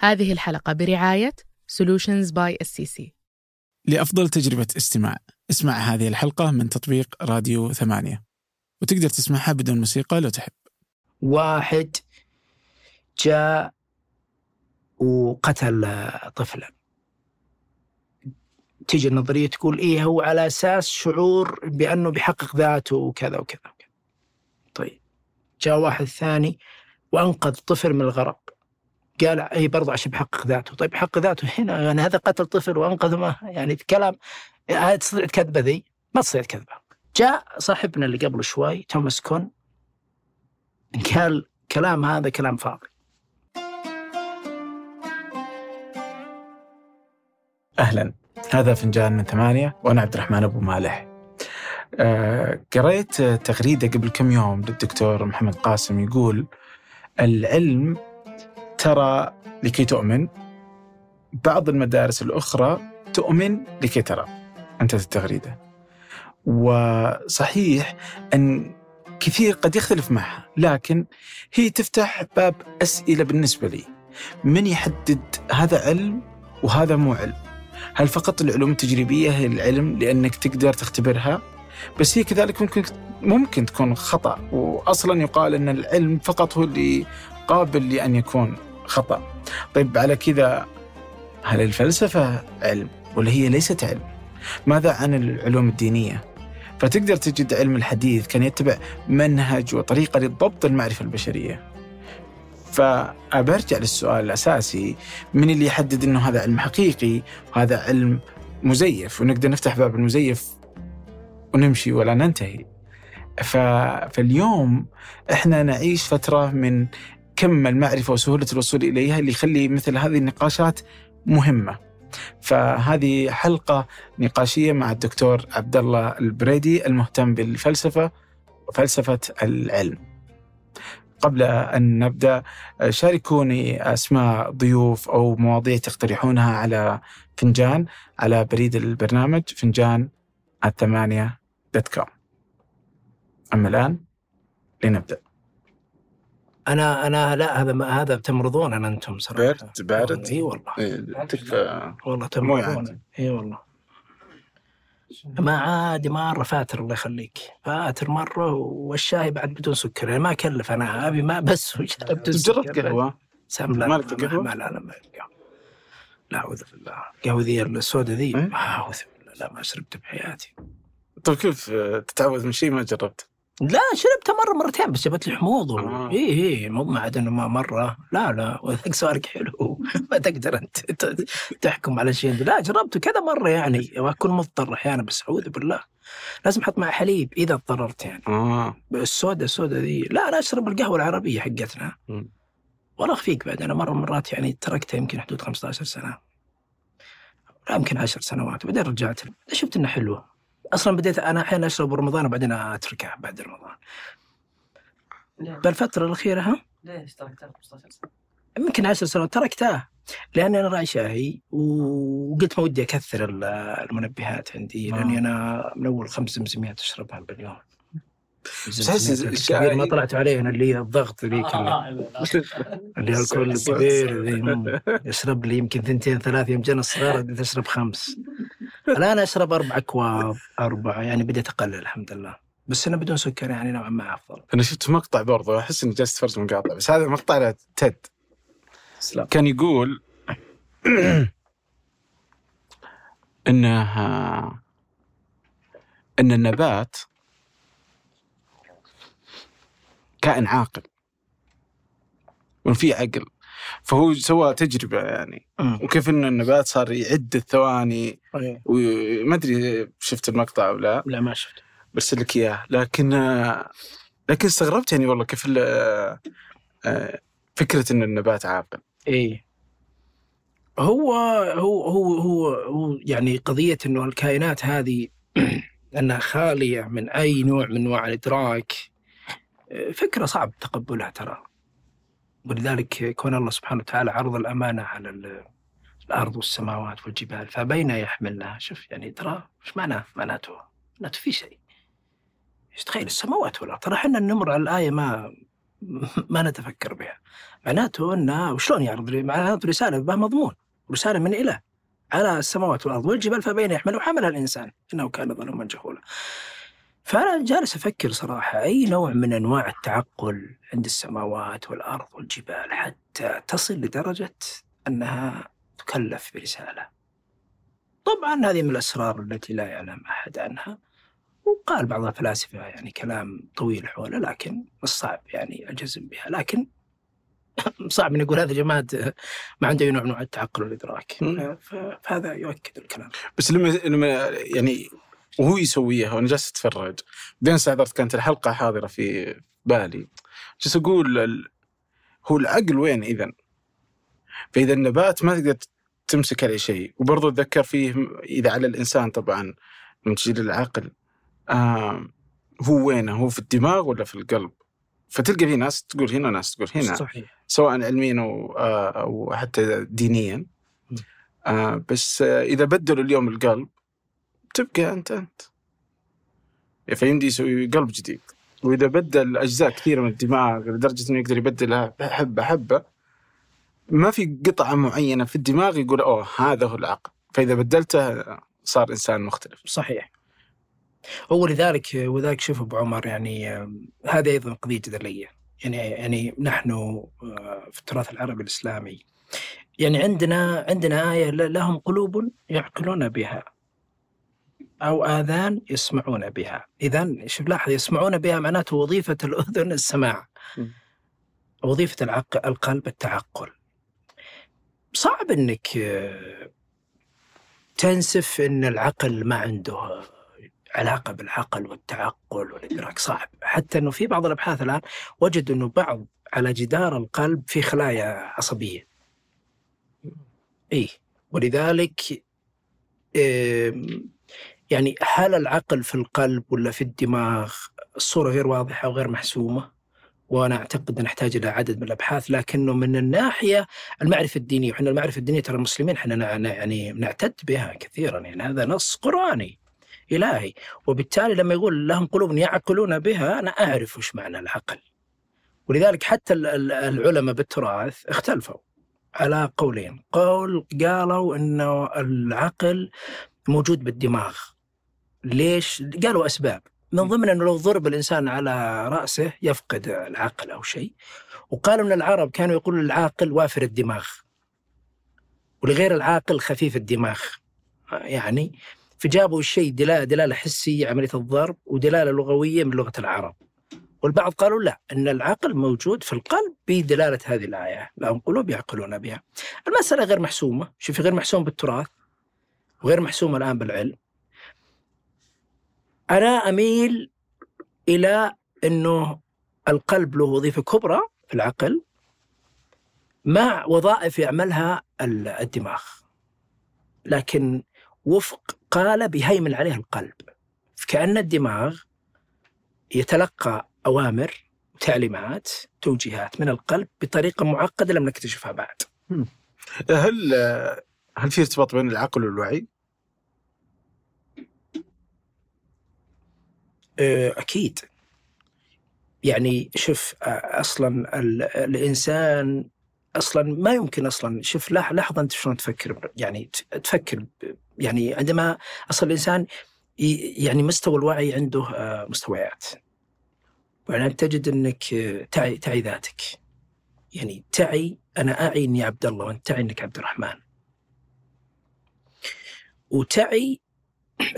هذه الحلقة برعاية Solutions by SCC لأفضل تجربة استماع. اسمع هذه الحلقة من تطبيق راديو ثمانية. وتقدر تسمعها بدون موسيقى لو تحب. واحد جاء وقتل طفلا. تيجي النظرية تقول إيه هو على أساس شعور بأنه بيحقق ذاته وكذا وكذا وكذا. طيب. جاء واحد ثاني وأنقذ طفل من الغرق. قال اي برضه عشان بيحقق ذاته. طيب يحقق ذاته هنا يعني هذا قتل طفل وانقذ ما يعني كلام هذه تستطيع كذبة ذي؟ ما تستطيع كذبة. جاء صاحبنا اللي قبل شوي توماس كون قال كلام هذا كلام فاضي. أهلا. هذا فنجان من ثمانية وأنا عبد الرحمن أبو مالح. آه، قريت تغريدة قبل كم يوم للدكتور محمد قاسم يقول العلم ترى لكي تؤمن بعض المدارس الأخرى تؤمن لكي ترى. أنتهت التغريدة وصحيح أن كثير قد يختلف معها لكن هي تفتح باب أسئلة بالنسبة لي. من يحدد هذا علم وهذا مو علم؟ هل فقط العلوم التجريبية هي العلم لأنك تقدر تختبرها؟ بس هي كذلك ممكن ممكن تكون خطأ وأصلا يقال أن العلم فقط هو اللي قابل لأن يكون خطأ. طيب على كذا هل الفلسفة علم ولا هي ليست علم؟ ماذا عن العلوم الدينية؟ فتقدر تجد علم الحديث كان يتبع منهج وطريقة لضبط المعرفة البشرية. فأبرجع للسؤال الأساسي من اللي يحدد أنه هذا علم حقيقي وهذا علم مزيف؟ ونقدر نفتح باب المزيف ونمشي ولا ننتهي. ف... فاليوم إحنا نعيش فترة من كم المعرفة وسهولة الوصول إليها اللي يخلي مثل هذه النقاشات مهمة. فهذه حلقة نقاشية مع الدكتور عبد الله البريدي المهتم بالفلسفة وفلسفة العلم. قبل أن نبدأ شاركوني أسماء ضيوف أو مواضيع تقترحونها على فنجان على بريد البرنامج فنجان at ثمانية dot com أما الآن لنبدأ. أنا أنا لا هذا ما هذا تمرضون أنا أنتم صراحة. بارد بارد أي والله. إيه، تكفى والله مو تمرضون. يعني. إي والله. ما عادي مرة فاتر الله يخليك. فأتر مرة والشاي بعد بدون سكر. يعني ما أكلف أنا أبي ما بس بدون جربت سكر. قهوة؟ سام لا مالك ما- قهوة؟ ما لا لا ما لا أعوذ بالله. قهوة ذي السوداء ذي. إيه؟ ما أعوذ بالله لا ما شربت بحياتي. طيب كيف تتعوذ من شيء ما جربت؟ لا شربتها مرة مرتين بس جابت لي حموض آه. اي اي مو ما عاد إنه ما مرة. لا لا وذاك سؤالك حلو. ما تقدر أنت تحكم على شيء. لا جربته كذا مرة يعني وأكون مضطر أحيانا بس أعوذ بالله. لازم أحط مع حليب إذا اضطررت يعني. آه. السوداء السوداء ذي. لا أنا أشرب القهوة العربية حقتنا. مم. والله فيك بعد أنا من مرات يعني تركتها يمكن حدود 15 سنة. لا يمكن 10 سنوات. بعدين رجعت شفت إنها حلوة. أصلا بديت أنا أحيانا أشرب رمضان وبعدين اتركها بعد رمضان. بالفترة الأخيرة ها؟ ليش تركتها 15 سنة؟ يمكن 10 سنوات تركتها. لأني أنا راعي شاهي وقلت ما ودي أكثر ال- المنبهات عندي آه. لأني أنا من أول خمس زمزميات أشربها باليوم. الكبير ما طلعت عليه أنا اللي هي الضغط ذيك آه، اللي, آه، اللي الكل الكبير. يشرب لي يمكن ثنتين ثلاث يوم جانا الصغار بديت أشرب خمس. الآن أشرب أربع أكواب أربعة يعني بديت أقلل الحمد لله. بس أنا بدون سكر يعني نوعا ما أفضل. أنا شفت مقطع برضه أحس إني جالس أتفرج مقاطع بس هذا مقطع تيد. تسلم كان يقول إنه إن النبات كائن عاقل وان في عقل. فهو سوى تجربة يعني. مم. وكيف ان النبات صار يعد الثواني. وما أدري شفت المقطع أو لا. لا ما شفت برسل لك إياه. لكن لكن استغربت يعني والله كيف آه، فكرة إن النبات عاقل. إيه. هو هو هو هو, هو يعني قضية إنه الكائنات هذه أنها خالية من أي نوع من أنواع الإدراك فكرة صعب تقبلها ترى. ولذلك كون الله سبحانه وتعالى عرض الأمانة على ال- الأرض والسماوات والجبال فبين يحملنها شوف يعني ترى إيش معناه معناته؟ معناته في شيء. تخيل السماوات والأرض؟ ترى إحنا نمر على الآية ما ما نتفكر بها. معناته انها وشلون يعرض؟ معناته رسالة بها مضمون رسالة من إله على السماوات والأرض والجبال فبين يحمل حملها الإنسان. إنه كان ظلوما جهولا. فأنا جالس أفكر صراحة أي نوع من أنواع التعقل عند السماوات والأرض والجبال حتى تصل لدرجة أنها تكلف برسالة؟ طبعا هذه من الأسرار التي لا يعلم أحد عنها وقال بعض الفلاسفة يعني كلام طويل حوله لكن الصعب يعني أجزم بها لكن صعب إن يقول هذا جماد ما عنده أي نوع من أنواع التعقل والإدراك. فهذا يؤكد الكلام. بس لما لما يعني وهو يسويها وأنا جالس أتفرج بعدين استحضرت كانت الحلقة حاضرة في بالي جالس أقول ال- هو العقل وين اذا؟ فإذا النبات ما تقدر تمسك عليه شيء وبرضه أتذكر فيه إذا على الإنسان طبعا لما تجي للعقل آه هو وينه؟ هو في الدماغ ولا في القلب؟ فتلقى في ناس تقول هنا وناس تقول هنا صحيح سواء علميا أو أو حتى دينيا. آه بس آه إذا بدلوا اليوم القلب تبقى أنت أنت. فيمدي يسوي قلب جديد. وإذا بدل أجزاء كثيرة من الدماغ لدرجة إنه يقدر يبدلها حبه حبه ما في قطعة معينة في الدماغ يقول أوه هذا هو العقل. فإذا بدلته صار إنسان مختلف. صحيح. هو لذلك وذلك شوف أبو عمر يعني هذه أيضا قضية جدلية. يعني يعني نحن آه، في التراث العربي الإسلامي يعني عندنا عندنا آية لهم قلوب يعقلون بها. أو آذان يسمعون بها. اذا شوف لاحظ يسمعون بها معناته وظيفة الأذن السماع م. وظيفة العقل القلب التعقل. صعب إنك آه، تنسف إن العقل ما عنده علاقة بالعقل والتعقل والإدراك. صعب. حتى أنه في بعض الأبحاث الآن وجدوا أنه بعض على جدار القلب في خلايا عصبية. إيه. ولذلك إيه يعني هل العقل في القلب ولا في الدماغ الصورة غير واضحة وغير محسومة؟ وأنا أعتقد نحتاج إلى عدد من الأبحاث لكنه من الناحية المعرفة الدينية وحنا المعرفة الدينية ترى المسلمين نع- يعني نعتد بها كثيرا يعني هذا نص قرآني إلهي. وبالتالي لما يقول لهم قلوب يعقلون بها أنا أعرف وش معنى العقل. ولذلك حتى ال- ال- العلماء بالتراث اختلفوا على قولين. قول قالوا أنه العقل موجود بالدماغ. ليش؟ قالوا أسباب. من ضمن أنه لو ضرب الإنسان على رأسه يفقد العقل أو شيء. وقالوا أن العرب كانوا يقولون العاقل وافر الدماغ. ولغير العاقل خفيف الدماغ. يعني فجابوا الشيء دلالة, دلالة حسية عملية الضرب ودلالة لغوية من لغة العرب. والبعض قالوا لا أن العقل موجود في القلب بدلالة هذه الآية. لهم قلوب يعقلون بها. المسألة غير محسومة. شوفي غير محسومة بالتراث وغير محسومة الآن بالعلم. أنا أميل إلى أنه القلب له وظيفة كبرى في العقل مع وظائف يعملها ال- الدماغ. لكن وفق قالب يهيمن عليه القلب. كأن الدماغ يتلقى أوامر وتعليمات توجيهات من القلب بطريقة معقدة لم نكتشفها بعد. هل هل في ارتباط بين العقل والوعي؟ أه، أكيد. يعني شوف أه، أصلا ال- الإنسان أصلا ما يمكن أصلا شوف لحظة أنت شلون تفكر يعني تفكر يعني عندما أصلا الإنسان ي- يعني مستوى الوعي عنده أه، مستويات. وبعدين تجد أه، تعي تعي ذاتك. يعني تعي أنا أعي إني عبد الله وأنت تعي إنك عبد الرحمن. وتعي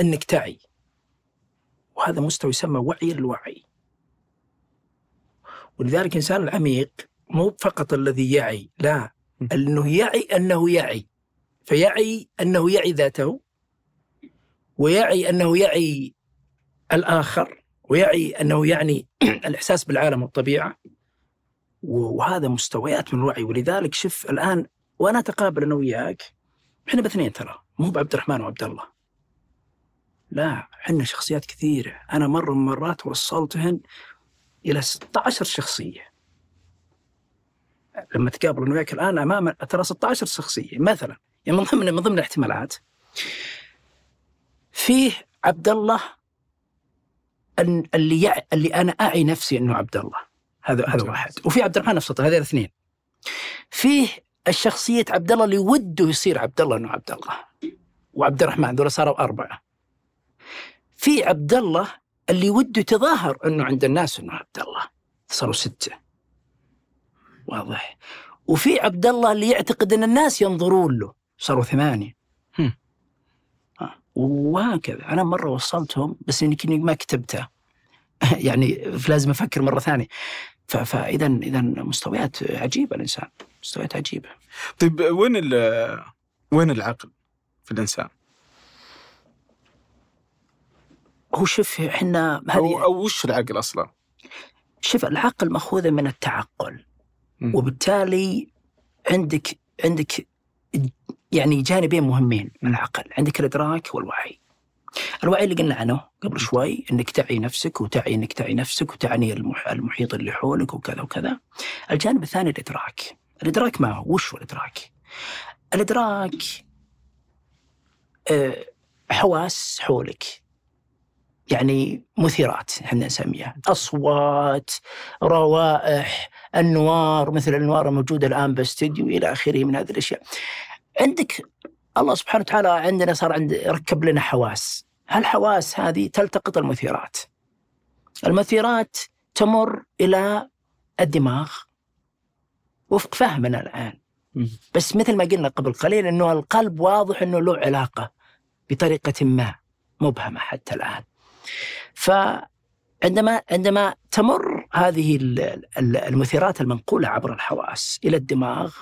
إنك تعي. وهذا مستوى يسمى وعي الوعي. ولذلك الإنسان العميق مو فقط الذي يعي لا أنه يعي أنه يعي. فيعي أنه يعي ذاته ويعي أنه يعي الآخر ويعي أنه يعني الإحساس بالعالم والطبيعة. وهذا مستويات من الوعي. ولذلك شوف الآن وأنا أتقابل أنا وياك إحنا باثنين ترى مو بعبد الرحمن وعبد الله. لا إحنا شخصيات كثيرة. أنا مرة من مرات وصلتهن إلى 16 شخصية. لما تقابل أنا وياك الآن أمام ترى 16 شخصية مثلا يعني من ضمن من ضمن الاحتمالات. فيه عبد الله اللي يع... اللي أنا أعي نفسي أنه عبد الله هذا هذا. واحد. وفي عبد الرحمن نفس الطريقة هذول اثنين فيه الشخصية عبد الله اللي وده يصير عبد الله إنه عبد الله وعبد الرحمن ذولا صاروا أربعة. في عبد الله اللي وده يتظاهر إنه عند الناس إنه عبد الله صاروا ستة. واضح. وفي عبد الله اللي يعتقد إن الناس ينظرون له. صاروا ثمانية. هم. آه، وهكذا. أنا مرة وصلتهم بس يمكن ما كتبتها يعني لازم أفكر مرة ثانية. فاذا اذا مستويات عجيبة الإنسان. مستويات عجيبة. طيب وين وين العقل في الإنسان؟ هو شوف إحنا أو هذه أو وش العقل أصلا؟ شوف العقل ماخوذه من التعقل. مم. وبالتالي عندك عندك يعني جانبين مهمين من العقل. عندك الإدراك والوعي. الوعي اللي قلنا عنه قبل شوي إنك تعي نفسك وتعي إنك تعي نفسك وتعني المح- المحيط اللي حولك وكذا وكذا. الجانب الثاني الإدراك. الإدراك ما هو؟ وش هو الإدراك؟ الإدراك آه، حواس حولك. يعني مثيرات إحنا نسميها أصوات روائح أنوار مثل الأنوار الموجودة الآن باستديو إلى آخره من هذه الأشياء. عندك الله سبحانه وتعالى عندنا صار عند ركب لنا حواس. هالحواس هذه تلتقط المثيرات. المثيرات تمر إلى الدماغ وفق فهمنا الآن. بس مثل ما قلنا قبل قليل إنه القلب واضح إنه له علاقة بطريقة ما مبهمه حتى الآن. فعندما عندما تمر هذه ال- ال- المثيرات المنقولة عبر الحواس إلى الدماغ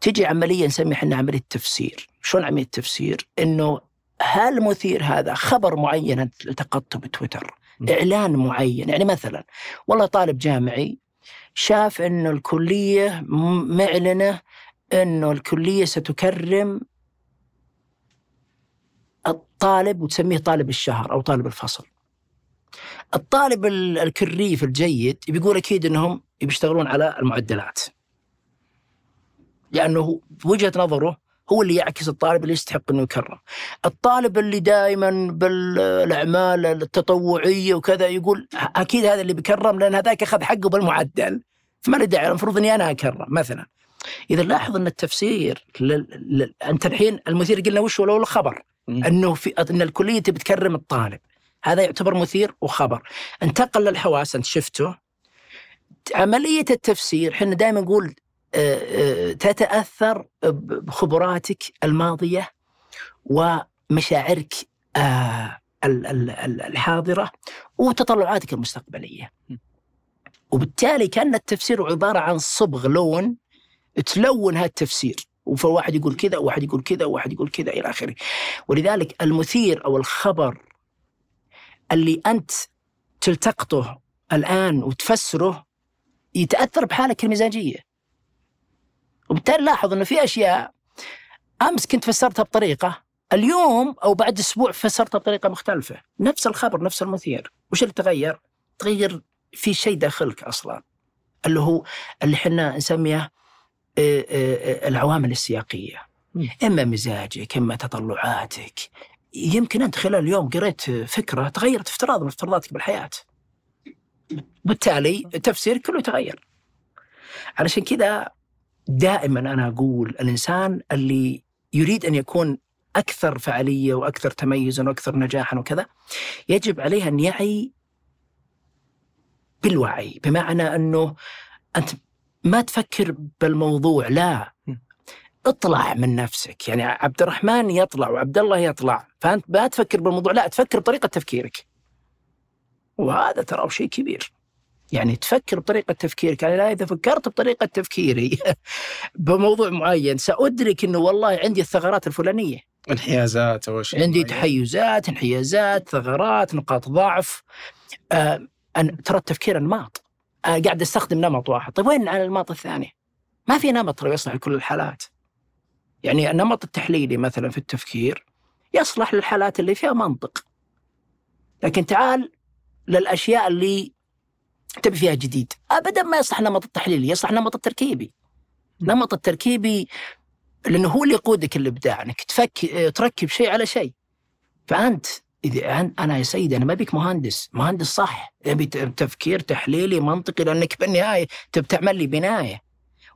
تجي عمليه نسميها إحنا عملية تفسير، شلون عملية تفسير؟ إنه هالمثير هذا خبر معين التقطته بتويتر، م. إعلان معين، يعني مثلا والله طالب جامعي شاف إنه الكلية م- معلنة إنه الكلية ستكرم الطالب وتسميه طالب الشهر أو طالب الفصل. الطالب ال- الكريف الجيد بيقول أكيد إنهم بيشتغلون على المعدلات. لأنه بوجهه نظره هو اللي يعكس الطالب اللي يستحق إنه يكرم. الطالب اللي دائما بالأعمال التطوعية وكذا يقول أكيد هذا اللي بيكرم لأن هذاك أخذ حقه بالمعدل. فما له داعي المفروض إني أنا اكرم مثلا. إذا لاحظ إن التفسير لل... لل... أنت الحين المثير قلنا وش هو الخبر. أنه في إن الكلية تبي تكرم الطالب. هذا يعتبر مثير وخبر. انتقل للحواس أنت شفته. عملية التفسير إحنا دائما نقول آه، آه، تتأثر بخبراتك الماضية ومشاعرك آه، ال- ال- ال- الحاضرة وتطلعاتك المستقبلية. وبالتالي كان التفسير عبارة عن صبغ لون تلون هذا التفسير. فواحد يقول كذا وواحد يقول كذا وواحد يقول كذا إلى آخره. ولذلك المثير أو الخبر اللي أنت تلتقطه الآن وتفسره يتأثر بحالك المزاجيه وبالتالي لاحظ إنه في أشياء أمس كنت فسرتها بطريقة اليوم أو بعد أسبوع فسرتها بطريقة مختلفة. نفس الخبر نفس المثير. وش اللي تغير؟ تغير في شيء داخلك أصلا اللي هو اللي إحنا نسميه العوامل السياقية. أما مزاجك أما تطلعاتك يمكن أنت خلال اليوم قريت فكرة تغيرت افتراض من افتراضاتك بالحياة. بالتالي تفسيرك كله يتغير. علشان كذا دائما أنا أقول الإنسان اللي يريد أن يكون أكثر فعالية وأكثر تميزا وأكثر نجاحا وكذا يجب عليه أن يعي بالوعي بمعنى أنه أنت ما تفكر بالموضوع لا. اطلع من نفسك. يعني عبد الرحمن يطلع وعبد الله يطلع. فأنت ما تفكر بالموضوع لا تفكر بطريقة تفكيرك. وهذا ترى شيء كبير. يعني تفكر بطريقة تفكيرك. يعني لا إذا فكرت بطريقة تفكيري بموضوع معين سأدرك إنه والله عندي الثغرات الفلانية. انحيازات أو شيء عندي معين. تحيزات انحيازات ثغرات نقاط ضعف. آه أن ترى التفكير أنماط. آه قاعد أستخدم نمط واحد. طيب وين على النمط الثاني؟ ما في نمط يصلح لكل الحالات. يعني النمط التحليلي مثلا في التفكير يصلح للحالات اللي فيها منطق. لكن تعال للأشياء اللي تبي فيها جديد. ابدا ما يصلح النمط التحليلي يصلح النمط التركيبي. النمط التركيبي لأنه هو اللي يقودك الإبداع إنك تفك تركب شيء على شيء. فأنت إذا أنا يا سيدي أنا ما بيك مهندس، مهندس صح، ابي تفكير تحليلي منطقي لأنك بالنهاية تبي تعمل لي بناية.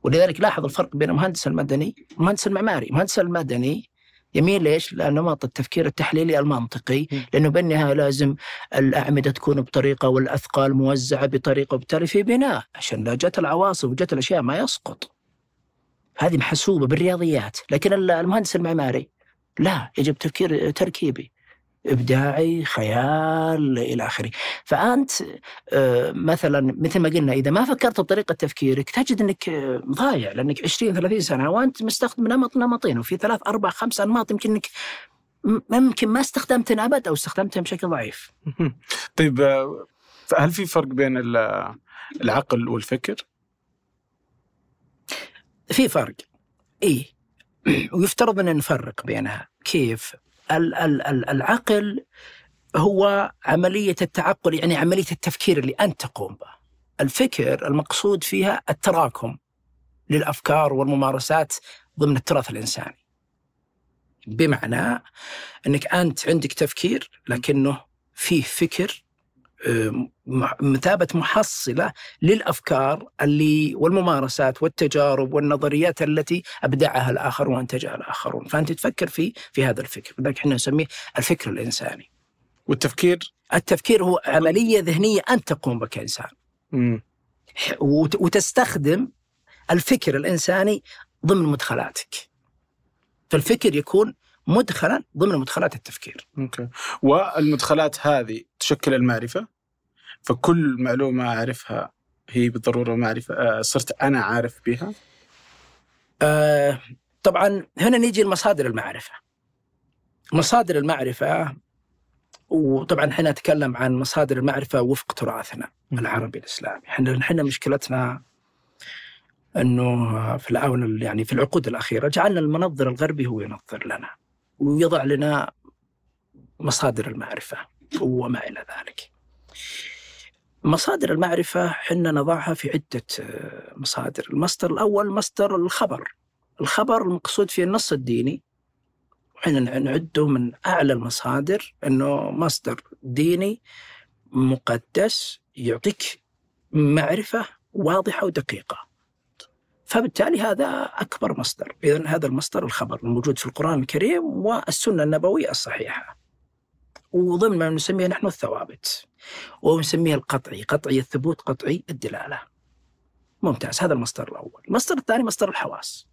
ولذلك لاحظ الفرق بين المهندس المدني والمهندس المعماري، المهندس المدني يميل ليش؟ لنمط التفكير التحليلي المنطقي،. لأنه بالنهاية لازم الأعمدة تكون بطريقة والأثقال موزعة بطريقة وبالتالي في بناء عشان لا جت العواصف وجت الأشياء ما يسقط. هذه محسوبة بالرياضيات، لكن ال- المهندس المعماري لا يجب تفكير تركيبي إبداعي خيال إلى آخره. فأنت آه، مثلا مثل ما قلنا إذا ما فكرت بطريقة تفكيرك تجد إنك آه، ضايع لأنك 20 30 سنة وأنت مستخدم نمط نمطين وفي ثلاث أربع خمس أنماط يمكن إنك ممكن ما استخدمتهم أبد أو استخدمتهم بشكل ضعيف. طيب آه، هل في فرق بين ال- العقل والفكر؟ في فرق. إي. ويفترض أن نفرق بينها. كيف؟ العقل هو عملية التعقل يعني عملية التفكير اللي أنت تقوم به. الفكر المقصود فيها التراكم للأفكار والممارسات ضمن التراث الإنساني. بمعنى إنك أنت عندك تفكير لكنه فيه فكر م- مثابه محصلة للأفكار اللي والممارسات والتجارب والنظريات التي أبدعها الآخر وأنتجها الآخرون، فأنت تفكر في في هذا الفكر، لذلك إحنا نسميه الفكر الإنساني. والتفكير التفكير هو عملية ذهنية انت تقوم بها. وت- وتستخدم الفكر الإنساني ضمن مدخلاتك. فالفكر يكون مدخلا ضمن مدخلات التفكير. أوكي. والمدخلات هذه تشكل المعرفة؟ فكل معلومة أعرفها هي بالضرورة معرفة آه، صرت أنا عارف بها؟ آه طبعا هنا نيجي لمصادر المعرفة. مصادر المعرفة وطبعا إحنا نتكلم عن مصادر المعرفة وفق تراثنا العربي الإسلامي. إحنا إحنا مشكلتنا إنه في الاونه يعني في العقود الأخيرة جعلنا المنظر الغربي هو ينظر لنا. ويضع لنا مصادر المعرفة وما إلى ذلك. مصادر المعرفة حنا نضعها في عدة آه، مصادر، المصدر الأول مصدر الخبر. الخبر المقصود فيه النص الديني وحنا نعده من أعلى المصادر إنه مصدر ديني مقدس يعطيك معرفة واضحة ودقيقة. فبالتالي هذا أكبر مصدر، اذا هذا المصدر الخبر الموجود في القرآن الكريم والسنة النبوية الصحيحة. وضمن ما نسميه نحن الثوابت. ونسميه القطعي، قطعي الثبوت، قطعي الدلالة. ممتاز هذا المصدر الأول، المصدر الثاني مصدر الحواس.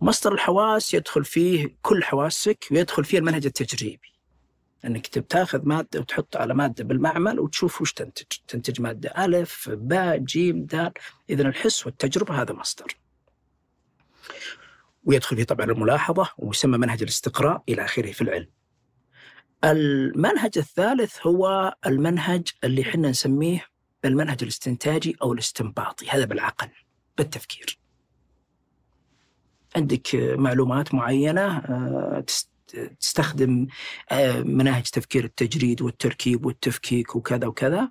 مصدر الحواس يدخل فيه كل حواسك ويدخل فيه المنهج التجريبي. إنك تاخذ مادة وتحط على مادة بالمعمل وتشوف وش تنتج، تنتج مادة ألف، باء، جيم، دال، اذا الحس والتجربة هذا مصدر. ويدخل فيه طبعا الملاحظة ويسمى منهج الاستقراء إلى آخره في العلم. المنهج الثالث هو المنهج اللي إحنا نسميه المنهج الاستنتاجي أو الاستنباطي، هذا بالعقل بالتفكير. عندك معلومات معينة آه، تستخدم آه، مناهج تفكير التجريد والتركيب والتفكيك وكذا وكذا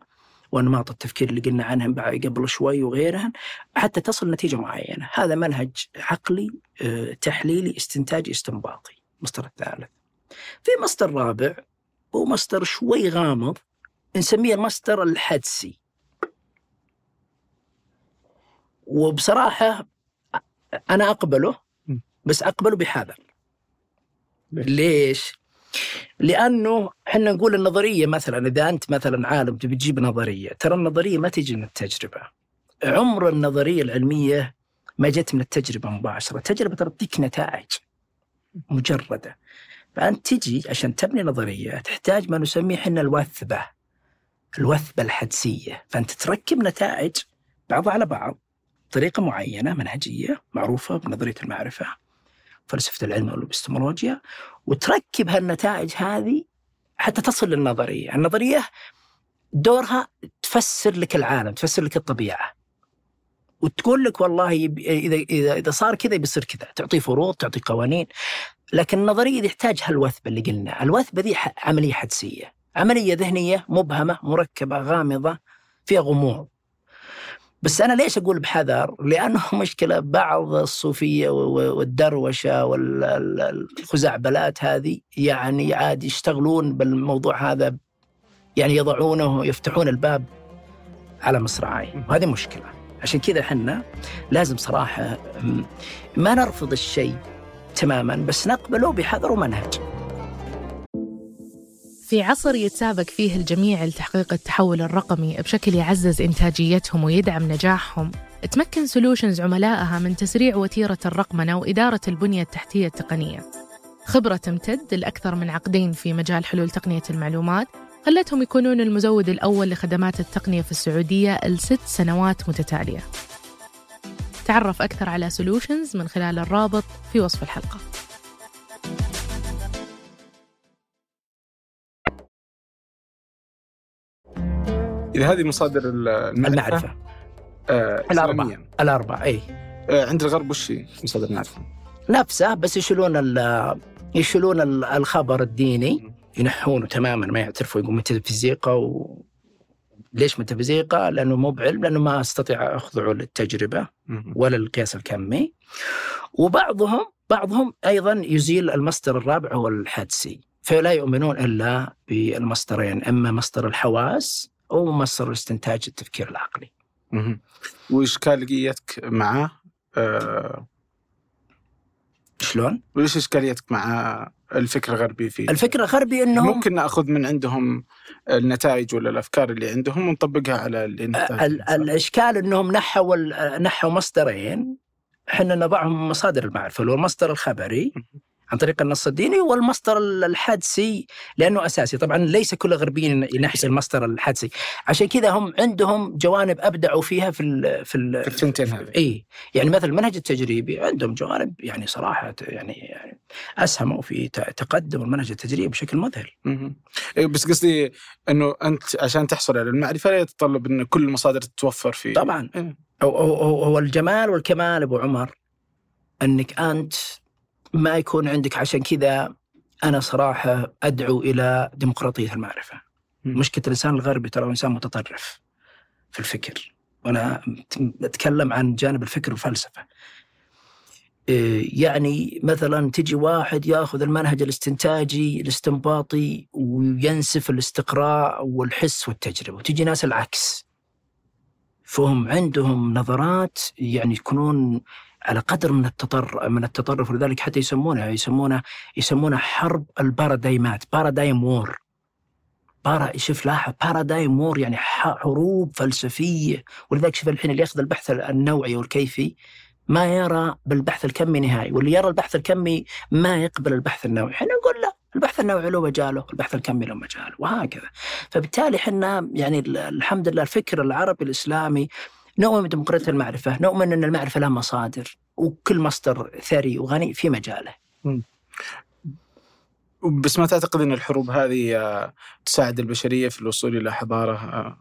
وانماط التفكير اللي قلنا عنهم قبل شوي وغيرها حتى تصل نتيجة معينة، هذا منهج عقلي آه، تحليلي استنتاجي استنباطي، المصدر الثالث. في مصدر رابع هو مصدر شوي غامض نسميه المصدر الحدسي. وبصراحة أنا أقبله بس أقبله بحذر. ليش؟ ليش؟ لأنه إحنا نقول النظرية مثلا إذا أنت مثلا عالم تبي تجيب نظرية، ترى النظرية ما تجي من التجربة. عمر النظرية العلمية ما جت من التجربة مباشرة، التجربة ترى تديك نتائج مجردة. فأنت تجي عشان تبني نظرية تحتاج ما نسميه إحنا الوثبة. الوثبة الحدسية، فأنت تركب نتائج بعضها على بعض طريقه معينة منهجية معروفة بنظرية المعرفة فلسفة العلم والإبستمولوجيا وتركب هالنتائج هذه حتى تصل للنظرية، النظرية دورها تفسر لك العالم، تفسر لك الطبيعة. وتقول لك والله إذا إذا إذا صار كذا بيصير كذا، تعطي فروض، تعطي قوانين. لكن النظرية دي تحتاج هالوثبة اللي قلنا، الوثبة دي عملية حدسية، عملية ذهنية مبهمة، مركبة، غامضة، فيها غموض. بس أنا ليش أقول بحذر؟ لأنه مشكلة بعض الصوفية و- والدروشة والخزعبلات هذه يعني عاد يشتغلون بالموضوع هذا يعني يضعونه يفتحون الباب على مصراعي وهذه مشكلة. عشان كذا إحنا لازم صراحة م- ما نرفض الشيء تماما بس نقبله بحذر ومنهج. في عصر يتسابق فيه الجميع لتحقيق التحول الرقمي بشكل يعزز إنتاجيتهم ويدعم نجاحهم. تمكن solutions عملائها من تسريع وتيرة الرقمنة وإدارة البنية التحتية التقنية. خبرة تمتد لأكثر من عقدين في مجال حلول تقنية المعلومات خلتهم يكونون المزود الأول لخدمات التقنية في السعودية لست سنوات متتالية. تعرف أكثر على solutions من خلال الرابط في وصف الحلقة. اذا هذه مصادر المعرفة, آه الأربعة. إسلامياً. الأربعة إي آه عند الغرب وش هي مصادر المعرفة؟ نفسه بس يشيلون يشيلون ال- الخبر الديني ينحونه تماما ما يعترفوا يقول ميتافيزيقا و ليش ميتافيزيقا؟ لأنه مو بعلم لأنه ما أستطيع أخضعه للتجربة. ولا القياس الكمي وبعضهم بعضهم أيضا يزيل المصدر الرابع هو الحدسي فلا يؤمنون إلا بالمصدرين أما مصدر الحواس أو مصدر استنتاج التفكير العقلي. مهم. واشكاليتك معه؟ آه شلون؟ وش اشكاليتك مع الفكر الغربي فيه؟ الفكرة الغربي إنهم ممكن نأخذ من عندهم النتائج ولا الأفكار اللي عندهم ونطبقها على اللي ال- الإشكال إنهم نحوا نحوا مصدرين إحنا نضعهم مصادر المعرفة اللي هو المصدر الخبري عن طريق النص الديني والمصدر ال- الحدسي لأنه أساسي. طبعا ليس كل الغربيين ينحي المصدر الحدسي عشان كذا هم عندهم جوانب أبدعوا فيها في ال في ال في الثنتين هذه. إي. يعني مثلا المنهج التجريبي عندهم جوانب يعني صراحة يعني, يعني أسهموا في تقدم المنهج التجريبي بشكل مذهل. إيه، بس قصدي إنه أنت عشان تحصل على المعرفة لا يتطلب إن كل المصادر تتوفر في طبعا. إيه. هو الجمال والكمال أبو عمر إنك أنت ما يكون عندك عشان كذا أنا صراحة أدعو إلى ديمقراطية المعرفة. مم. مشكلة الإنسان الغربي ترى إنسان متطرف في الفكر وأنا أتكلم عن جانب الفكر والفلسفة. إيه، يعني مثلا تجي واحد يأخذ المنهج الاستنتاجي الاستنباطي وينسف الاستقراء والحس والتجربة وتجي ناس العكس فهم عندهم نظرات يعني يكونون على قدر من التطر من التطرف ولذلك حتى يسمونها يسمونها يسمونها حرب البارادايمات paradigm war. بارا شوف لاحظ paradigm war يعني حروب فلسفية. ولذلك شوف الحين اللي ياخذ البحث النوعي والكيفي ما يرى بالبحث الكمي نهائي. واللي يرى البحث الكمي ما يقبل البحث النوعي. إحنا نقول لا البحث النوعي له مجاله البحث الكمي له مجاله وهكذا. فبالتالي إحنا يعني ال- الحمد لله الفكر العربي الإسلامي نؤمن بديمقراطية المعرفة نؤمن أن المعرفة لها مصادر وكل مصدر ثري وغني في مجاله بس ما تعتقد أن الحروب هذه آه، تساعد البشرية في الوصول إلى حضارة آه،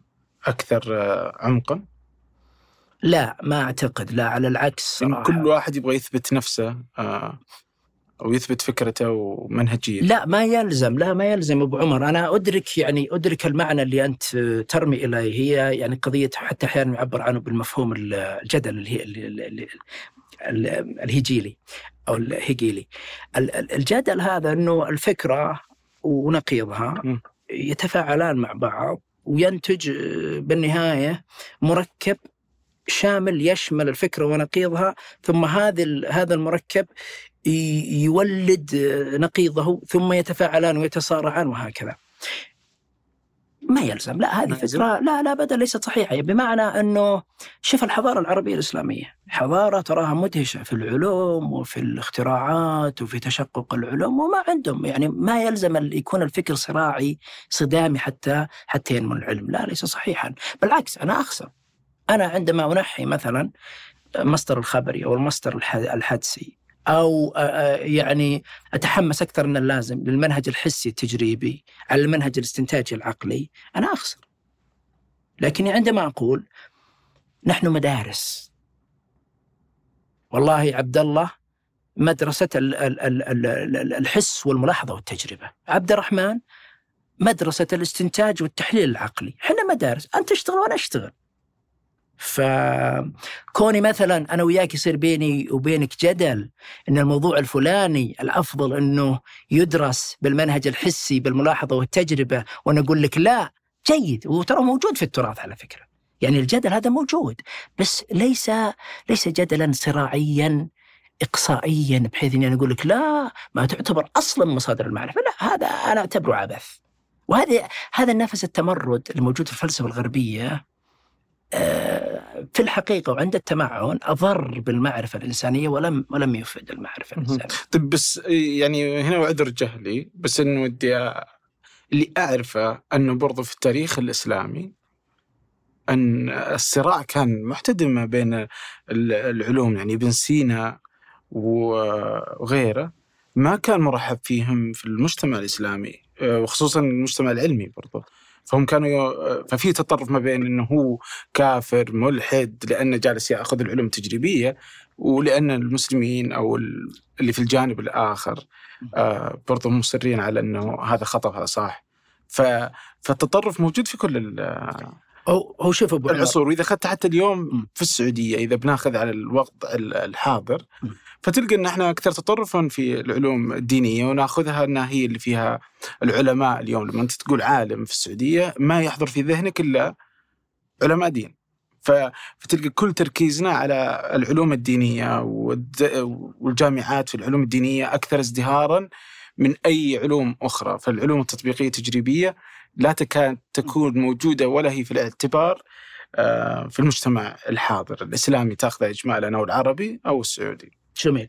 أكثر آه، عمقا؟ لا ما أعتقد لا على العكس إن صراحة. كل واحد يبغى يثبت نفسه أو يثبت فكرته ومنهجيته لا ما يلزم لا ما يلزم أبو عمر. أنا أدرك يعني أدرك المعنى اللي أنت ترمي إليه. هي يعني قضية حتى أحيانا يعبر عنه بالمفهوم الجدل اللي هي اللي- اللي- اللي- ال- الهيجيلي أو الهيجيلي. ال- ال- الجدل هذا إنه الفكرة ونقيضها. يتفاعلان مع بعض وينتج بالنهاية مركب شامل يشمل الفكرة ونقيضها. ثم هذا ال- هذا المركب يولد نقيضه ثم يتفاعلان ويتصارعان وهكذا. ما يلزم. لا هذه؟ فكرة لا لا أبدا ليست صحيحة بمعنى أنه شوف الحضارة العربية الإسلامية. حضارة تراها مدهشة في العلوم وفي الاختراعات وفي تشقق العلوم وما عندهم. يعني ما يلزم يكون الفكر صراعي صدامي حتى حتى ينمو العلم. لا ليس صحيحا. بالعكس أنا أخسر. أنا عندما أنحي مثلا مصدر الخبري أو المصدر الح- الحدسي أو آه، آه، يعني أتحمس أكثر من اللازم للمنهج الحسي التجريبي على المنهج الاستنتاجي العقلي. أنا أخسر. لكني عندما أقول نحن مدارس. والله عبد الله مدرسة ال- ال- ال- ال- ال- الحس والملاحظة والتجربة. عبد الرحمن مدرسة الاستنتاج والتحليل العقلي. إحنا مدارس. أنت تشتغل وأنا أشتغل. فكوني مثلا أنا وياك يصير بيني وبينك جدل إن الموضوع الفلاني الأفضل إنه يدرس بالمنهج الحسي بالملاحظة والتجربة وأنا أقول لك لا جيد. وترى موجود في التراث على فكرة. يعني الجدل هذا موجود. بس ليس ليس جدلا صراعيا اقصائيا بحيث إني أنا أقول لك لا ما تعتبر أصلا مصادر المعرفة. لا هذا أنا أعتبره عبث. وهذا هذا النفس التمرد الموجود في الفلسفة الغربية في الحقيقة وعند التمعن أضر بالمعرفة الإنسانية ولم ولم يفد المعرفة مهم. الإنسانية. طيب بس يعني هنا وعذر جهلي بس انه ودي أ- اللي أعرفه أنه برضو في التاريخ الإسلامي أن الصراع كان محتدم ما بين ال- العلوم يعني ابن سينا وغيره ما كان مرحب فيهم في المجتمع الإسلامي أه، وخصوصا المجتمع العلمي برضو فهم كانوا ففي تطرف ما بين إنه هو كافر ملحد لأنه جالس يأخذ العلوم التجريبية ولأن المسلمين أو ال- اللي في الجانب الآخر آه برضو مصرين على إنه هذا خطأ وهذا صح. فالتطرف موجود في كل هو هو شوف أبو العصور وإذا أخذت حتى اليوم م. في السعودية إذا بناخذ على الوضع ال- الحاضر م. فتلقى إن إحنا أكثر تطرفا في العلوم الدينية وناخذها انها هي اللي فيها العلماء اليوم لما أنت تقول عالم في السعودية ما يحضر في ذهنك إلا علماء دين فتلقى كل تركيزنا على العلوم الدينية والجامعات في العلوم الدينية أكثر ازدهارا من أي علوم أخرى فالعلوم التطبيقية التجريبيه لا تكاد تكون موجودة ولا هي في الاعتبار آه، في المجتمع الحاضر الإسلامي تاخذه اجمالا أو العربي أو السعودي. جميل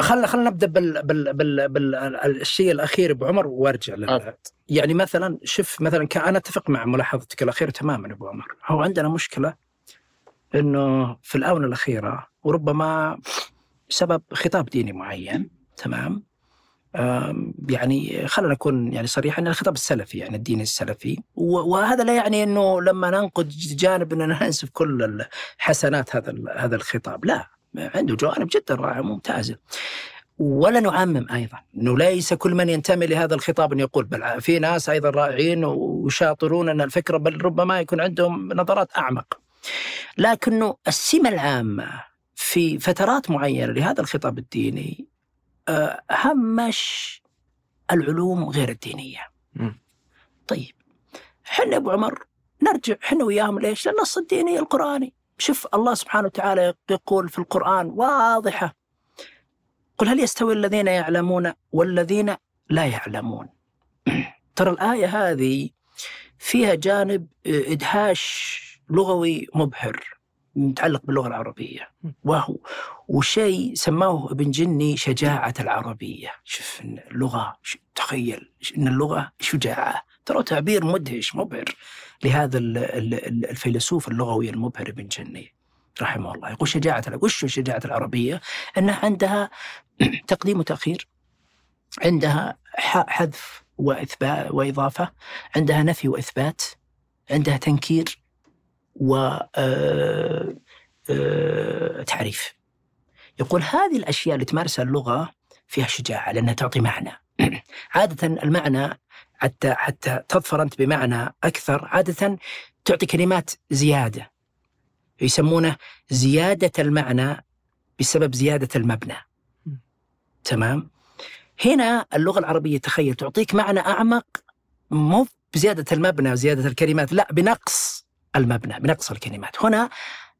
خلنا خلنا نبدأ بال بال بال بالشيء الأخير ابو عمر وأرجع لل... أبد. يعني مثلا شوف مثلا أنا أتفق مع ملاحظتك الأخيرة تماما أبو عمر هو عندنا مشكلة إنه في الآونة الأخيرة وربما بسبب خطاب ديني معين تمام يعني خلينا نكون يعني صريح إن الخطاب السلفي يعني الدين السلفي. وهذا لا يعني إنه لما ننقد جانب إننا ننسف كل الحسنات هذا هذا الخطاب. لا عنده جوانب جدا رائعة ممتازة. ولا نعمم أيضا. إنه ليس كل من ينتمي لهذا الخطاب أن يقول بل في ناس أيضا رائعين وشاطرون أن الفكرة بل ربما يكون عندهم نظرات أعمق. لكنه السمة العامة في فترات معينة لهذا الخطاب الديني همش العلوم غير الدينية. مم. طيب إحنا أبو عمر نرجع إحنا وياهم ليش؟ للنص الديني القرآني. شوف الله سبحانه وتعالى يقول في القرآن واضحة قل هل يستوي الذين يعلمون والذين لا يعلمون ترى الآية هذه فيها جانب إدهاش لغوي مبهر متعلق باللغة العربية. وهو وشيء سماه ابن جني شجاعة العربية. شوف ش- تخيل إن اللغة شجاعة. ترى تعبير مدهش مبهر لهذا ال- ال- ال- الفيلسوف اللغوي المبهر ابن جني رحمه الله. يقول شجاعة وش شجاعة العربية؟ أنها عندها تقديم وتأخير. عندها حذف وإثبات وإضافة. عندها نفي وإثبات. عندها تنكير. و آه، آه، تعريف. يقول هذه الأشياء اللي تمارسها اللغة فيها شجاعة لأنها تعطي معنى. عادة المعنى حتى حتى تظفر أنت بمعنى أكثر عادة تعطي كلمات زيادة. يسمونه زيادة المعنى بسبب زيادة المبنى. تمام؟ هنا اللغة العربية تخيل تعطيك معنى أعمق مو بزيادة المبنى وزيادة الكلمات لا بنقص. المبنى بنقص الكلمات. هنا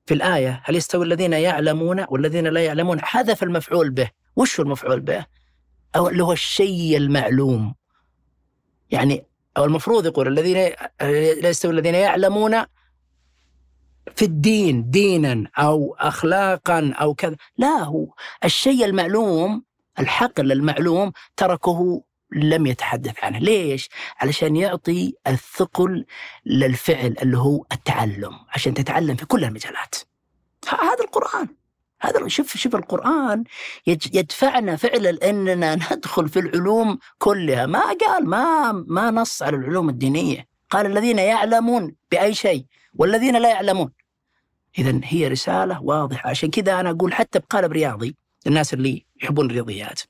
في الآية هل يستوي الذين يعلمون والذين لا يعلمون؟ حذف المفعول به. وش المفعول به؟ أو اللي هو الشيء المعلوم. يعني أو المفروض يقول الذين لا يستوي الذين يعلمون في الدين دينا أو أخلاقا أو كذا. لا هو الشيء المعلوم الحقل المعلوم تركه لم يتحدث عنه ليش؟ علشان يعطي الثقل للفعل اللي هو التعلم عشان تتعلم في كل المجالات. هذا القرآن. هذا شوف شوف القرآن يدفعنا فعلا اننا ندخل في العلوم كلها. ما قال ما ما نص على العلوم الدينية. قال الذين يعلمون بأي شيء والذين لا يعلمون. إذا هي رسالة واضحة. عشان كذا أنا أقول حتى بقالب رياضي الناس اللي يحبون الرياضيات.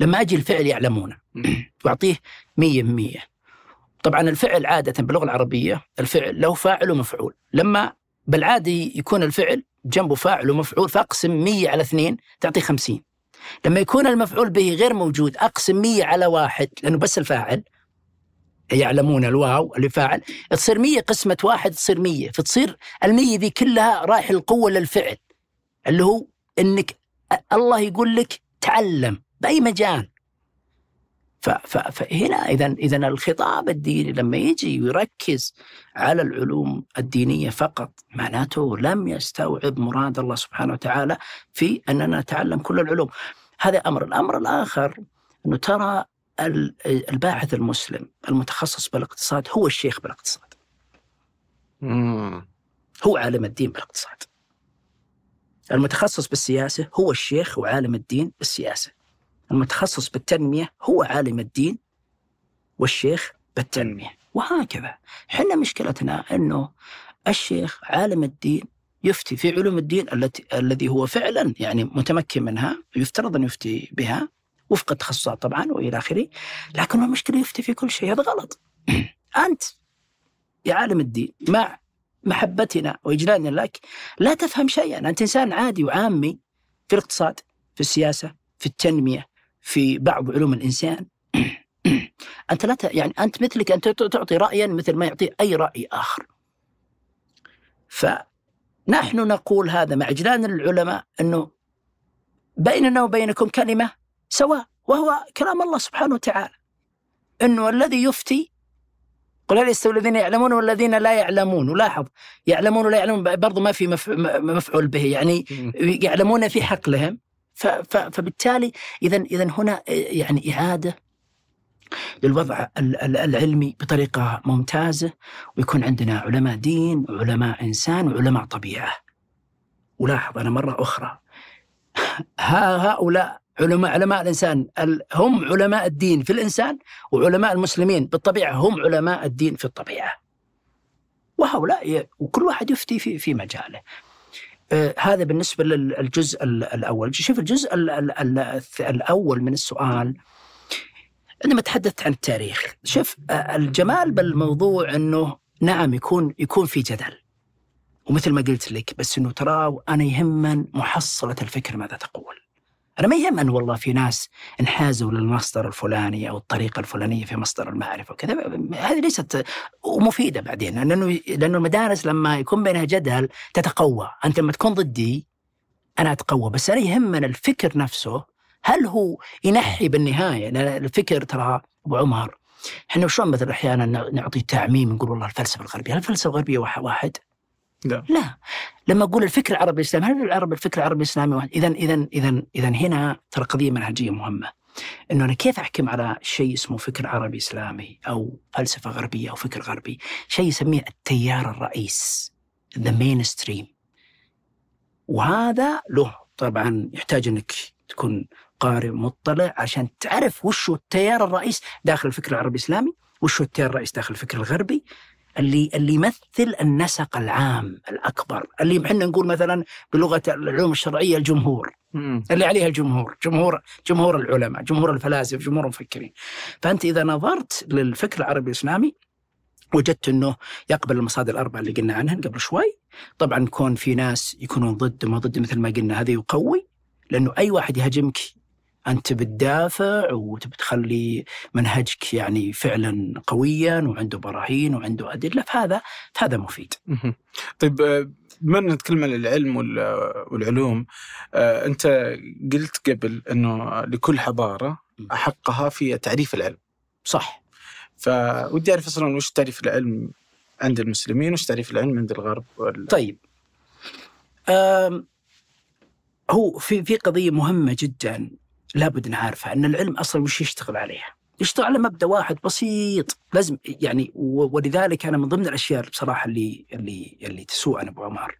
لما أجي الفعل يعلمونه. وأعطيه مية مية. طبعا الفعل عادة باللغة العربية الفعل له فاعل ومفعول. لما بالعادي يكون الفعل جنبه فاعل ومفعول فأقسم 100 على 2 تعطي 50 لما يكون المفعول به غير موجود أقسم 100 على واحد لأنه بس الفاعل. يعلمون الواو اللي فاعل. تصير 100 قسمة واحد تصير 100 فتصير المية ذي كلها رايح القوة للفعل اللي هو إنك الله يقول لك تعلم. بأي مجال فهنا اذا اذا الخطاب الديني لما يجي ويركز على العلوم الدينية فقط معناته لم يستوعب مراد الله سبحانه وتعالى في أننا نتعلم كل العلوم. هذا أمر، الأمر الآخر أنه ترى ال- الباحث المسلم المتخصص بالاقتصاد هو الشيخ بالاقتصاد،. هو عالم الدين بالاقتصاد. المتخصص بالسياسة هو الشيخ وعالم الدين بالسياسة. المتخصص بالتنمية هو عالم الدين والشيخ بالتنمية، وهكذا. إحنا مشكلتنا إنه الشيخ عالم الدين يفتي في علوم الدين التي الذي هو فعلا يعني متمكن منها يفترض أن يفتي بها وفق التخصصات طبعا وإلى آخره، لكن المشكلة يفتي في كل شيء هذا غلط. أنت يا عالم الدين مع محبتنا وإجلالنا لك لا تفهم شيئا، أنت إنسان عادي وعامي في الاقتصاد، في السياسة، في التنمية، في بعض علوم الإنسان. أنت لا. يعني أنت مثلك أنت تعطي رايا مثل ما يعطي أي رأي آخر. فنحن نقول هذا مع اجلالنا للعلماء أنه بيننا وبينكم كلمة سواء وهو كلام الله سبحانه وتعالى. أنه الذي يفتي قل هل يستوي الذين يعلمون والذين لا يعلمون ولاحظ يعلمون ولا يعلمون برضو ما في مفعول به يعني. يعلمون في حقلهم فبالتالي اذا اذا هنا يعني إعادة للوضع ال- ال- العلمي بطريقة ممتازة ويكون عندنا علماء دين وعلماء إنسان وعلماء طبيعة. ولاحظ أنا مرة أخرى ها هؤلاء علماء علماء الإنسان ال- هم علماء الدين في الإنسان وعلماء المسلمين بالطبيعة هم علماء الدين في الطبيعة. وهؤلاء وكل واحد يفتي في في مجاله. آه، هذا بالنسبة للجزء ال- الأول، شوف الجزء ال- ال- ال- الأول من السؤال عندما تحدثت عن التاريخ، شوف آه، الجمال بالموضوع إنه نعم يكون يكون في جدل. ومثل ما قلت لك بس إنه ترى أنا يهمن محصلة الفكر ماذا تقول. أنا ما يهمن والله في ناس انحازوا للمصدر الفلاني أو الطريقة الفلانية في مصدر المعرفة وكذا. هذه ليست ومفيدة بعدين لأنه لأنه المدارس لما يكون بينها جدل تتقوى، أنت لما تكون ضدي أنا أتقوى بس أنا يهمن الفكر نفسه. هل هو ينحي بالنهاية؟ لأن الفكر ترى أبو عمر إحنا شلون مثلا أحيانا نعطي تعميم نقول والله الفلسفة الغربية، هل الفلسفة الغربية واحد؟ لا لا. لما أقول الفكر العربي الإسلامي هل العرب الفكر العربي الإسلامي واحد؟ اذا اذا اذا اذا هنا ترى قضية منهجية مهمة. إنه أنا كيف أحكم على شيء اسمه فكر عربي إسلامي أو فلسفة غربية أو فكر غربي؟ شيء يسميه التيار الرئيس ذا مين ستريم وهذا له طبعا يحتاج إنك تكون قارئ مطلع عشان تعرف وش هو التيار الرئيس داخل الفكر العربي الإسلامي وش هو التيار الرئيس داخل الفكر الغربي. اللي اللي يمثل النسق العام الأكبر اللي إحنا نقول مثلا بلغة العلوم الشرعية الجمهور مم. اللي عليها الجمهور جمهور جمهور العلماء جمهور الفلاسفه جمهور المفكرين فأنت إذا نظرت للفكر العربي الإسلامي وجدت إنه يقبل المصادر الأربعة اللي قلنا عنها قبل شوي طبعا كون في ناس يكونون ضد وما ضد مثل ما قلنا هذا يقوي لأنه أي واحد يهاجمك أنت بتدافع وتخلي منهجك يعني فعلا قويا وعنده براهين وعنده أدلة فهذا فهذا مفيد. طيب آه، بما ان نتكلم عن العلم وال- والعلوم آه، أنت قلت قبل إنه لكل حضارة حقها في تعريف العلم. صح. فودي أعرف أصلا وش تعريف العلم عند المسلمين وش تعريف العلم عند الغرب وال... طيب. هو في في قضية مهمة جدا. لابد نعرفها إن العلم أصلا وش يشتغل عليها؟ يشتغل على مبدأ واحد بسيط لازم يعني ولذلك أنا من ضمن الأشياء بصراحة اللي اللي اللي تسوء أبو عمر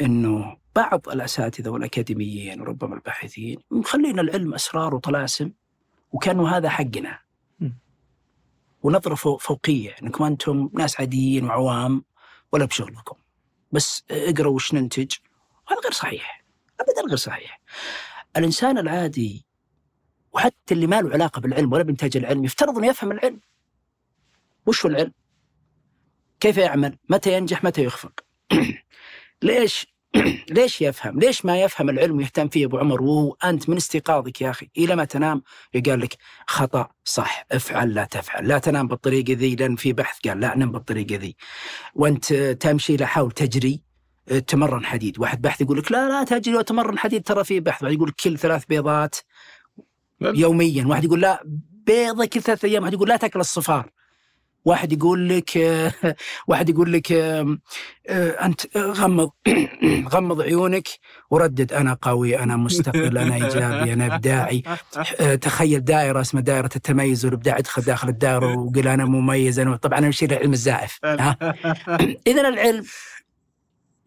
إنه بعض الأساتذة والأكاديميين وربما الباحثين مخلين العلم أسرار وطلاسم وكانوا هذا حقنا. ونظرة فوق- فوقية إنكم أنتم ناس عاديين وعوام ولا بشغلكم. بس اقرأوا وش ننتج هذا غير صحيح. ابدا غير صحيح. الإنسان العادي وحتى اللي ما له علاقة بالعلم ولا بإنتاج العلم يفترض إنه يفهم العلم وش هو العلم؟ كيف يعمل؟ متى ينجح؟ متى يخفق؟ ليش ليش يفهم؟ ليش ما يفهم العلم ويهتم فيه أبو عمر وهو أنت من استيقاظك يا أخي إلى ما تنام يقال لك خطأ صح افعل لا تفعل، لا تنام بالطريقة ذي لأن في بحث قال لا نم بالطريقة ذي. وأنت تمشي لا حاول تجري تمرن حديد، واحد بحث يقول لك لا لا تجري وتمرن حديد ترى في بحث، واحد يقول لك كل ثلاث بيضات يوميا، واحد يقول لا بيضة كل ثلاث أيام، واحد يقول لا تأكل الصفار. واحد يقول لك آه، واحد يقول لك آه، أنت غمض غمض عيونك وردد. أنا قوي أنا مستقل أنا إيجابي أنا إبداعي. تخيل دائرة اسمها دائرة التميز والإبداع ادخل داخل الدائرة وقل أنا مميز أنا طبعا أنا اشير العلم الزائف. اذا العلم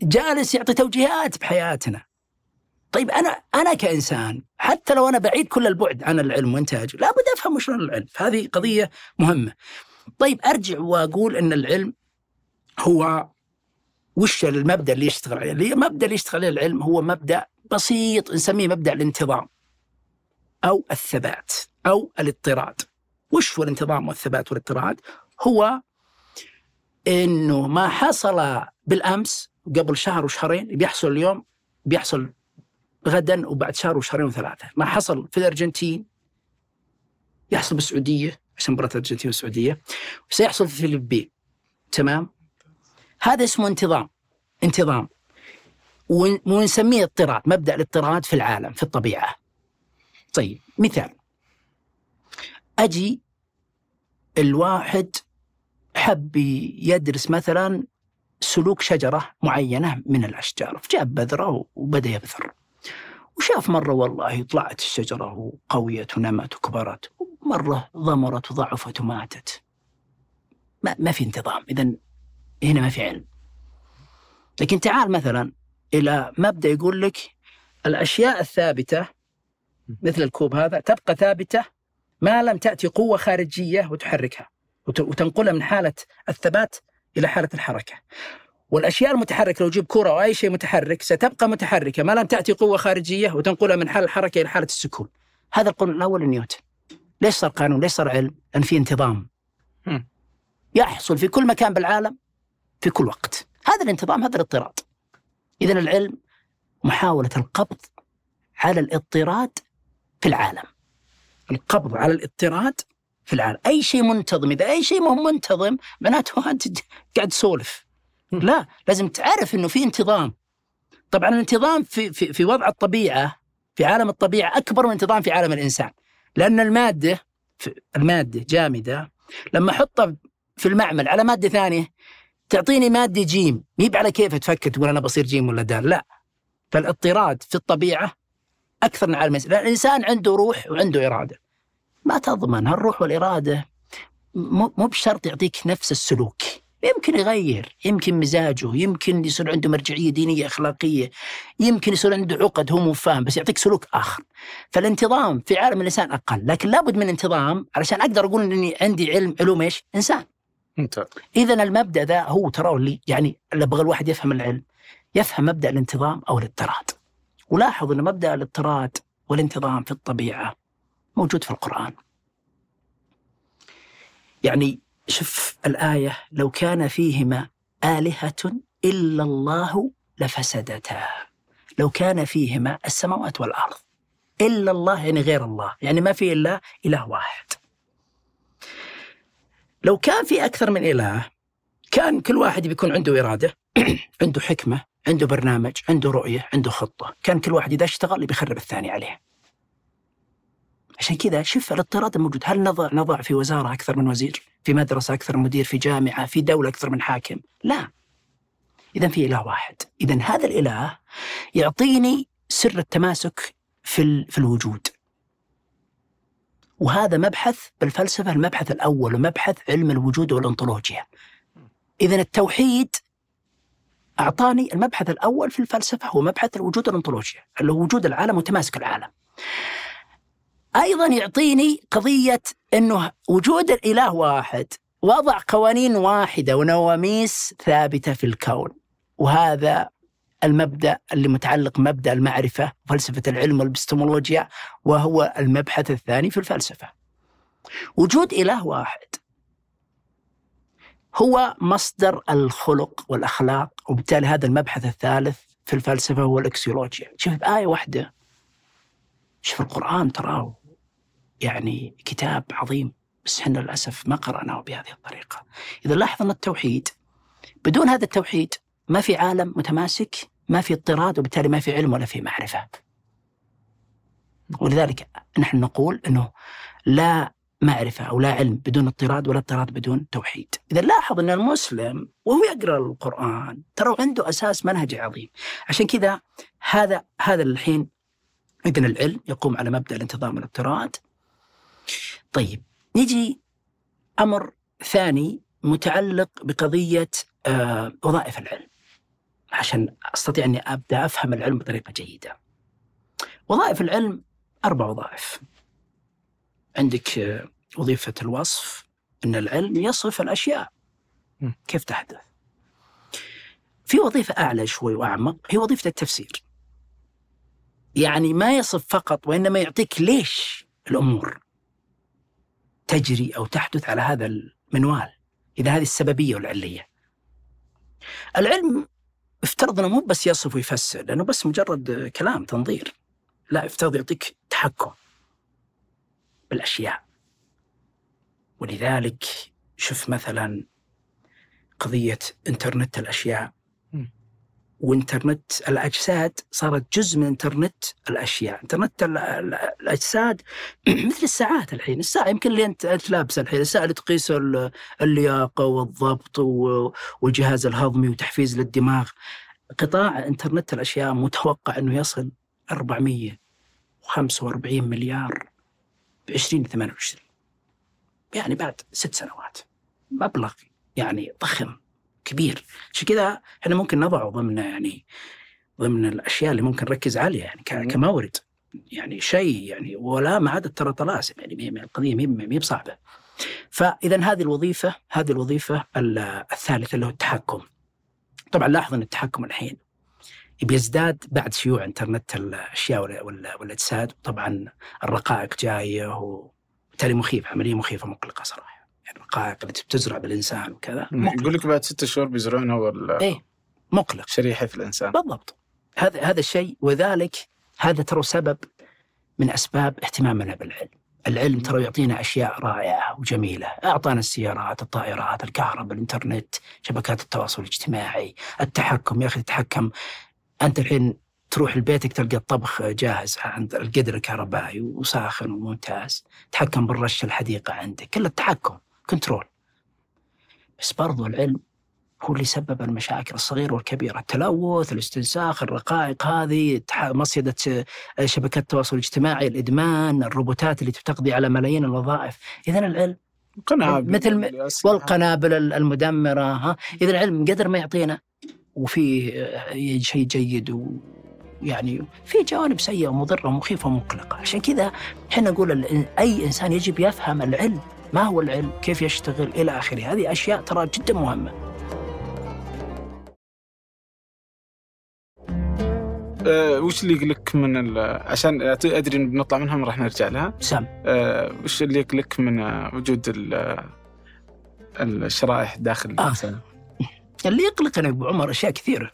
جالس يعطي توجيهات بحياتنا طيب أنا أنا كإنسان حتى لو أنا بعيد كل البعد عن العلم وانتاجه لابد أفهم وش العلم هذه قضية مهمة طيب أرجع وأقول إن العلم هو وش المبدأ اللي يشتغل عليه؟ المبدا اللي يشتغل عليه العلم هو مبدأ بسيط نسميه مبدأ الانتظام أو الثبات أو الاضطراد. وش هو الانتظام والثبات والاضطراد؟ هو إنه ما حصل بالأمس قبل شهر وشهرين بيحصل اليوم بيحصل غدا وبعد شهر وشهرين وثلاثة، ما حصل في الأرجنتين يحصل بالسعودية عشان مباراة الأرجنتين والسعودية. وسيحصل في الفلبين تمام؟ هذا اسمه انتظام. انتظام. ون- ونسميه اضطراد مبدأ الاضطراد في العالم في الطبيعة. طيب مثال. أجي الواحد حب يدرس مثلا سلوك شجرة معينة من الأشجار. فجاب بذرة وبدأ يبذر. وشاف مرة والله طلعت الشجرة وقويت ونمت وكبرت. ومره ضمرت وضعفت وماتت. ما, ما في انتظام. اذا هنا ما في علم. لكن تعال مثلا إلى مبدأ يقول لك الأشياء الثابتة مثل الكوب هذا تبقى ثابتة ما لم تأتي قوة خارجية وتحركها. وت- وتنقلها من حالة الثبات إلى حالة الحركة. والأشياء المتحركة لو جيب كرة أو أي شيء متحرك ستبقى متحركة ما لم تأتي قوة خارجية وتنقلها من حاله الحركة إلى حالة السكون. هذا القانون الأول لنيوتن. ليش صار قانون؟ ليش صار علم؟ لأن في انتظام. يحصل في كل مكان بالعالم في كل وقت. هذا الانتظام هذا الاضطراد. اذا العلم محاولة القبض على الاضطراد في العالم. القبض على الاضطراد في العالم، أي شيء منتظم، إذا أي شيء ما هو منتظم معناته أنت قاعد تسولف. لا، لازم تعرف إنه في انتظام. طبعا الانتظام في في في وضع الطبيعة في عالم الطبيعة أكبر من انتظام في عالم الإنسان. لأن المادة في المادة جامدة لما أحطها في المعمل على مادة ثانية تعطيني مادة جيم، ميب على كيف تفكر تقول أنا بصير جيم ولا دال، لا. فالاضطراد في الطبيعة أكثر من عالم الإنسان، لأن الإنسان عنده روح وعنده إرادة. ما تضمن هالروح والإرادة مو بشرط يعطيك نفس السلوك. يمكن يغير، يمكن مزاجه، يمكن يصير عنده مرجعية دينية أخلاقية، يمكن يصير عنده عقد هو مو فاهم بس يعطيك سلوك آخر. فالانتظام في عالم الإنسان أقل، لكن لابد من انتظام علشان أقدر أقول إني عندي علم علوم إيش؟ إنسان. ممتاز اذا المبدأ ذا هو ترى اللي يعني اللي أبغى الواحد يفهم العلم يفهم مبدأ الانتظام أو الإضطراد. ولاحظ إن مبدأ الإضطراد والانتظام في الطبيعة موجود في القرآن. يعني شوف الآية لو كان فيهما آلهة إلا الله لفسدتا. لو كان فيهما السماوات والأرض إلا الله يعني غير الله، يعني ما في إلا إله واحد. لو كان في أكثر من إله كان كل واحد بيكون عنده إرادة عنده حكمة عنده برنامج عنده رؤية عنده خطة كان كل واحد إذا اشتغل بيخرب الثاني عليه عشان كذا شوف الاضطراد الموجود. هل نضع نضع في وزارة أكثر من وزير؟ في مدرسة أكثر من مدير؟ في جامعة؟ في دولة أكثر من حاكم؟ لا. اذا في إله واحد. اذا هذا الإله يعطيني سر التماسك في في الوجود. وهذا مبحث بالفلسفة المبحث الأول ومبحث علم الوجود والأنطولوجيا. اذا التوحيد أعطاني المبحث الأول في الفلسفة هو مبحث الوجود والأنطولوجيا، اللي هو وجود العالم وتماسك العالم. أيضا يعطيني قضية إنه وجود الإله واحد وضع قوانين واحدة ونواميس ثابتة في الكون. وهذا المبدأ اللي متعلق مبدأ المعرفة فلسفة العلم والإبستمولوجيا وهو المبحث الثاني في الفلسفة. وجود إله واحد هو مصدر الخلق والأخلاق وبالتالي هذا المبحث الثالث في الفلسفة هو الإكسيولوجيا شوف بآية واحدة شوف القرآن تراه يعني كتاب عظيم بس إحنا للأسف ما قرأناه بهذه الطريقة. إذا لاحظ أن التوحيد بدون هذا التوحيد ما في عالم متماسك ما في اضطراد وبالتالي ما في علم ولا في معرفة. ولذلك نحن نقول أنه لا معرفة أو لا علم بدون اضطراد ولا اضطراد بدون توحيد. إذا لاحظ أن المسلم وهو يقرأ القرآن ترى عنده أساس منهجي عظيم. عشان كذا هذا هذا الحين عندنا العلم يقوم على مبدأ الانتظام والاضطراد طيب نجي أمر ثاني متعلق بقضية آه وظائف العلم. عشان أستطيع أني أبدأ أفهم العلم بطريقة جيدة. وظائف العلم أربع وظائف. عندك آه، وظيفة الوصف أن العلم يصف الأشياء. م. كيف تحدث؟ في وظيفة أعلى شوي وأعمق هي وظيفة التفسير. يعني ما يصف فقط وإنما يعطيك ليش الأمور تجري أو تحدث على هذا المنوال إذا هذه السببية والعلية. العلم افترض أنه مو بس يصف ويفسر لأنه بس مجرد كلام تنظير. لا افترض يعطيك تحكم بالأشياء. ولذلك شوف مثلا قضية إنترنت الأشياء. وإنترنت الأجساد صارت جزء من إنترنت الأشياء. إنترنت ال- ال- الأجساد مثل الساعات الحين. الساعة يمكن اللي أنت لابسها الحين. الساعة اللي تقيس ال- اللياقة والضبط والجهاز الهضمي وتحفيز للدماغ. قطاع إنترنت الأشياء متوقع أنه يصل 445 مليار ب 2028 يعني بعد ست سنوات. مبلغ يعني ضخم. كبير. عشان كذا إحنا ممكن نضعه ضمن يعني ضمن الأشياء اللي ممكن نركز عليها يعني. كمورد. يعني شيء يعني ولا ما عاد ترى طلاسم يعني القضية ما هي- بصعبة. فإذا هذه الوظيفة هذه الوظيفة ال- الثالثة اللي هو التحكم. طبعا لاحظ إن التحكم الحين بيزداد بعد شيوع إنترنت الأشياء وال- وال- والاجساد طبعا الرقائق جاية وبالتالي مخيف عملية مخيفة مقلقة صراحة. الرقائق التي بتزرع بالإنسان وكذا. يقول لك بعد ستة شهور بيزرعون اول إيه مقلق. شريحة في الإنسان. بالضبط. هذا هذا الشيء وذلك هذا ترى سبب من أسباب اهتمامنا بالعلم العلم. ترى يعطينا أشياء رائعة وجميلة، أعطانا السيارات، الطائرات، الكهرباء، الإنترنت، شبكات التواصل الاجتماعي، التحكم. يا أخي تتحكم. أنت الحين تروح لبيتك تلقى الطبخ جاهز عند القدر الكهربائي وساخن وممتاز، تحكم بالرش الحديقة عندك، كله التحكم، كنترول. بس برضو العلم هو اللي سبب المشاكل الصغيرة والكبيرة التلوث الاستنساخ الرقائق هذه مصيدة آه، شبكات التواصل الاجتماعي الإدمان الروبوتات اللي تقضي على ملايين الوظائف إذا العلم قنابل مثل. والقنابل ال- المدمرة ها إذا العلم قدر ما يعطينا وفي آه، شيء جيد و يعني في جوانب سيئة ومضرة ومخيفة ومقلقة عشان كذا إحنا نقول أي إنسان يجب يفهم العلم ما هو العلم؟ كيف يشتغل؟ إلى آخره. هذه أشياء ترى جدا مهمة. أه وش اللي يقلك من عشان أدري إن بنطلع منها راح نرجع لها. سام. أه وش اللي يقلك من وجود ال- الشرائح داخل آه. الإنسان؟ اللي يقلقنا أبو عمر أشياء كثيرة.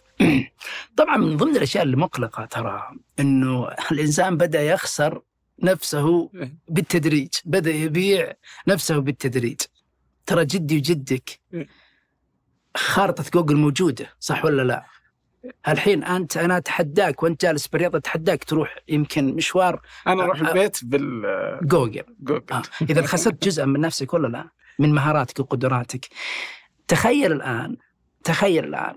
طبعا من ضمن الأشياء اللي مقلقه ترى إنه الإنسان بدأ يخسر نفسه بالتدريج بدأ يبيع نفسه بالتدريج. ترى جدي وجدك خارطة جوجل موجودة صح ولا لا؟ الحين أنت أنا أتحداك وأنت جالس برياض أتحداك تروح يمكن مشوار أنا أروح آه. البيت بالجوجل جوجل. آه. إذا خسرت جزءا من نفسك ولا لا؟ من مهاراتك وقدراتك. تخيل الآن تخيل الآن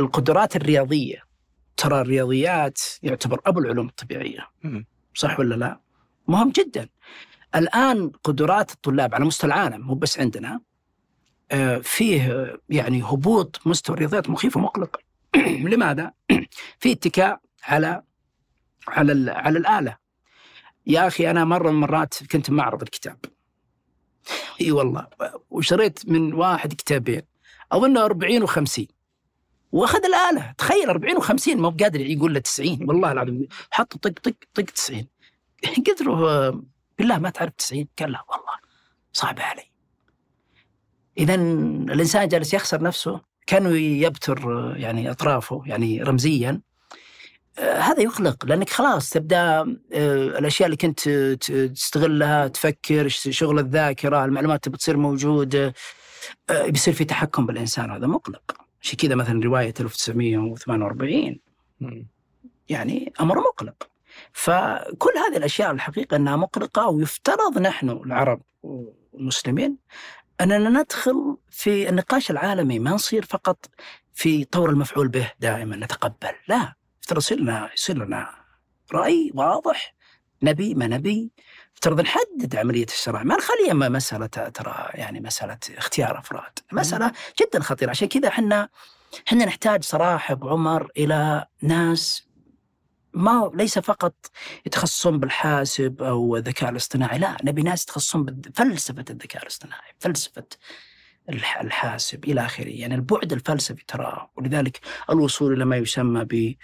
القدرات الرياضية. ترى الرياضيات يعتبر أبو العلوم الطبيعية. صح ولا لا؟ مهم جدا. الآن قدرات الطلاب على مستوى العالم مو بس عندنا آه، فيه آه، يعني هبوط مستوى الرياضيات مخيف ومقلق. لماذا؟ في اتكاء على على على الآلة. يا أخي أنا مرة من المرات كنت معرض الكتاب. إي والله. وشريت من واحد كتابين. أظن 40 و50 وأخذ الآلة. تخيل 40 و50 ما هو قادر يقول له 90 والله العظيم. حط طق طق طق 90 قلت له آه، بالله ما تعرف 90 قال لا والله صعب علي. اذا الإنسان جالس يخسر نفسه كانه يبتر آه، يعني أطرافه يعني رمزيا. آه، هذا يقلق لأنك خلاص تبدأ الأشياء اللي كنت تستغلها تفكر شغل الذاكرة المعلومات بتصير موجودة بيصير في تحكم بالإنسان. هذا مقلق. عشان كذا مثلا رواية 1948 مم. يعني أمر مقلق. فكل هذه الأشياء الحقيقة أنها مقلقه ويفترض نحن العرب والمسلمين أننا ندخل في النقاش العالمي ما نصير فقط في طور المفعول به دائما نتقبل. لا يفترض يصير لنا يصير لنا رأي واضح نبي ما نبي يفترض نحدد عملية الصراع ما نخليها مسألة ترى يعني مسألة اختيار أفراد. مسألة جدا خطيرة. عشان كذا إحنا إحنا نحتاج صراحة أبو عمر إلى ناس ما ليس فقط يتخصصون بالحاسب أو الذكاء الاصطناعي لا نبي ناس يتخصصون بفلسفه الذكاء الاصطناعي فلسفة الح- الحاسب إلى آخره. يعني البعد الفلسفي ترى ولذلك الوصول إلى ما يسمى ب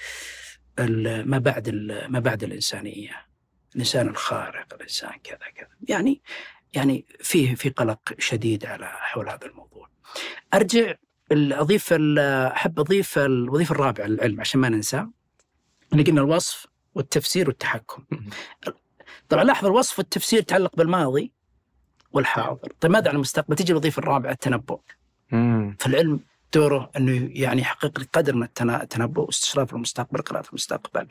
ما بعد ما بعد الإنسانية. الإنسان الخارق الإنسان كذا كذا. يعني يعني فيه في قلق شديد على حول هذا الموضوع. أرجع أضيف أحب أضيف الوظيفه الرابعه للعلم عشان ما ننسى اللي قلنا الوصف والتفسير والتحكم. طبعا لاحظ الوصف والتفسير يتعلق بالماضي والحاضر. طيب ماذا عن المستقبل؟ تجي الوظيفة الرابعة التنبؤ. فالعلم دوره أنه يعني يحقق لك قدر من التنبؤ واستشراف المستقبل قراءة المستقبل.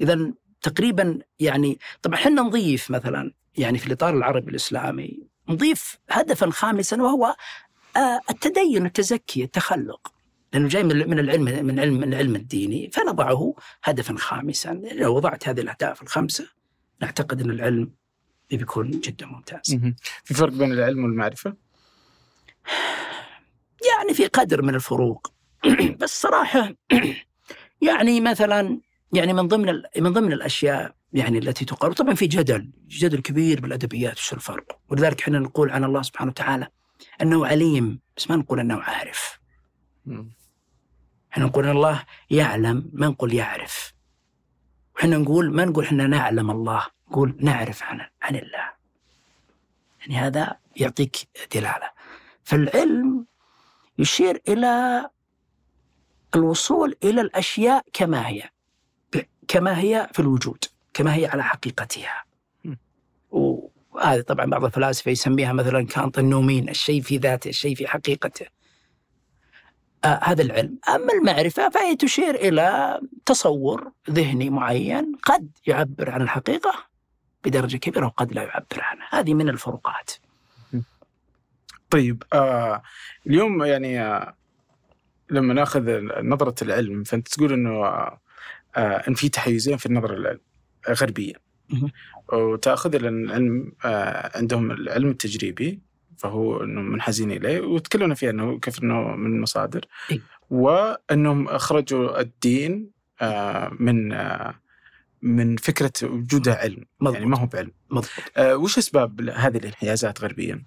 اذا تقريبا يعني طبعا إحنا نضيف مثلا يعني في الإطار العربي الإسلامي نضيف هدفا خامسا وهو آه، التدين التزكي التخلق. لأنه جاي من من العلم من علم من العلم الديني فنضعه هدفا خامسا لو وضعت هذه الأهداف الخمسة نعتقد أن العلم بيكون جدا ممتاز مم. في فرق بين العلم والمعرفة؟ يعني في قدر من الفروق بس صراحة يعني مثلا يعني من ضمن من ضمن الأشياء يعني التي تقال طبعا في جدل جدل كبير بالأدبيات وش الفرق ولذلك إحنا نقول عن الله سبحانه وتعالى أنه عليم بس ما نقول أنه عارف. إحنا نقول الله يعلم ما نقول يعرف. إحنا نقول ما نقول إحنا نعلم الله نقول نعرف عن عن الله. يعني هذا يعطيك دلالة. فالعلم يشير إلى الوصول إلى الأشياء كما هي كما هي في الوجود كما هي على حقيقتها. وهذه طبعا بعض الفلاسفة يسميها مثلا كانت النومين الشيء في ذاته الشيء في حقيقته. هذا العلم. أما المعرفة فهي تشير إلى تصور ذهني معين قد يعبر عن الحقيقة بدرجة كبيرة وقد لا يعبر عنها. هذه من الفروقات. طيب آه اليوم يعني آه لما ناخذ نظرة العلم فأنت تقول إنه آه آه إن في تحيزين في النظرة العلم- الغربية مهم. وتأخذ العلم آه عندهم العلم التجريبي فهو انهم منحازين إليه وتكلمنا فيه إنه كيف إنه من مصادر. وإنهم أخرجوا الدين آه من آه من فكرة وجودها علم مضبوط. يعني ما هو بعلم مضبوط آه وش أسباب هذه الانحيازات غربيا؟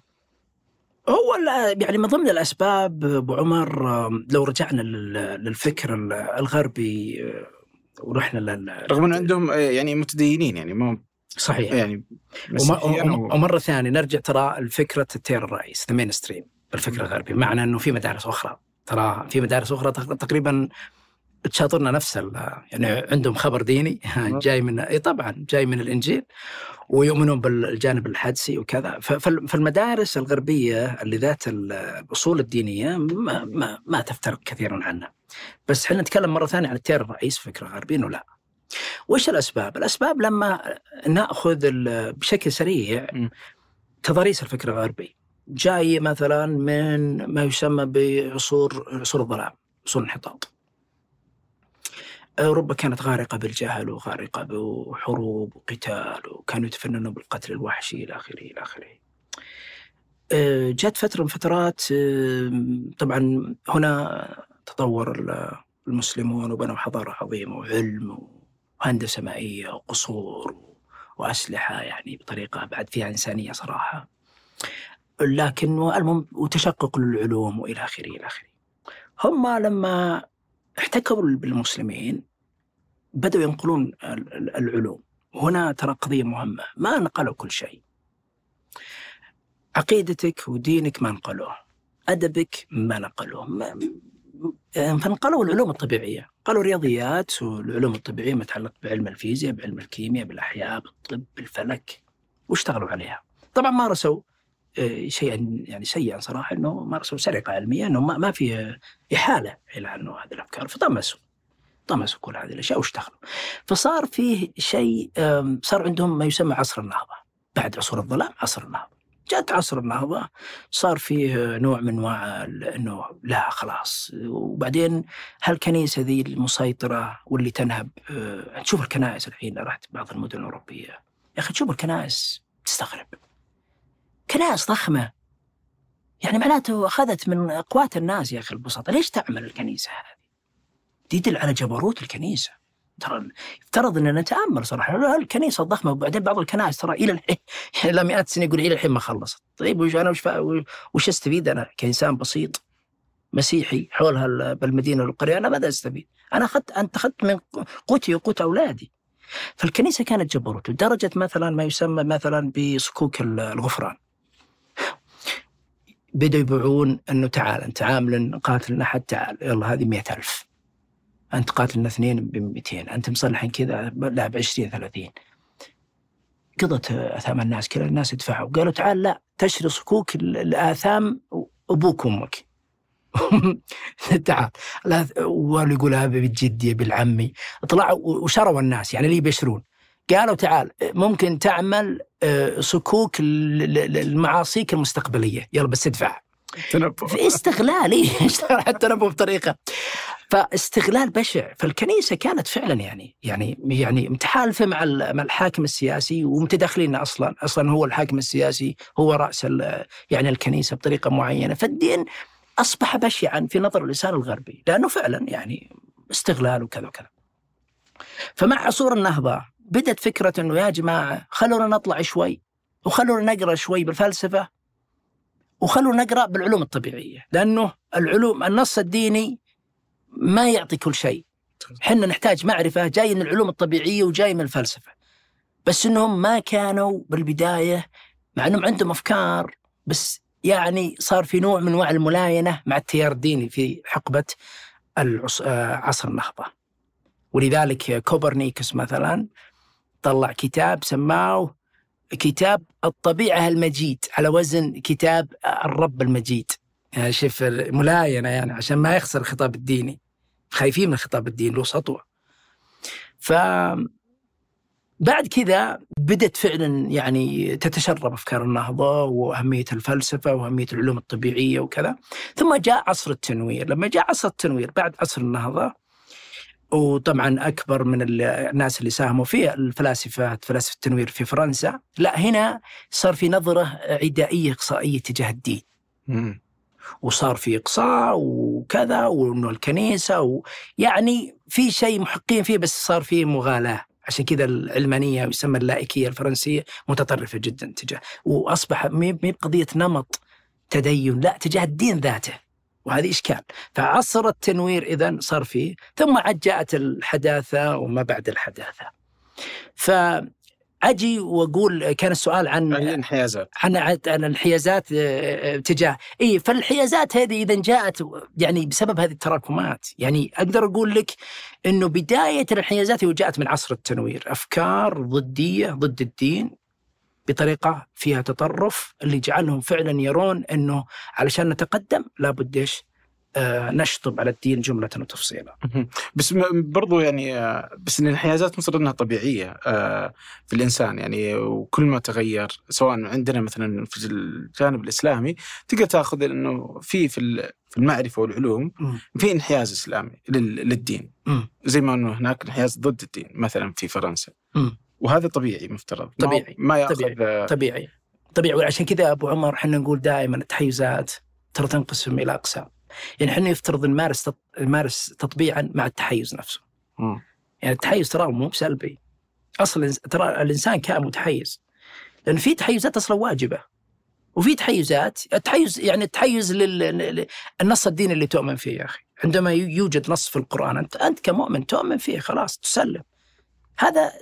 هو يعني من ضمن الأسباب أبو عمر لو رجعنا لل- للفكر ال- الغربي ورحنا لل رغم ان عندهم يعني متدينين يعني ما صحيح. يعني ومرة ثانية نرجع ترى لفكرة التيار الرئيس the mainstream الفكر الغربي معنى إنه في مدارس أخرى. ترى في مدارس أخرى تق- تقريبا تشاطرنا نفس يعني عندهم خبر ديني جاي من إي طبعا جاي من الإنجيل ويؤمنون بالجانب الحدسي وكذا. فالمدارس الغربية اللي ذات ال- الأصول الدينية ما, ما, ما تفترق كثيرا عنها. بس إحنا نتكلم مرة ثانية عن التيار الرئيس فكرة غربي إنه لا. وش الأسباب؟ الأسباب لما نأخذ بشكل سريع. تضاريس الفكر الغربي جاي مثلا من ما يسمى بعصور عصور الظلام عصور الانحطاط أوروبا كانت غارقة بالجهل وغارقة بحروب وقتال وكانوا يتفننوا بالقتل الوحشي إلى آخره إلى آخره آه، جت فترة من فترات آه، طبعا هنا تطور ال- المسلمون وبنوا حضارة عظيمة وعلم وهندسة مائية وقصور وأسلحة يعني بطريقة بعد فيها إنسانية صراحة. لكن المهم وتشقق للعلوم وإلى آخره إلى آخره. هم لما احتكوا بالمسلمين بدأوا ينقلون ال- ال- العلوم. هنا ترى قضية مهمة. ما نقلوا كل شيء. عقيدتك ودينك ما نقلوه. أدبك ما نقلوه. ما فنقلوا العلوم الطبيعية. قالوا الرياضيات والعلوم الطبيعية متعلق بعلم الفيزياء بعلم الكيمياء بالأحياء بالطب بالفلك واشتغلوا عليها. طبعا مارسوا آه، شيئا يعني سيئا صراحة إنه مارسوا سرقة علمية إنه ما, ما في إحالة إلى انه هذه الأفكار. فطمسوا طمسوا كل هذه الأشياء واشتغلوا. فصار فيه شيء صار عندهم ما يسمى عصر النهضة. بعد عصور الظلام عصر النهضة. جاءت عصر النهضة صار فيه نوع من أنواع إنه لا خلاص. وبعدين هالكنيسة ذي المسيطرة واللي تنهب آه، تشوف الكنائس الحين رحت بعض المدن الأوروبية. يا أخي تشوف الكنائس تستغرب. كنائس ضخمة. يعني معناته أخذت من اقوات الناس يا أخي البسطاء ليش تعمل الكنيسة هذه؟ يدل على جبروت الكنيسة. ترى يفترض ان نتأمل صراحة. الكنيسة الضخمة وبعدين بعض الكنائس ترى إلى الحين إلى مئات السنين يقول إلى الحين ما خلصت. طيب وش أنا وش, وش أستفيد أنا كإنسان بسيط مسيحي حول هال- بالمدينة والقريه أنا ماذا أستفيد؟ أنا اخذت أنت أخذت من قوتي وقوت أولادي. فالكنيسة كانت جبروت لدرجة مثلا ما يسمى مثلا بصكوك ال- الغفران. بدأوا يبيعون إنه تعال انت عامل نقاتل احد تعال. يلا هذه مئة ألف. أنت قاتلنا اثنين ب 200 أنت مصلح كذا لا ب 20 30 قضت آثام الناس كذا الناس يدفعوا. قالوا تعال لا تشري صكوك ال- الآثام أبوك وأمك. تعال. واللي يقول هذا بالجدية بالعمي. طلعوا وشروا الناس يعني اللي بيشرون قالوا تعال ممكن تعمل آه، صكوك ل- ل- المعاصيك المستقبلية. يلا بس ادفع. تنبؤ. في استغلال إيه، نبوه بطريقة. فاستغلال بشع فالكنيسة كانت فعلا يعني يعني يعني متحالفة مع مع الحاكم السياسي ومتداخلين أصلا. أصلا هو الحاكم السياسي هو رأس يعني الكنيسة بطريقة معينة. فالدين أصبح بشعا في نظر الانسان الغربي لأنه فعلا يعني استغلال وكذا وكذا. فمع عصور النهضة بدت فكرة إنه يا جماعة خلونا نطلع شوي وخلونا نقرأ شوي بالفلسفة وخلونا نقرأ بالعلوم الطبيعية لأنه العلوم النص الديني ما يعطي كل شيء. حنا نحتاج معرفة جاي من العلوم الطبيعية وجاي من الفلسفة. بس إنهم ما كانوا بالبداية مع إنهم عندهم أفكار بس يعني صار في نوع من أنواع الملاينة مع التيار الديني في حقبة آه، عصر النهضة. ولذلك كوبرنيكوس مثلا طلع كتاب سماه كتاب الطبيعة المجيد على وزن كتاب الرب المجيد. يعني شوف ملاينة يعني عشان ما يخسر الخطاب الديني. خايفين من الخطاب الديني له سطوة. ف بعد كذا بدت فعلا يعني تتشرب أفكار النهضة وأهمية الفلسفة وأهمية العلوم الطبيعية وكذا. ثم جاء عصر التنوير. لما جاء عصر التنوير بعد عصر النهضة وطبعا أكبر من ال- الناس اللي ساهموا فيه الفلاسفة فلاسفة التنوير في فرنسا. لا هنا صار في نظرة عدائية إقصائية تجاه الدين. مم. وصار في إقصاء وكذا وإنه الكنيسة ويعني في شيء محقين فيه بس صار فيه مغالاة. عشان كذا العلمانيه يسمى اللائكية الفرنسية متطرفة جدا تجاه. وأصبح ما هي بقضيه نمط تدين لا تجاه الدين ذاته. وهذه إشكال. فعصر التنوير إذا صار فيه ثم عاد جاءت الحداثة وما بعد الحداثة. فأجي وأقول كان السؤال عن الانحيازات. عن عن الانحيازات آه، آه، تجاه. إي فالانحيازات هذه إذا جاءت يعني بسبب هذه التراكمات. يعني أقدر أقول لك إنه بداية الانحيازات هي جاءت من عصر التنوير. أفكار ضدية ضد الدين بطريقة فيها تطرف اللي جعلهم فعلا يرون إنه علشان نتقدم لابد إيش؟ آه، نشطب على الدين جملة وتفصيلا. بس برضو يعني آه، بس إن الانحيازات مصر إنها طبيعية آه، في الإنسان يعني وكل ما تغير سواء عندنا مثلا في الجانب الإسلامي تقدر تأخذ إنه في في في المعرفة والعلوم. في انحياز إسلامي لل- للدين. زي ما إنه هناك انحياز ضد الدين مثلا في فرنسا. وهذا طبيعي مفترض. طبيعي. ما يأخذ طبيعي. آه، طبيعي. طبيعي. وعشان كذا أبو عمر إحنا نقول دائما التحيزات ترى تنقسم إلى أقسام. يعني إحنا يفترض نمارس تط... نمارس تطبيعا مع التحيز نفسه. مم. يعني التحيز ترى مو بسلبي. أصلا ترى الإنسان كائن متحيز لأن في تحيزات أصلا واجبة. وفي تحيزات التحيز يعني التحيز لل... للنص الديني اللي تؤمن فيه يا أخي. عندما يوجد نص في القرآن أنت أنت كمؤمن تؤمن فيه خلاص تسلم. هذا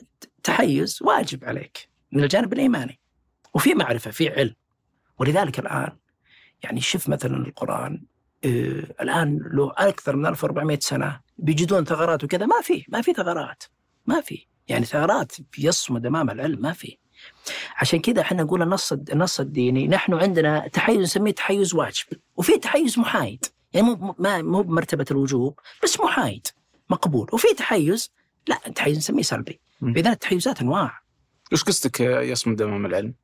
تحيز واجب عليك من الجانب الإيماني وفي معرفة في علم. ولذلك الآن يعني شوف مثلا القرآن آه الآن له أكثر من 1400 سنة بيجدون ثغرات وكذا ما في ما في ثغرات ما في. يعني ثغرات يصمد أمام العلم ما في. عشان كذا إحنا نقول النص النص الديني نحن عندنا تحيز نسميه تحيز واجب وفي تحيز محايد. يعني مو ما مو بمرتبة الوجوب بس محايد مقبول. وفي تحيز لا تحيز نسميه سلبي. فاذا التحيزات انواع وش قصدك يصمد امام العلم؟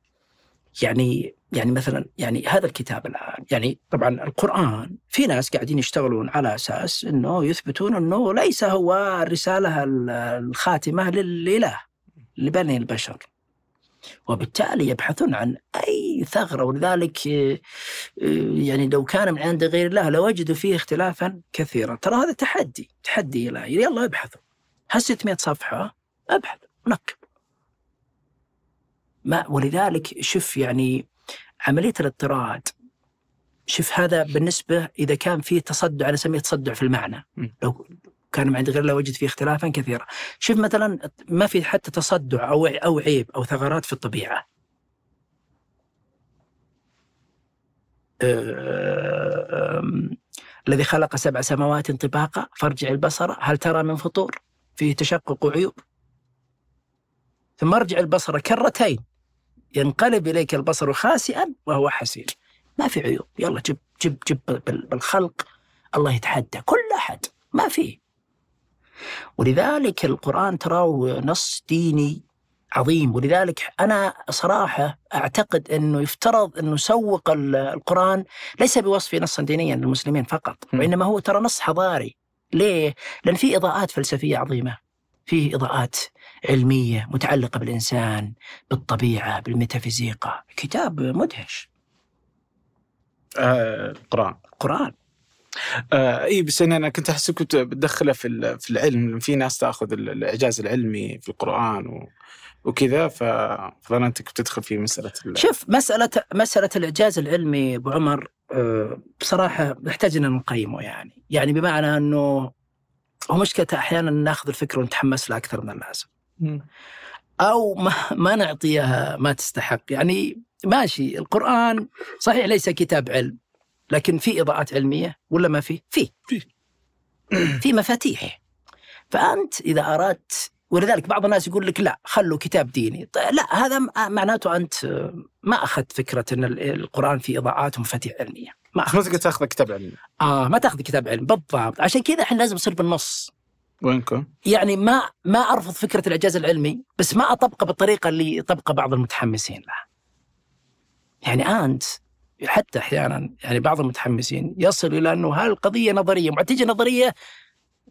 يعني يعني مثلا يعني هذا الكتاب الآن يعني طبعا القرآن في ناس قاعدين يشتغلون على أساس إنه يثبتون إنه ليس هو الرساله ال- الخاتمة للإله لبني البشر. وبالتالي يبحثون عن أي ثغرة. ولذلك يعني لو كان من عند غير الله لوجدوا فيه اختلافا كثيرا. ترى هذا تحدي تحدي إلهي. يلا ابحثوا. هل 600 صفحة؟ أبحث نكب ما ولذلك شوف يعني عملية الاضطراد. شوف هذا بالنسبة إذا كان فيه تصدع أنا أسميه تصدع في المعنى. لو كان من عند غير الله وجد فيه اختلافا كثيرا شوف مثلا ما في حتى تصدع أو أو عيب أو ثغرات في الطبيعة. أم، الذي خلق سبع سماوات طباقا فارجع البصر هل ترى من فطور؟ فيه تشقق وعيوب. ثم ارجع البصر كرتين. ينقلب إليك البصر خاسئا وهو حسير. ما في عيوب. يلا جب جب جب بال- بالخلق. الله يتحدى كل أحد. ما في. ولذلك القرآن تراه نص ديني عظيم. ولذلك أنا صراحة أعتقد إنه يفترض إنه سوق ال- القرآن ليس بوصفه نصا دينيا للمسلمين فقط. وإنما هو ترى نص حضاري. ليه؟ لأن فيه إضاءات فلسفية عظيمة. فيه إضاءات علمية متعلقة بالإنسان بالطبيعة بالميتافيزيقا. كتاب مدهش. آه القران القران آه اي بس أنا كنت احسك كنت بتدخله في في العلم. في ناس تأخذ ال- الإعجاز العلمي في القرآن و وكذا ف- فظننتك بتدخل في مسألة ال- شوف مسألة مسألة الإعجاز العلمي أبو عمر آه، بصراحة نحتاج أن نقيمه يعني. يعني بمعنى أنه هو مشكلة أحيانا ناخذ الفكرة ونتحمس لها أكثر من اللازم. أو ما, ما نعطيها ما تستحق. يعني ماشي القرآن صحيح ليس كتاب علم. لكن في إضاءات علمية ولا ما في؟ في. في. في مفاتيح. فأنت إذا أردت ولذلك بعض الناس يقول لك لا خلوا كتاب ديني. لا هذا م- معناته أنت ما أخذت فكرة أن ال- القرآن فيه إضاءات ومفاتيح علمية. ما بس ما تاخذ كتاب علمي. آه ما تاخذ كتاب علم بالضبط. عشان كذا إحنا لازم نصير بالنص. وينكم؟ يعني ما ما أرفض فكرة الإعجاز العلمي بس ما أطبقه بالطريقة اللي يطبقها بعض المتحمسين له. يعني أنت حتى أحيانا يعني بعض المتحمسين يصل إلى أنه هالقضيه نظرية وبعد تجي نظرية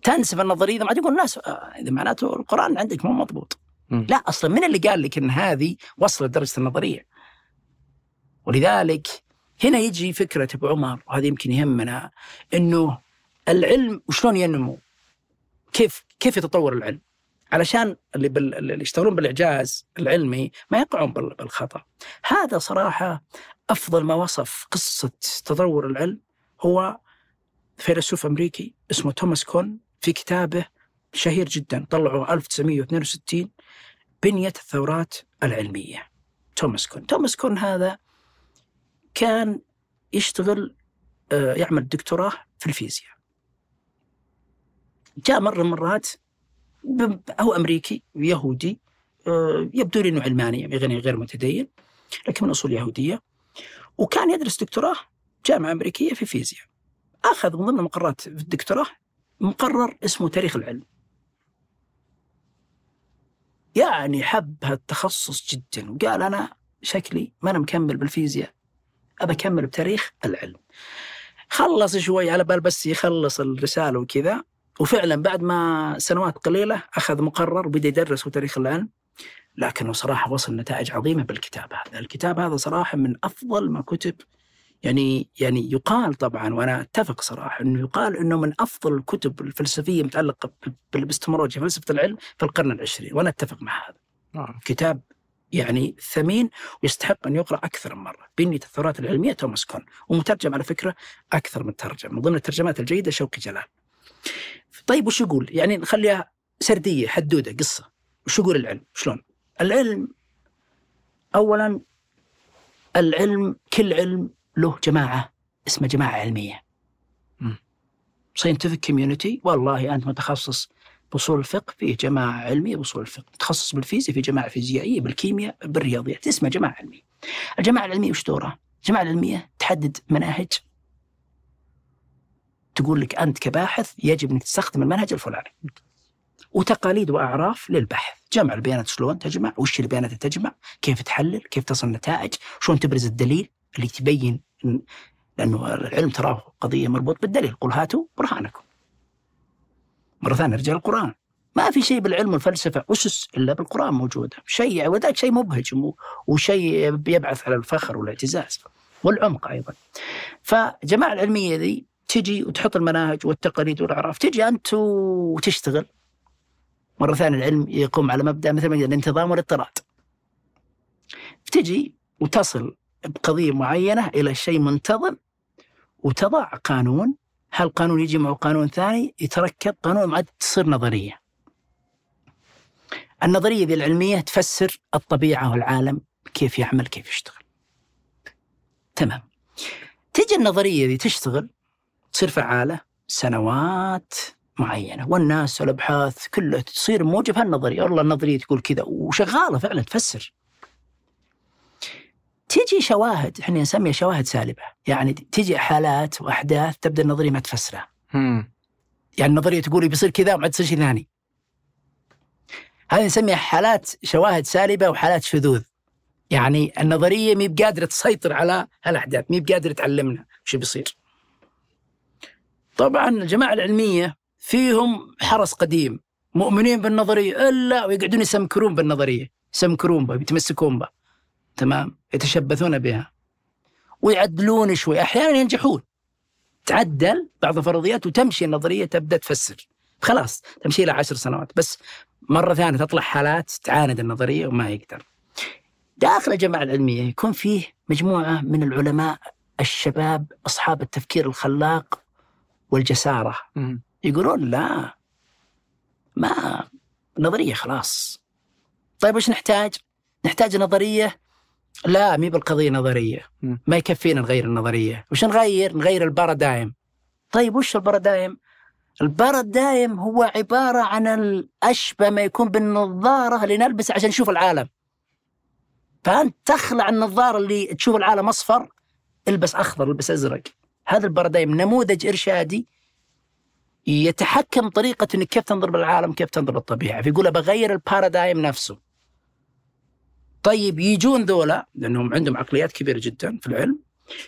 تنسف النظرية بعد يقول الناس آه، إذا معناته القرآن عندك مو مضبوط. لا أصلا من اللي قال لك إن هذه وصلت درجة النظرية؟ ولذلك هنا يجي فكرة أبو عمر وهذه يمكن يهمنا إنه العلم وشلون ينمو؟ كيف كيف يتطور العلم؟ علشان اللي, بال... اللي يشتغلون بالإعجاز العلمي ما يقعون بال... بالخطأ. هذا صراحة أفضل ما وصف قصة تطور العلم هو فيلسوف أمريكي اسمه توماس كون في كتابه شهير جدا طلعه 1962 بنية الثورات العلمية. توماس كون، توماس كون هذا كان يشتغل آه، يعمل دكتوراه في الفيزياء. جاء مرة من المرات هو أمريكي يهودي آه، يبدو لي أنه علماني يعني غير متدين لكن من أصول يهودية وكان يدرس دكتوراه جامعة أمريكية في فيزياء. أخذ من ضمن مقررات في الدكتوراه مقرر اسمه تاريخ العلم. يعني حب هالتخصص جدا وقال أنا شكلي ما أنا مكمل بالفيزياء أبى أكمل بتاريخ العلم. خلص شوي على بال بس يخلص الرسالة وكذا وفعلا بعد ما سنوات قليلة أخذ مقرر وبدأ يدرس تاريخ العلم. لكنه صراحة وصل نتائج عظيمة بالكتاب هذا. الكتاب هذا صراحة من أفضل ما كتب يعني يعني يقال طبعا وأنا أتفق صراحة إنه يقال إنه من أفضل الكتب الفلسفية المتعلقه بالابستمولوجيا فلسفة العلم في القرن العشرين وأنا أتفق مع هذا. آه. كتاب يعني ثمين ويستحق أن يقرأ أكثر من مرة. بنيه الثورات العلمية توماس كون. ومترجم على فكرة أكثر من ترجمه من ضمن الترجمات الجيدة شوقي جلال. طيب وش يقول؟ يعني نخليها سردية حدودة قصة. وش يقول العلم؟ شلون؟ العلم. اولا العلم كل علم له جماعة اسمه جماعة علمية. مم. scientific community والله أنت متخصص بأصول الفقه في جماعة علمية بأصول الفقه. متخصص بالفيزياء في جماعة فيزيائية بالكيمياء بالرياضيات. اسمها جماعة علمية. الجماعة العلمية وش دورها؟ الجماعة العلمية تحدد مناهج. تقول لك أنت كباحث يجب أنك تستخدم المنهج الفلاني. وتقاليد وأعراف للبحث. جمع البيانات شلون تجمع؟ وش البيانات اللي تجمع؟ كيف تحلل؟ كيف تصل نتائج؟ شلون تبرز الدليل اللي تبين لأنه العلم تراه قضية مربوط بالدليل. قل هاتوا برهانكم. مرة ثانية نرجع للقرآن. ما في شيء بالعلم والفلسفة أسس إلا بالقرآن موجودة شيء وذاك شيء مبهج وشيء بيبعث على الفخر والاعتزاز والعمق أيضا. فجماعة العلمية ذي تجي وتحط المناهج والتقاليد والأعراف. تجي أنت وتشتغل. مرة ثانية العلم يقوم على مبدأ مثل ما الانتظام والاضطراد. تجي وتصل بقضية معينة إلى شيء منتظم وتضع قانون هالقانون يجي مع قانون ثاني؟ يتركب قانون عاد تصير نظرية. النظرية ذي العلمية تفسر الطبيعة والعالم كيف يعمل كيف يشتغل. تمام. تجي النظرية ذي تشتغل تصير فعالة سنوات معينة والناس والأبحاث كلها تصير موجب هالنظرية والله النظرية تقول كذا وشغالة فعلا تفسر تجي شواهد إحنا نسميها شواهد سالبة يعني تجي حالات وأحداث تبدأ النظرية ما تفسرها. يعني النظرية تقول بيصير كذا وما تصير شيء ثاني. هذه نسميها حالات شواهد سالبة وحالات شذوذ. يعني النظرية مي بقادرة تسيطر على هالأحداث، مي بقادرة تعلمنا وش بيصير. طبعا الجماعة العلمية فيهم حرس قديم مؤمنين بالنظرية إلا ويقعدون يسمكرون بالنظرية، يسمكرون بها يتمسكون بها. تمام؟ يتشبثون بها. ويعدلون شوي، أحيانا ينجحون. تعدل بعض الفرضيات وتمشي النظرية تبدأ تفسر خلاص تمشي لها عشر سنوات بس مرة ثانية تطلع حالات تعاند النظرية وما يقدر داخل الجماعة العلمية يكون فيه مجموعة من العلماء الشباب أصحاب التفكير الخلاق والجسارة مم. يقولون لا ما نظرية خلاص طيب وش نحتاج؟ نحتاج نظرية لا مي بالقضية نظرية. ما يكفينا نغير النظرية وش نغير؟ نغير البارادايم طيب وش ال paradigm؟ ال paradigm هو عبارة عن الأشبه ما يكون بالنظارة اللي نلبسها عشان نشوف العالم فأنت تخلع النظارة اللي تشوف العالم أصفر البس أخضر البس أزرق هذا ال paradigm نموذج إرشادي يتحكم طريقة إنك كيف تنظر بالعالم كيف تنظر بالطبيعة. فيقول بغير ال paradigm نفسه. طيب يجون ذولا لأنهم عندهم عقليات كبيرة جدا في العلم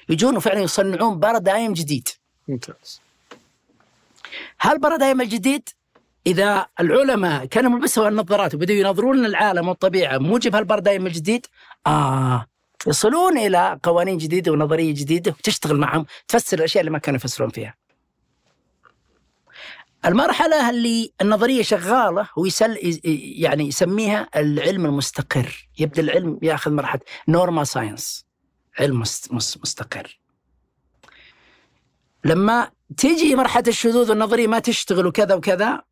يجون وفعلا يصنعون بارادايم جديد. ممتاز. هالبارادايم الجديد؟ إذا العلماء كانوا ملبسوا النظارات وبدأوا ينظرون العالم والطبيعة موجب هالبارادايم الجديد؟ آه. يصلون إلى قوانين جديدة ونظرية جديدة وتشتغل معهم تفسر الأشياء اللي ما كانوا يفسرون فيها. المرحلة اللي النظرية شغالة هو يسل يعني يسميها العلم المستقر. يبدأ العلم يأخذ مرحلة normal science علم مست- مس- مستقر. لما تيجي مرحلة الشذوذ والنظرية ما تشتغل وكذا وكذا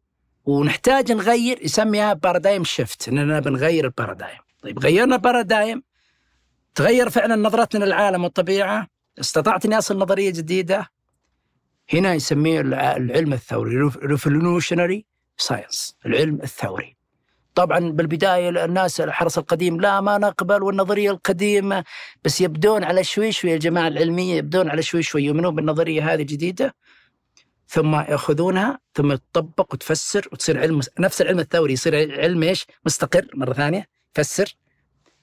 ونحتاج نغير يسميها paradigm shift إننا بنغير ال paradigm طيب غيرنا ال paradigm تغير فعلا نظرتنا للعالم والطبيعة. استطعت إني أصل نظرية جديدة. هنا يسميه الع- العلم الثوري revolutionary science العلم الثوري طبعا بالبداية الناس الحرس القديم لا ما نقبل والنظرية القديمة بس يبدون على شوي شوي الجماعة العلمية يبدون على شوي شوي يؤمنون بالنظرية هذه جديدة ثم يأخذونها ثم تطبق وتفسر وتصير علم نفس العلم الثوري يصير علم إيش؟ مستقر مرة ثانية يفسر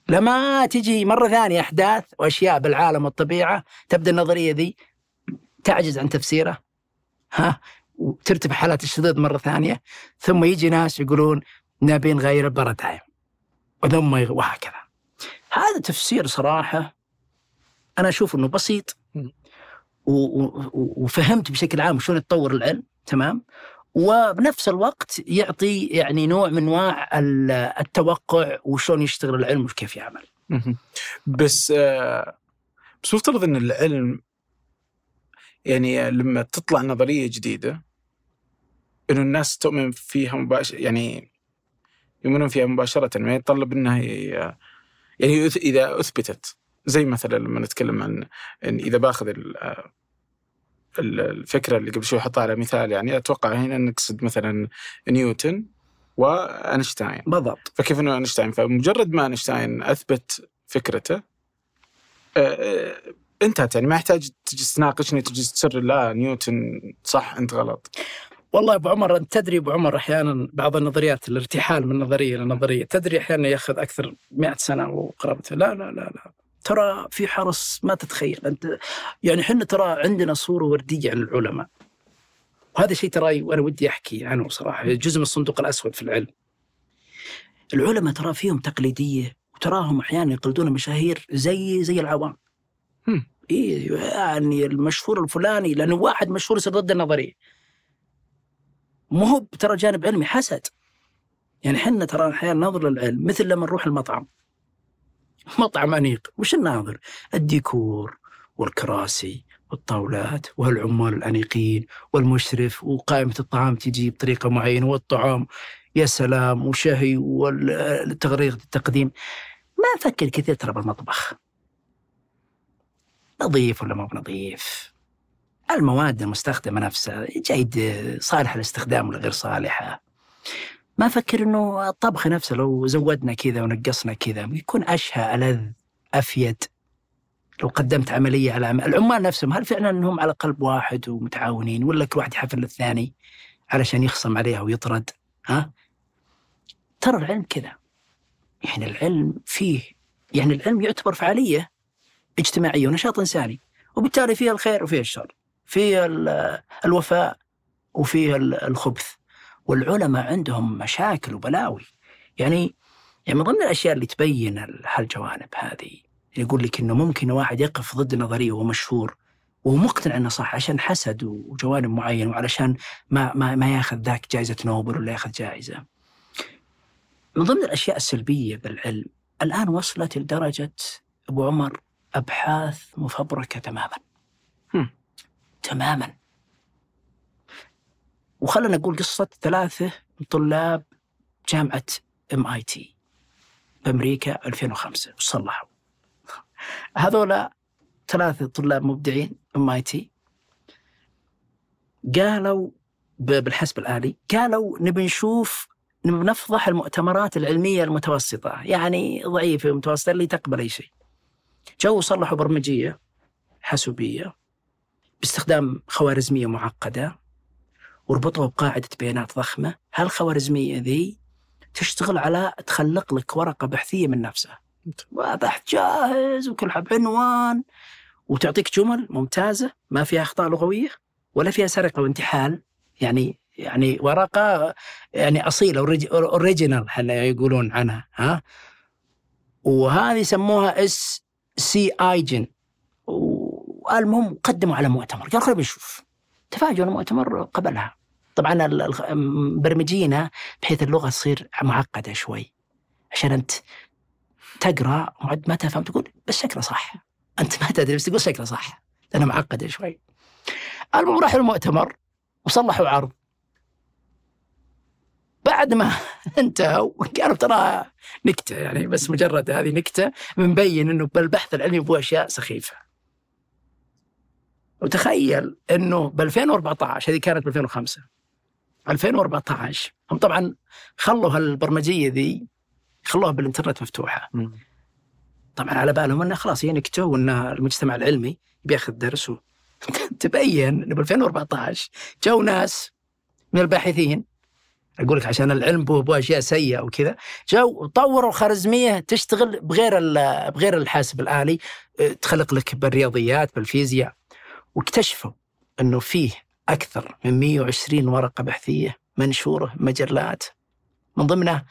لما تجي مرة ثانية أحداث وأشياء بالعالم والطبيعة تبدأ النظرية ذي تعجز عن تفسيره؟ ها وترتفع حالات الشذوذ مرة ثانية ثم يجي ناس يقولون نبي نغير البارادايم وثم يغ- وهكذا. هذا تفسير صراحة أنا أشوف إنه بسيط. و- و- وفهمت بشكل عام شلون يتطور العلم تمام؟ وبنفس الوقت يعطي يعني نوع من أنواع ال- التوقع وشلون يشتغل العلم وكيف يعمل. بس آه، بس مفترض إن العلم يعني لما تطلع نظرية جديدة إنه الناس تؤمن فيها مباشر يعني يؤمنون فيها مباشرة ما يتطلب إنها يعني إذا أثبتت زي مثلا لما نتكلم عن إن إذا باخذ ال- ال- الفكرة اللي قبل شوي حطها على مثال يعني أتوقع هنا نقصد مثلا نيوتن وأينشتاين. بالضبط. فكيف إنه أينشتاين؟ فمجرد ما أينشتاين أثبت فكرته آه، آه، انتهت يعني ما يحتاج تجلس تناقشني تجلس تسر لا نيوتن صح انت غلط. والله أبو عمر أنت تدري أبو عمر أحيانا بعض النظريات الارتحال من نظرية لنظريه تدري أحيانا يأخذ أكثر 100 سنة وقرابته. لا لا لا لا. ترى في حرص ما تتخيل. أنت يعني إحنا ترى عندنا صورة وردية عن العلماء. وهذا شيء ترى وأنا ودي أحكي عنه صراحة. جزء من الصندوق الأسود في العلم. العلماء ترى فيهم تقليدية وتراهم أحيانا يقلدون مشاهير زي زي العوام. هم. إيه يعني المشهور الفلاني لأنه واحد مشهور يصير ضد النظرية. مو هو ترى جانب علمي حسد. يعني إحنا ترى أحيانا ننظر للعلم مثل لما نروح المطعم. مطعم أنيق. وش الناظر؟ الديكور والكراسي والطاولات والعمال الأنيقين والمشرف وقائمة الطعام تجي بطريقة معينة والطعام يا سلام وشهي والتغريق التقديم ما نفكر كثير ترى بالمطبخ. نظيف ولا مو بنظيف؟ المواد المستخدمة نفسها جيد صالحه للاستخدام ولا غير صالحة؟ ما أفكر إنه الطبخ نفسه لو زودنا كذا ونقصنا كذا يكون أشهى ألذ أفيد. لو قدمت عملية على عمل العمال نفسهم هل فعلا إنهم على قلب واحد ومتعاونين ولا كل واحد يحفل للثاني علشان يخصم عليها ويطرد؟ ها؟ ترى العلم كذا. يعني العلم فيه يعني العلم يعتبر فعالية. اجتماعية ونشاط إنساني وبالتالي فيها الخير وفيها الشر فيها ال- الوفاء وفيها ال- الخبث والعلماء عندهم مشاكل وبلاوي يعني يعني من ضمن الأشياء اللي تبين ال- هالجوانب هذه يقول لك إنه ممكن واحد يقف ضد النظريه وهو مشهور إنه صح عشان حسد وجوانب معين وعلشان ما ما ما ياخذ ذاك جائزة نوبل ولا ياخذ جائزة. من ضمن الأشياء السلبية بالعلم الآن وصلت لدرجة أبو عمر أبحاث مفبركة تماما. هم. تماما. وخلنا نقول قصة ثلاثة من طلاب جامعة MIT بأمريكا 2005 وش صلحوا؟ هذولا ثلاثة طلاب مبدعين MIT قالوا بالحاسب الآلي قالوا نبي نشوف نبي نفضح المؤتمرات العلمية المتوسطة يعني ضعيفة ومتوسطة اللي تقبل أي شيء جو صلحوا برمجية حاسوبية باستخدام خوارزمية معقدة وربطوها بقاعدة بيانات ضخمة هالخوارزمية ذي تشتغل على تخلق لك ورقة بحثية من نفسها. بحث جاهز وكل حط عنوان وتعطيك جمل ممتازة ما فيها أخطاء لغوية ولا فيها سرقة وانتحال. يعني يعني ورقة يعني أصيلة original يقولون عنها ها؟ وهذه يسموها SCIgen. والمهم قدموا على مؤتمر. قالوا خلينا نشوف تفاجئوا المؤتمر قبلها. طبعا مبرمجينها بحيث اللغة تصير معقدة شوي. عشان أنت تقرأ وعد ما تفهم تقول بس شكله صح. أنت ما تدري بس تقول شكله صح. لانها معقدة شوي. المهم راحوا المؤتمر وصلحوا عرض. بعد ما انتهوا قالوا ترى نكتة يعني بس مجرد هذه نكتة مبين إنه بالبحث العلمي بو أشياء سخيفة. وتخيل إنه ب 2014 هذه كانت ب 2005 2014 هم طبعا خلوا هالبرمجية ذي خلوها بالإنترنت مفتوحة. طبعا على بالهم انه خلاص هي نكتة وإن المجتمع العلمي بياخذ درس و... تبين إنه ب 2014 جو ناس من الباحثين أقول لك عشان العلم بو أشياء سيئة وكذا. جو طوروا خارزميه تشتغل بغير بغير الحاسب الآلي آه، تخلق لك بالرياضيات بالفيزياء. واكتشفوا إنه فيه أكثر من 120 ورقة بحثية منشورة مجلات. من ضمنها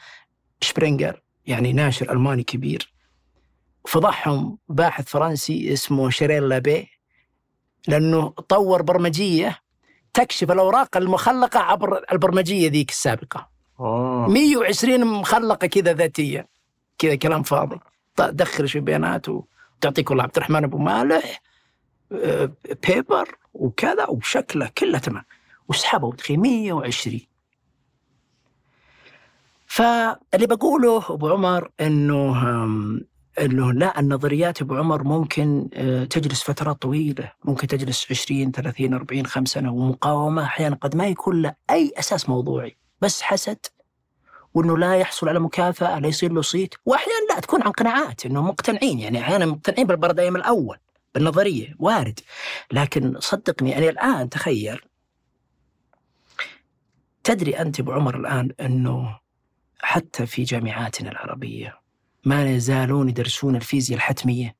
Springer يعني ناشر ألماني كبير. فضحهم باحث فرنسي اسمه سيريل لابي لأنه طور برمجية تكشف الأوراق المخلقة عبر البرمجية ذيك السابقة. اوه 120 مخلقة كذا ذاتيا كذا كلام فاضي. ط- دخل شوي بيانات وتعطيك والله عبد الرحمن أبو مالح آه، بيبر وكذا وشكله كله تمام. وسحبوا تخيل 120 فاللي بقوله أبو عمر إنه إنه لا النظريات ابو عمر ممكن آه، تجلس فترات طويلة، ممكن تجلس 20 30 40 5 سنة ومقاومة. أحيانا قد ما يكون له اي أساس موضوعي، بس حسد وإنه لا يحصل على مكافأة لا يصير له صيت، وأحيانا لا تكون عن قناعات إنه مقتنعين. يعني أحيانا مقتنعين بالبرادايم الأول بالنظرية وارد، لكن صدقني يعني الآن تخيل تدري أنت ابو عمر الآن إنه حتى في جامعاتنا العربية ما يزالون يدرسون الفيزياء الحتمية.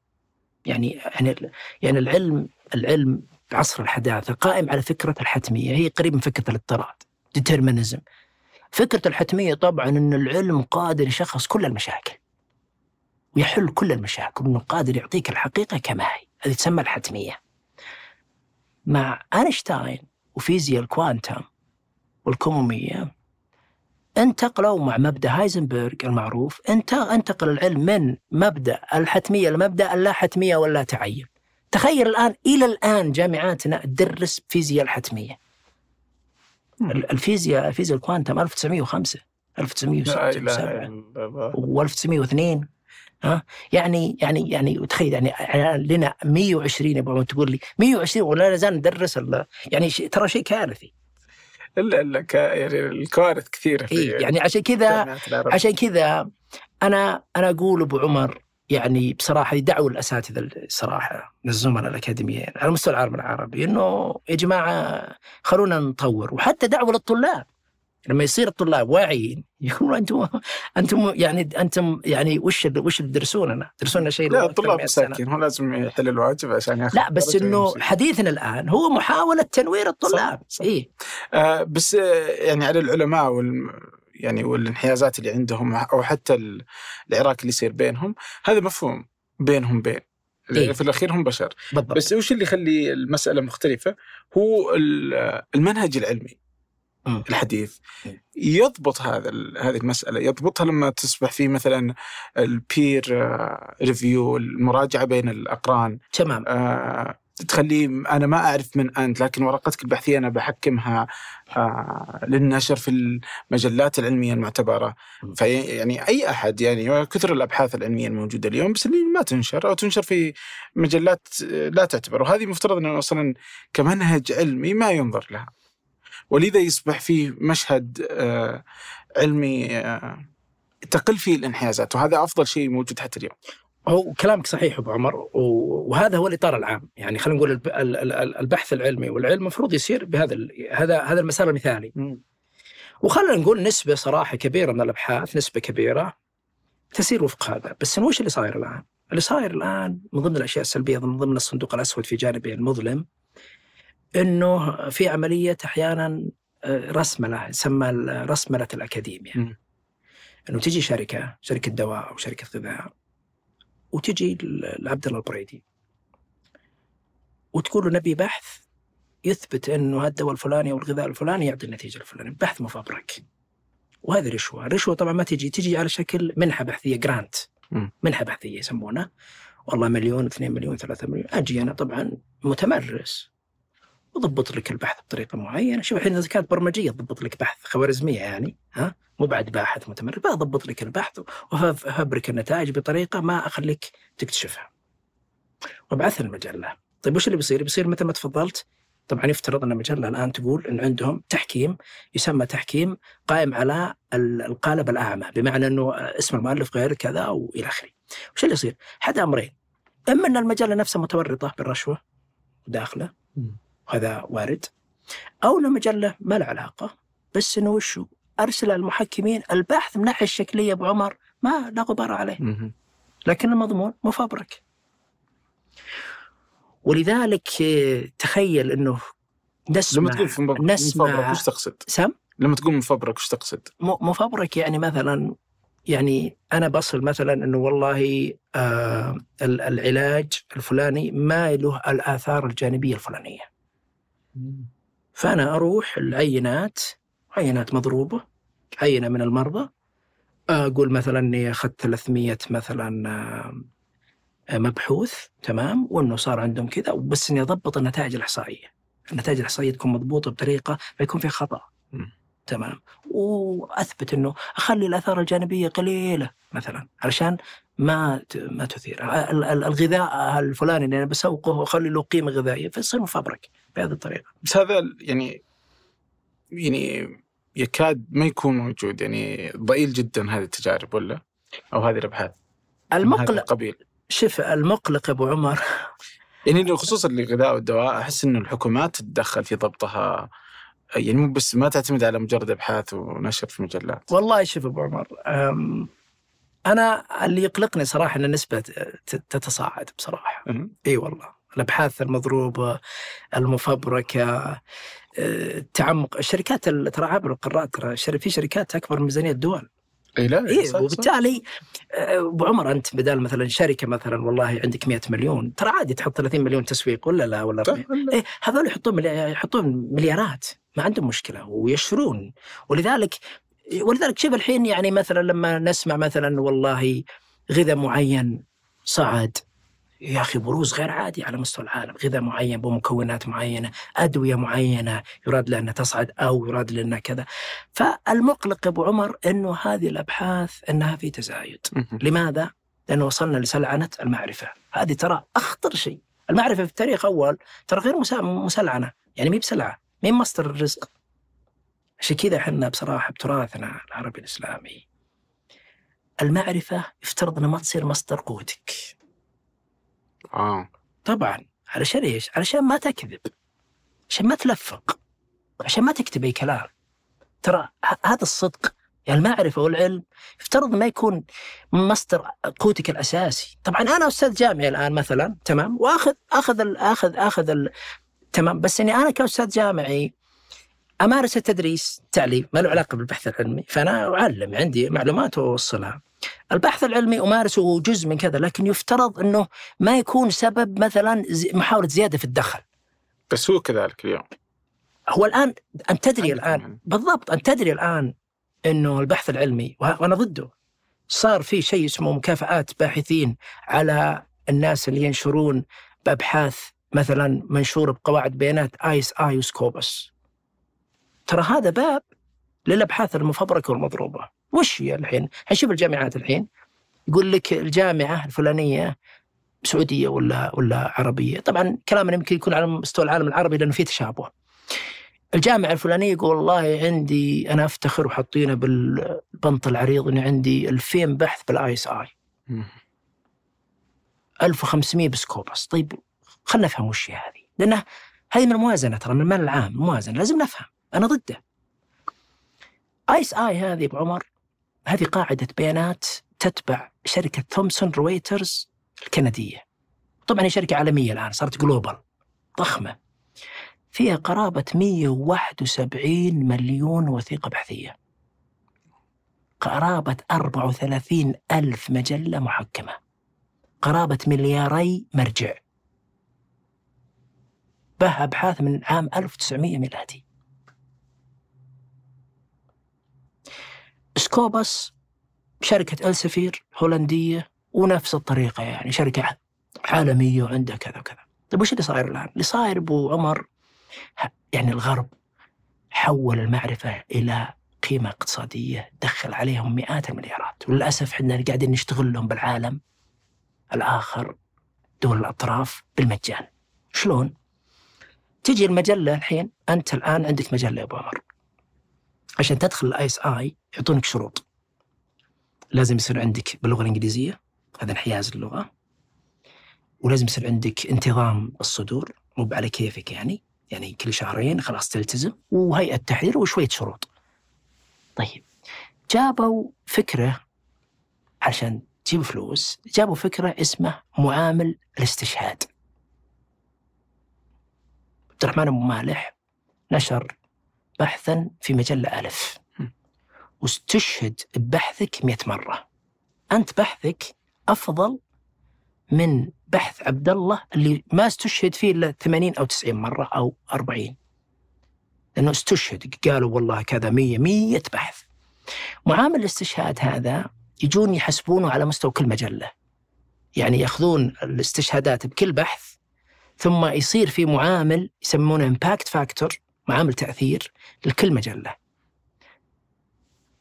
يعني يعني يعني العلم العلم بعصر الحداثة قائم على فكرة الحتمية. هي قريب من فكرة الاضطراد determinism. فكرة الحتمية طبعا إن العلم قادر يشخص كل المشاكل ويحل كل المشاكل انه قادر يعطيك الحقيقة كما هي هذه تسمى الحتمية. مع أينشتاين وفيزياء الكوانتم والكموميه انتقلوا مع مبدأ هايزنبرغ المعروف. انت انتقل العلم من مبدأ الحتمية لمبدا اللا حتمية واللا تعين تخيل الآن إلى الآن جامعاتنا تدرس فيزياء الحتمية. ال- الفيزياء فيزياء الكوانتم 1905 لا 1907 اله إلا الله. و1902 ها؟ يعني يعني يعني تخيل يعني لنا 120 يا ابو عمر تقول لي 120 ولا لا زال ندرس يعني ترى شيء كارثي الا الا ك- يعني الكوارث كثيرة في إيه يعني عشان كذا. عشان كذا أنا أنا أقول أبو عمر يعني بصراحة يدعوا الاساتذه الصراحه من الزملاء الأكاديميين على مستوى العالم العربي إنه يا جماعة خلونا نطور وحتى دعوة للطلاب لما يصير الطلاب واعيين يقولوا أنتم أنتم يعني أنتم يعني وش وش تدرسوننا؟ تدرسون شيء لا الطلاب من 100 سنة. مساكين هو لازم يحل الواجب عشان ياخذ لا بس إنه. حديثنا الآن هو محاولة تنوير الطلاب. إيه آه بس آه يعني على العلماء وال يعني والانحيازات اللي عندهم أو حتى ال- العراك اللي يصير بينهم هذا مفهوم بينهم بين إيه. في الأخير هم بشر بالضبط بس وش اللي يخلي المسألة مختلفة هو ال- المنهج العلمي الحديث. يضبط هذا هذه المسألة يضبطها لما تصبح في مثلا البير ريفيو المراجعة بين الأقران. تمام. آه، تخليه أنا ما أعرف من أنت لكن ورقتك البحثية أنا بحكمها آه، للنشر في المجلات العلمية المعتبرة. م. في يعني أي أحد يعني كثر الأبحاث العلمية الموجودة اليوم بس اللي ما تنشر أو تنشر في مجلات آه، لا تعتبر. وهذه مفترض إنه أصلا كمنهج علمي ما ينظر لها. ولذا يصبح فيه مشهد آه، علمي آه، تقل فيه الانحيازات وهذا أفضل شيء موجود حتى اليوم. هو كلامك صحيح أبو عمر وهذا هو الإطار العام. يعني خلينا نقول الب- ال- ال- ال- البحث العلمي والعلم المفروض يصير بهذا هذا هذا المسار المثالي. وخلينا نقول نسبة صراحة كبيرة من الأبحاث نسبة كبيرة تسير وفق هذا. بس وش اللي صاير الآن؟ اللي صاير الآن من ضمن الأشياء السلبية من ضمن الصندوق الأسود في جانبه المظلم إنه في عملية أحيانا آه، رسملة يسمى رسملة الاكاديميا. إنه تجي شركة شركة دواء أو شركة غذاء وتجي لعبد الله البريدي. وتقول له نبي بحث يثبت إنه الدواء الفلاني أو الغذاء الفلاني يعطي النتيجة الفلانية، بحث مفبرك. وهذه رشوة، الرشوه طبعا ما تجي تجي على شكل منحة بحثية جرانت. منحة بحثية يسمونها. والله مليون 2 مليون 3 مليون. أجي أنا طبعا متمرس. وضبط لك البحث بطريقة معينة، شوف الحين إذا كانت برمجية تضبط لك بحث خوارزمية يعني ها مو بعد باحث متمرس بضبط لك البحث وافبرك النتائج بطريقة ما أخليك تكتشفها. وابعثها المجله. طيب وش اللي بيصير؟ بيصير مثل ما تفضلت طبعا يفترض أن المجله الآن تقول إن عندهم تحكيم يسمى تحكيم قائم على ال- القالب الأعمى بمعنى إنه اسم المؤلف غير كذا وإلى آخره. وش اللي يصير؟ حد أمرين إما إن المجلة نفسها متورطة بالرشوة داخلة مم. وهذا وارد أو ان المجله ما لها علاقة بس إنه وشو؟ أرسل المحكمين البحث من الناحيه الشكلية أبو عمر ما لا غبار عليه. لكن المضمون مفبرك ولذلك آه، تخيل إنه نسمع لما تقول في مفبرك نسمع- وش تقصد؟ سم لما تقول مفبرك وش تقصد؟ مفبرك يعني مثلا يعني أنا بصل مثلا إنه والله آه ال- العلاج الفلاني ما له الآثار الجانبية الفلانية فأنا أروح العينات عينات مضروبة عينة من المرضى أقول مثلا إني أخذت 300 مثلا آه، مبحوث تمام وإنه صار عندهم كذا بس إني أضبط النتائج الإحصائية. النتائج الإحصائية تكون مضبوطة بطريقة ما يكون فيها خطأ. مم. تمام. وأثبت إنه أخلي الآثار الجانبية قليلة مثلا علشان ما ما تثير. ال- ال- الغذاء الفلاني اللي أنا بسوقه واخلي له قيمة غذائية فيصير مفبرك بهذه الطريقة. بس هذا يعني يعني يكاد ما يكون موجود. يعني ضئيل جدا هذه التجارب ولا؟ أو هذه الأبحاث. المقلق القبيل. شوف المقلق أبو عمر. يعني خصوصا الغذاء والدواء أحس إنه الحكومات تتدخل في ضبطها. يعني مو بس ما تعتمد على مجرد أبحاث ونشر في مجلات. والله شوف أبو عمر أنا اللي يقلقني صراحة إن النسبة تتصاعد بصراحة. إي والله الأبحاث المضروبة المفبركة أه، التعمق الشركات ترى عبر القارات ترى في شركات أكبر من ميزانية الدول إي لا إي صح-. وبالتالي آه، أبو عمر أنت بدال مثلا شركة مثلا والله عندك 100 مليون ترى عادي تحط 30 مليون تسويق ولا لا ولا؟ إيه هذول يحطون. يحطون مليارات ما عندهم مشكلة ويشترون ولذلك ولذلك شوف الحين يعني مثلا لما نسمع مثلا والله غذاء معين صعد. يا أخي بروز غير عادي على مستوى العالم، غذاء معين بمكونات معينة، أدوية معينة يراد لها انها تصعد أو يراد لها كذا. فالمقلق يا أبو عمر إنه هذه الأبحاث إنها في تزايد. لماذا؟ لأنه وصلنا لسلعنة المعرفة. هذه ترى أخطر شيء. المعرفة في التاريخ أول ترى غير مسلعنة. يعني مي بسلعة مين مصدر الرزق. عشان كذا إحنا بصراحة بتراثنا العربي الإسلامي. المعرفة يفترض أنها ما تصير مصدر قوتك. آه. طبعا. علشان إيش؟ علشان ما تكذب. عشان ما تلفق. عشان ما تكتب أي كلام. ترى هذا الصدق. يعني المعرفة والعلم يفترض ما يكون مصدر قوتك الأساسي، طبعا أنا أستاذ جامعي الآن مثلا تمام؟ وآخذ آخذ ال آخذ آخذ ال تمام؟ بس إني أنا كأستاذ جامعي أمارس التدريس التعليم ما له علاقة بالبحث العلمي فأنا أعلم عندي معلومات وأوصلها. البحث العلمي أمارسه جزء من كذا لكن يفترض إنه ما يكون سبب مثلا محاولة زيادة في الدخل. بس هو كذلك اليوم هو الآن أنت تدري الآن يعني. بالضبط أنت تدري الآن إنه البحث العلمي وأنا ضده صار في شيء اسمه مكافآت باحثين على الناس اللي ينشرون بابحاث مثلا منشور بقواعد بيانات آيس اي وسكوبس ترى هذا باب للأبحاث المفبركة والمضروبة. وش هي الحين؟ حنشوف الجامعات الحين. يقول لك الجامعة الفلانية سعودية ولا ولا عربية، طبعا كلامنا يمكن يكون على مستوى العالم العربي لأنه في تشابه. الجامعة الفلانية يقول والله عندي أنا أفتخر وحاطينه بالبنط العريض اني عندي 2000 بحث بال ISI. مم. 1500 ب Scopus، طيب خلينا نفهم وش هي هذه، لأنه هذه من الموازنة ترى من المال العام، موازنه لازم نفهم، أنا ضده. ISI هذه أبو عمر هذه قاعدة بيانات تتبع شركة ثومسون رويترز الكندية. طبعا هي شركة عالمية الآن صارت global ضخمة. فيها قرابة 171 مليون وثيقة بحثية. قرابة 34 ألف مجلة محكمة. قرابة ملياري مرجع. به أبحاث من عام 1900 ميلادي. سكوبس شركة ألسفير هولندية ونفس الطريقة يعني شركة عالمية وعندها كذا وكذا طيب وش اللي صاير الآن؟ اللي صاير أبو عمر يعني الغرب حول المعرفة إلى قيمة اقتصادية دخل عليهم مئات المليارات وللأسف إحنا قاعدين نشتغل لهم بالعالم الآخر دول الأطراف بالمجان شلون؟ تجي المجلة الحين أنت الآن عندك مجلة يا أبو عمر عشان تدخل ال ISI يعطونك شروط. لازم يصير عندك باللغة الإنجليزية هذا انحياز اللغة ولازم يصير عندك انتظام الصدور مو على كيفك يعني يعني كل شهرين خلاص تلتزم وهيئة تحرير وشوية شروط. طيب جابوا فكرة عشان تجيب فلوس جابوا فكرة اسمه معامل الاستشهاد. عبد الرحمن أبو مالح نشر بحثا في مجلة ألف. واستشهد ببحثك مئة مرة. أنت بحثك أفضل من بحث عبد الله اللي ما استشهد فيه إلا 80 أو 90 مرة أو 40 لأنه استشهد قالوا والله كذا 100 100 بحث. معامل الاستشهاد هذا يجون يحسبونه على مستوى كل مجلة. يعني يأخذون الاستشهادات بكل بحث ثم يصير في معامل يسمونه impact factor معامل تأثير لكل مجلة.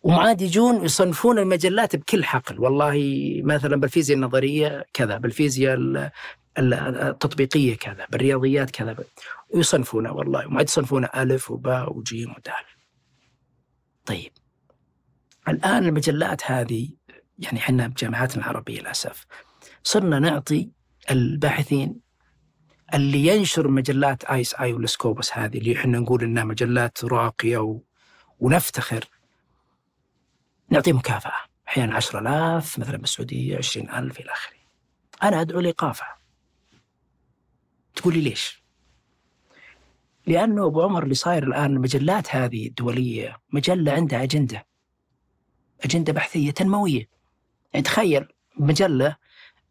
وعاد يجون يصنفون المجلات بكل حقل. والله مثلا بالفيزياء النظرية كذا بالفيزياء ال- ال- التطبيقية كذا بالرياضيات كذا ويصنفونه والله. وما يصنفونه ألف وباء وجيم ودال. طيب. الآن المجلات هذه يعني إحنا بجامعاتنا العربية للأسف صرنا نعطي الباحثين اللي ينشر مجلات آيس اي والسكوبس هذه اللي إحنا نقول إنها مجلات راقية و... ونفتخر. نعطيه مكافأة. أحيانا 10000 مثلا بالسعودية 20000 إلى آخره. أنا أدعو لايقافه تقول لي ليش؟ لأنه أبو عمر اللي صاير الآن المجلات هذه الدولية مجلة عندها أجندة. أجندة بحثية تنموية. يعني تخيل مجلة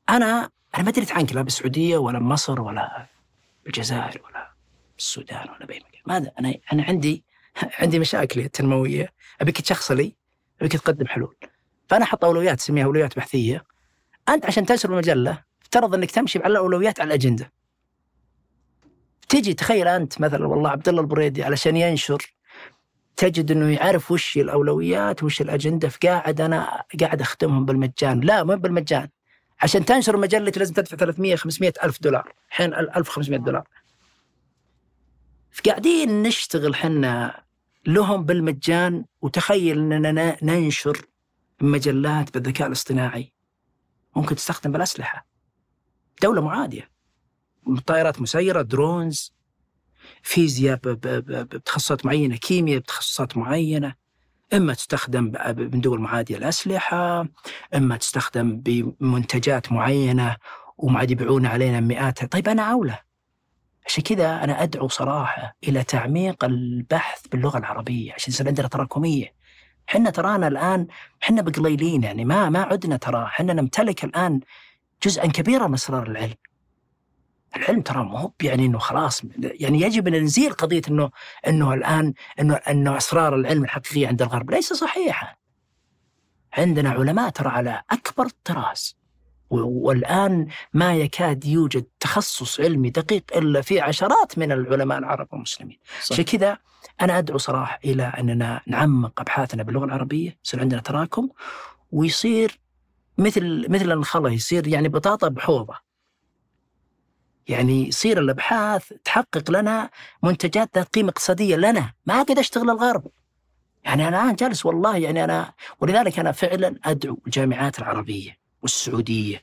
أنا أنا ما دريت عنك لا بالسعودية ولا بمصر ولا بالجزائر ولا بالسودان ولا باي مكان. ماذا؟ أنا أنا عندي عندي مشاكلي التنمويه أبيك تشخص لي؟ أبيك تقدم حلول. فأنا أحط أولويات أسميها أولويات بحثية. أنت عشان تنشر المجلة افترض إنك تمشي على الاولويات على الأجندة. تجي تخيل أنت مثلا والله عبد الله البريدي علشان ينشر تجد إنه يعرف وش الأولويات وش الأجندة فقاعد أنا قاعد أخدمهم بالمجان. لا مو بالمجان. عشان تنشر مجلة لازم تدفع 300 500 ألف دولار. الحين 1500 دولار. فقاعدين نشتغل حنا لهم بالمجان وتخيل إننا ننشر مجلات بالذكاء الاصطناعي. ممكن تستخدم بالأسلحة. دولة معادية. طائرات مسيرة درونز فيزياء بتخصصات معينة كيمياء بتخصصات معينة. إما تستخدم من دول معادية الأسلحة إما تستخدم بمنتجات معينة وما عاد يبيعون علينا مئات. طيب أنا اولى عشان كذا أنا أدعو صراحة إلى تعميق البحث باللغة العربية عشان يصير عندنا تراكمية. إحنا ترانا الآن إحنا بقليلين يعني ما ما عدنا ترى. إحنا نمتلك الآن جزءا كبيرا من اسرار العلم. العلم ترى مو هو يعني إنه خلاص يعني يجب أن نزيل قضية إنه إنه الآن إنه إنه أسرار العلم الحقيقيه عند الغرب ليس صحيحا عندنا علماء ترى على أكبر الطراز والآن ما يكاد يوجد تخصص علمي دقيق إلا في عشرات من العلماء العرب والمسلمين. عشان كذا أنا أدعو صراحة إلى أننا نعمق أبحاثنا باللغة العربية يصير عندنا تراكم ويصير مثل مثل الخلا يصير يعني بطاطا بحوضة. يعني يصير الأبحاث تحقق لنا منتجات ذات قيمة اقتصادية لنا. ما اقعد أشتغل الغرب. يعني أنا الآن جالس والله يعني أنا ولذلك أنا فعلا أدعو الجامعات العربية والسعودية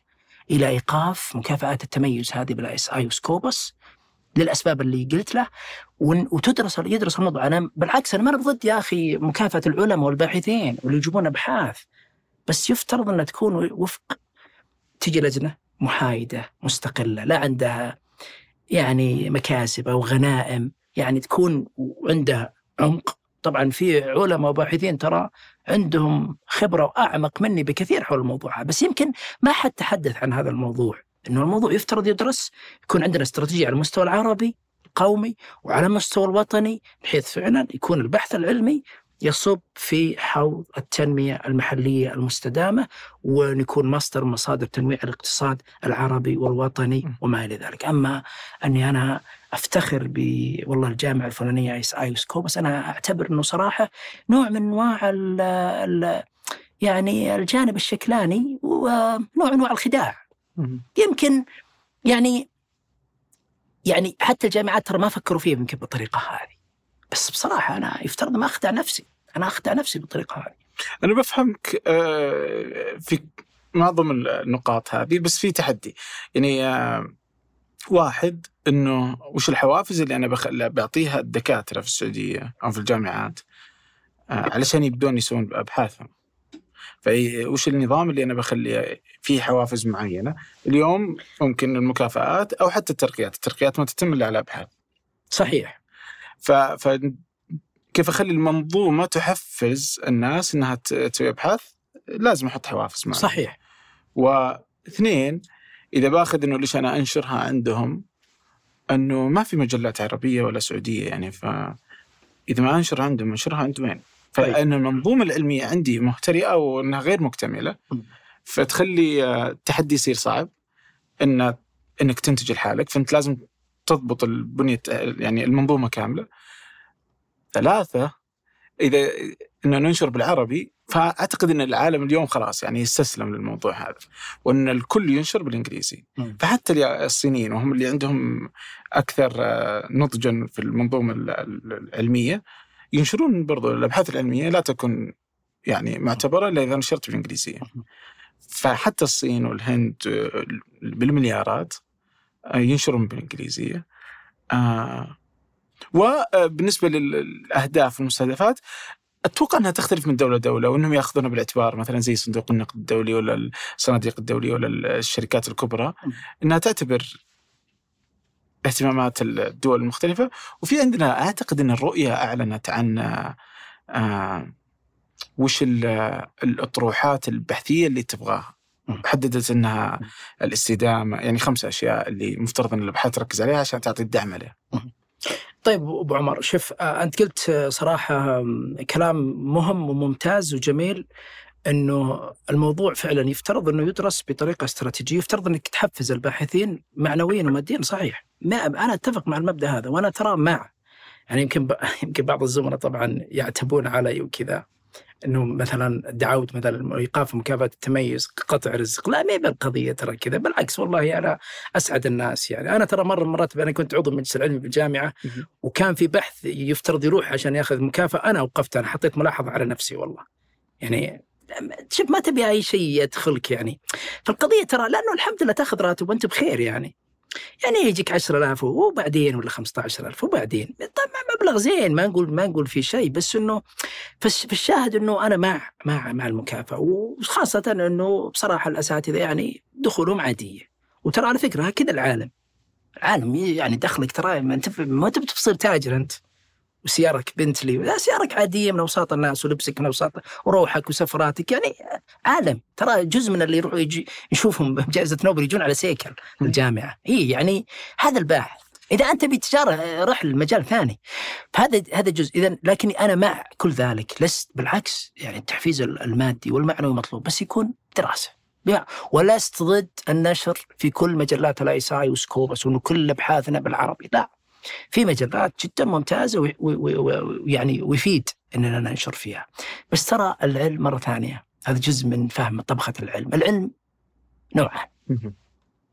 إلى إيقاف مكافآت التميز هذه بالاس آي وسكوبس للأسباب اللي قلت له وتدرس يدرس الموضوع. أنا بالعكس أنا ما ضد يا أخي مكافأة العلماء والباحثين واللي يجيبون أبحاث. بس يفترض إنها تكون وفق تجي لجنة محايدة مستقلة لا عندها يعني مكاسب أو غنائم يعني تكون عندها عمق. طبعا في علماء وباحثين ترى عندهم خبرة وأعمق مني بكثير حول الموضوع بس يمكن ما حد تحدث عن هذا الموضوع إنه الموضوع يفترض يدرس يكون عندنا استراتيجية على المستوى العربي القومي وعلى المستوى الوطني بحيث فعلا يكون البحث العلمي يصب في حوض التنمية المحلية المستدامة ونكون مصدر مصادر تنويع الاقتصاد العربي والوطني وما إلى ذلك، أما أني أنا أفتخر ب والله الجامعة الفلانية ايس اي وسكوبس أنا أعتبر إنه صراحة نوع من أنواع ال ال يعني الجانب الشكلاني ونوع من أنواع الخداع. يمكن يعني يعني حتى الجامعات ترى ما فكروا فيها يمكن بالطريقة هذه. بس بصراحة أنا يفترض ما أخدع نفسي، أنا أخدع نفسي بالطريقة هذه. أنا بفهمك آه، في معظم النقاط هذه بس في تحدي. يعني آه، واحد إنه وش الحوافز اللي أنا بخ... بعطيها الدكاترة في السعودية أو في الجامعات آه، علشان يبدون يسوون أبحاثهم. فوش النظام اللي أنا بخلي فيه حوافز معينة؟ اليوم ممكن المكافآت أو حتى الترقيات. الترقيات ما تتم إلا على أبحاث. صحيح. ف... ف كيف أخلي المنظومة تحفز الناس إنها تسوي أبحاث لازم أحط حوافز معها صحيح واثنين إذا بأخذ إنه ليش أنا أنشرها عندهم إنه ما في مجلات عربية ولا سعودية يعني ف إذا ما أنشر عندهم أنشرها عند وين؟ طيب. فإن المنظومة العلمية عندي مهترئة وإنها غير مكتملة. فتخلي آه، التحدي يصير صعب إن إنك تنتج لحالك فأنت لازم تضبط البنية يعني المنظومة كاملة ثلاثة إذا إنه ننشر بالعربي فأعتقد إن العالم اليوم خلاص يعني يستسلم للموضوع هذا وإن الكل ينشر بالإنجليزي مم. فحتى الصينيين وهم اللي عندهم أكثر آه، نضجا في المنظومة ال- ال- العلمية ينشرون برضو الأبحاث العلمية لا تكون يعني معتبرة إلا إذا نشرت بالإنجليزية مم. فحتى الصين والهند آه، بالمليارات آه، ينشرون بالإنجليزية. آه، وبالنسبه للأهداف والمستهدفات أتوقع أنها تختلف من دولة لدولة وأنهم ياخذونها بالاعتبار مثلا زي صندوق النقد الدولي ولا الصناديق الدوليه ولا الشركات الكبرى إنها تعتبر اهتمامات الدول المختلفة. وفي عندنا أعتقد أن الرؤية أعلنت عن آه وش ال- الأطروحات البحثية اللي تبغاها. حددت إنها الاستدامة يعني خمس أشياء اللي مفترض إن الأبحاث تركز عليها عشان تعطي الدعم عليها. طيب ابو عمر شوف آه، أنت قلت آه، صراحة كلام مهم وممتاز وجميل إنه الموضوع فعلا يفترض إنه يدرس بطريقة استراتيجية، يفترض إنك تحفز الباحثين معنويا وماديا صحيح. ما أنا أتفق مع المبدأ هذا وأنا ترى مع يعني يمكن. يمكن بعض الزملاء طبعا يعتبون علي وكذا إنه مثلا دعوت مثلا إيقاف مكافأة التميز قطع رزق، لا ما بالقضية ترى كذا، بالعكس والله أنا أسعد الناس يعني، أنا ترى مرة من المرات أنا كنت عضو المجلس العلمي بالجامعة. وكان في بحث يفترض يروح عشان يأخذ مكافأة أنا وقفت أنا حطيت ملاحظة على نفسي والله. يعني شوف ما تبي أي شيء يدخلك يعني. فالقضيه ترى لأنه الحمد لله تأخذ راتب وأنت بخير يعني. يعني يجيك 10000 وبعدين ولا 15000 وبعدين. طبعا مبلغ زين ما نقول ما نقول في شيء بس إنه فالش- فالشاهد إنه أنا مع مع مع المكافأة. وخاصة إنه بصراحة الأساتذة يعني دخولهم عادية. وترى على فكرة كذا العالم. العالم يعني دخلك ترى ما انت ما أنت بتصير تاجر أنت. وسيارك بنتلي لا سيارك عادية من أوساط الناس ولبسك من أوساط وروحك وسفراتك. يعني عالم. ترى جزء من اللي يروحوا يجي نشوفهم بجائزة نوبل يجون على سيكل الجامعة. إي يعني هذا الباحث. إذا أنت بتجارة رحل مجال ثاني. فهذا هذا جزء. إذا لكني أنا مع كل ذلك. لست بالعكس يعني التحفيز المادي والمعنوي مطلوب بس يكون دراسة. ولست ضد النشر في كل مجلات ال ISI وسكوبس وانه كل أبحاثنا بالعربي. لا. في مجلات جدا ممتازة وي- وي- وي- ويعني ويفيد إننا ننشر فيها. بس ترى العلم مرة ثانية. هذا جزء من فهم طبخة العلم. العلم نوعان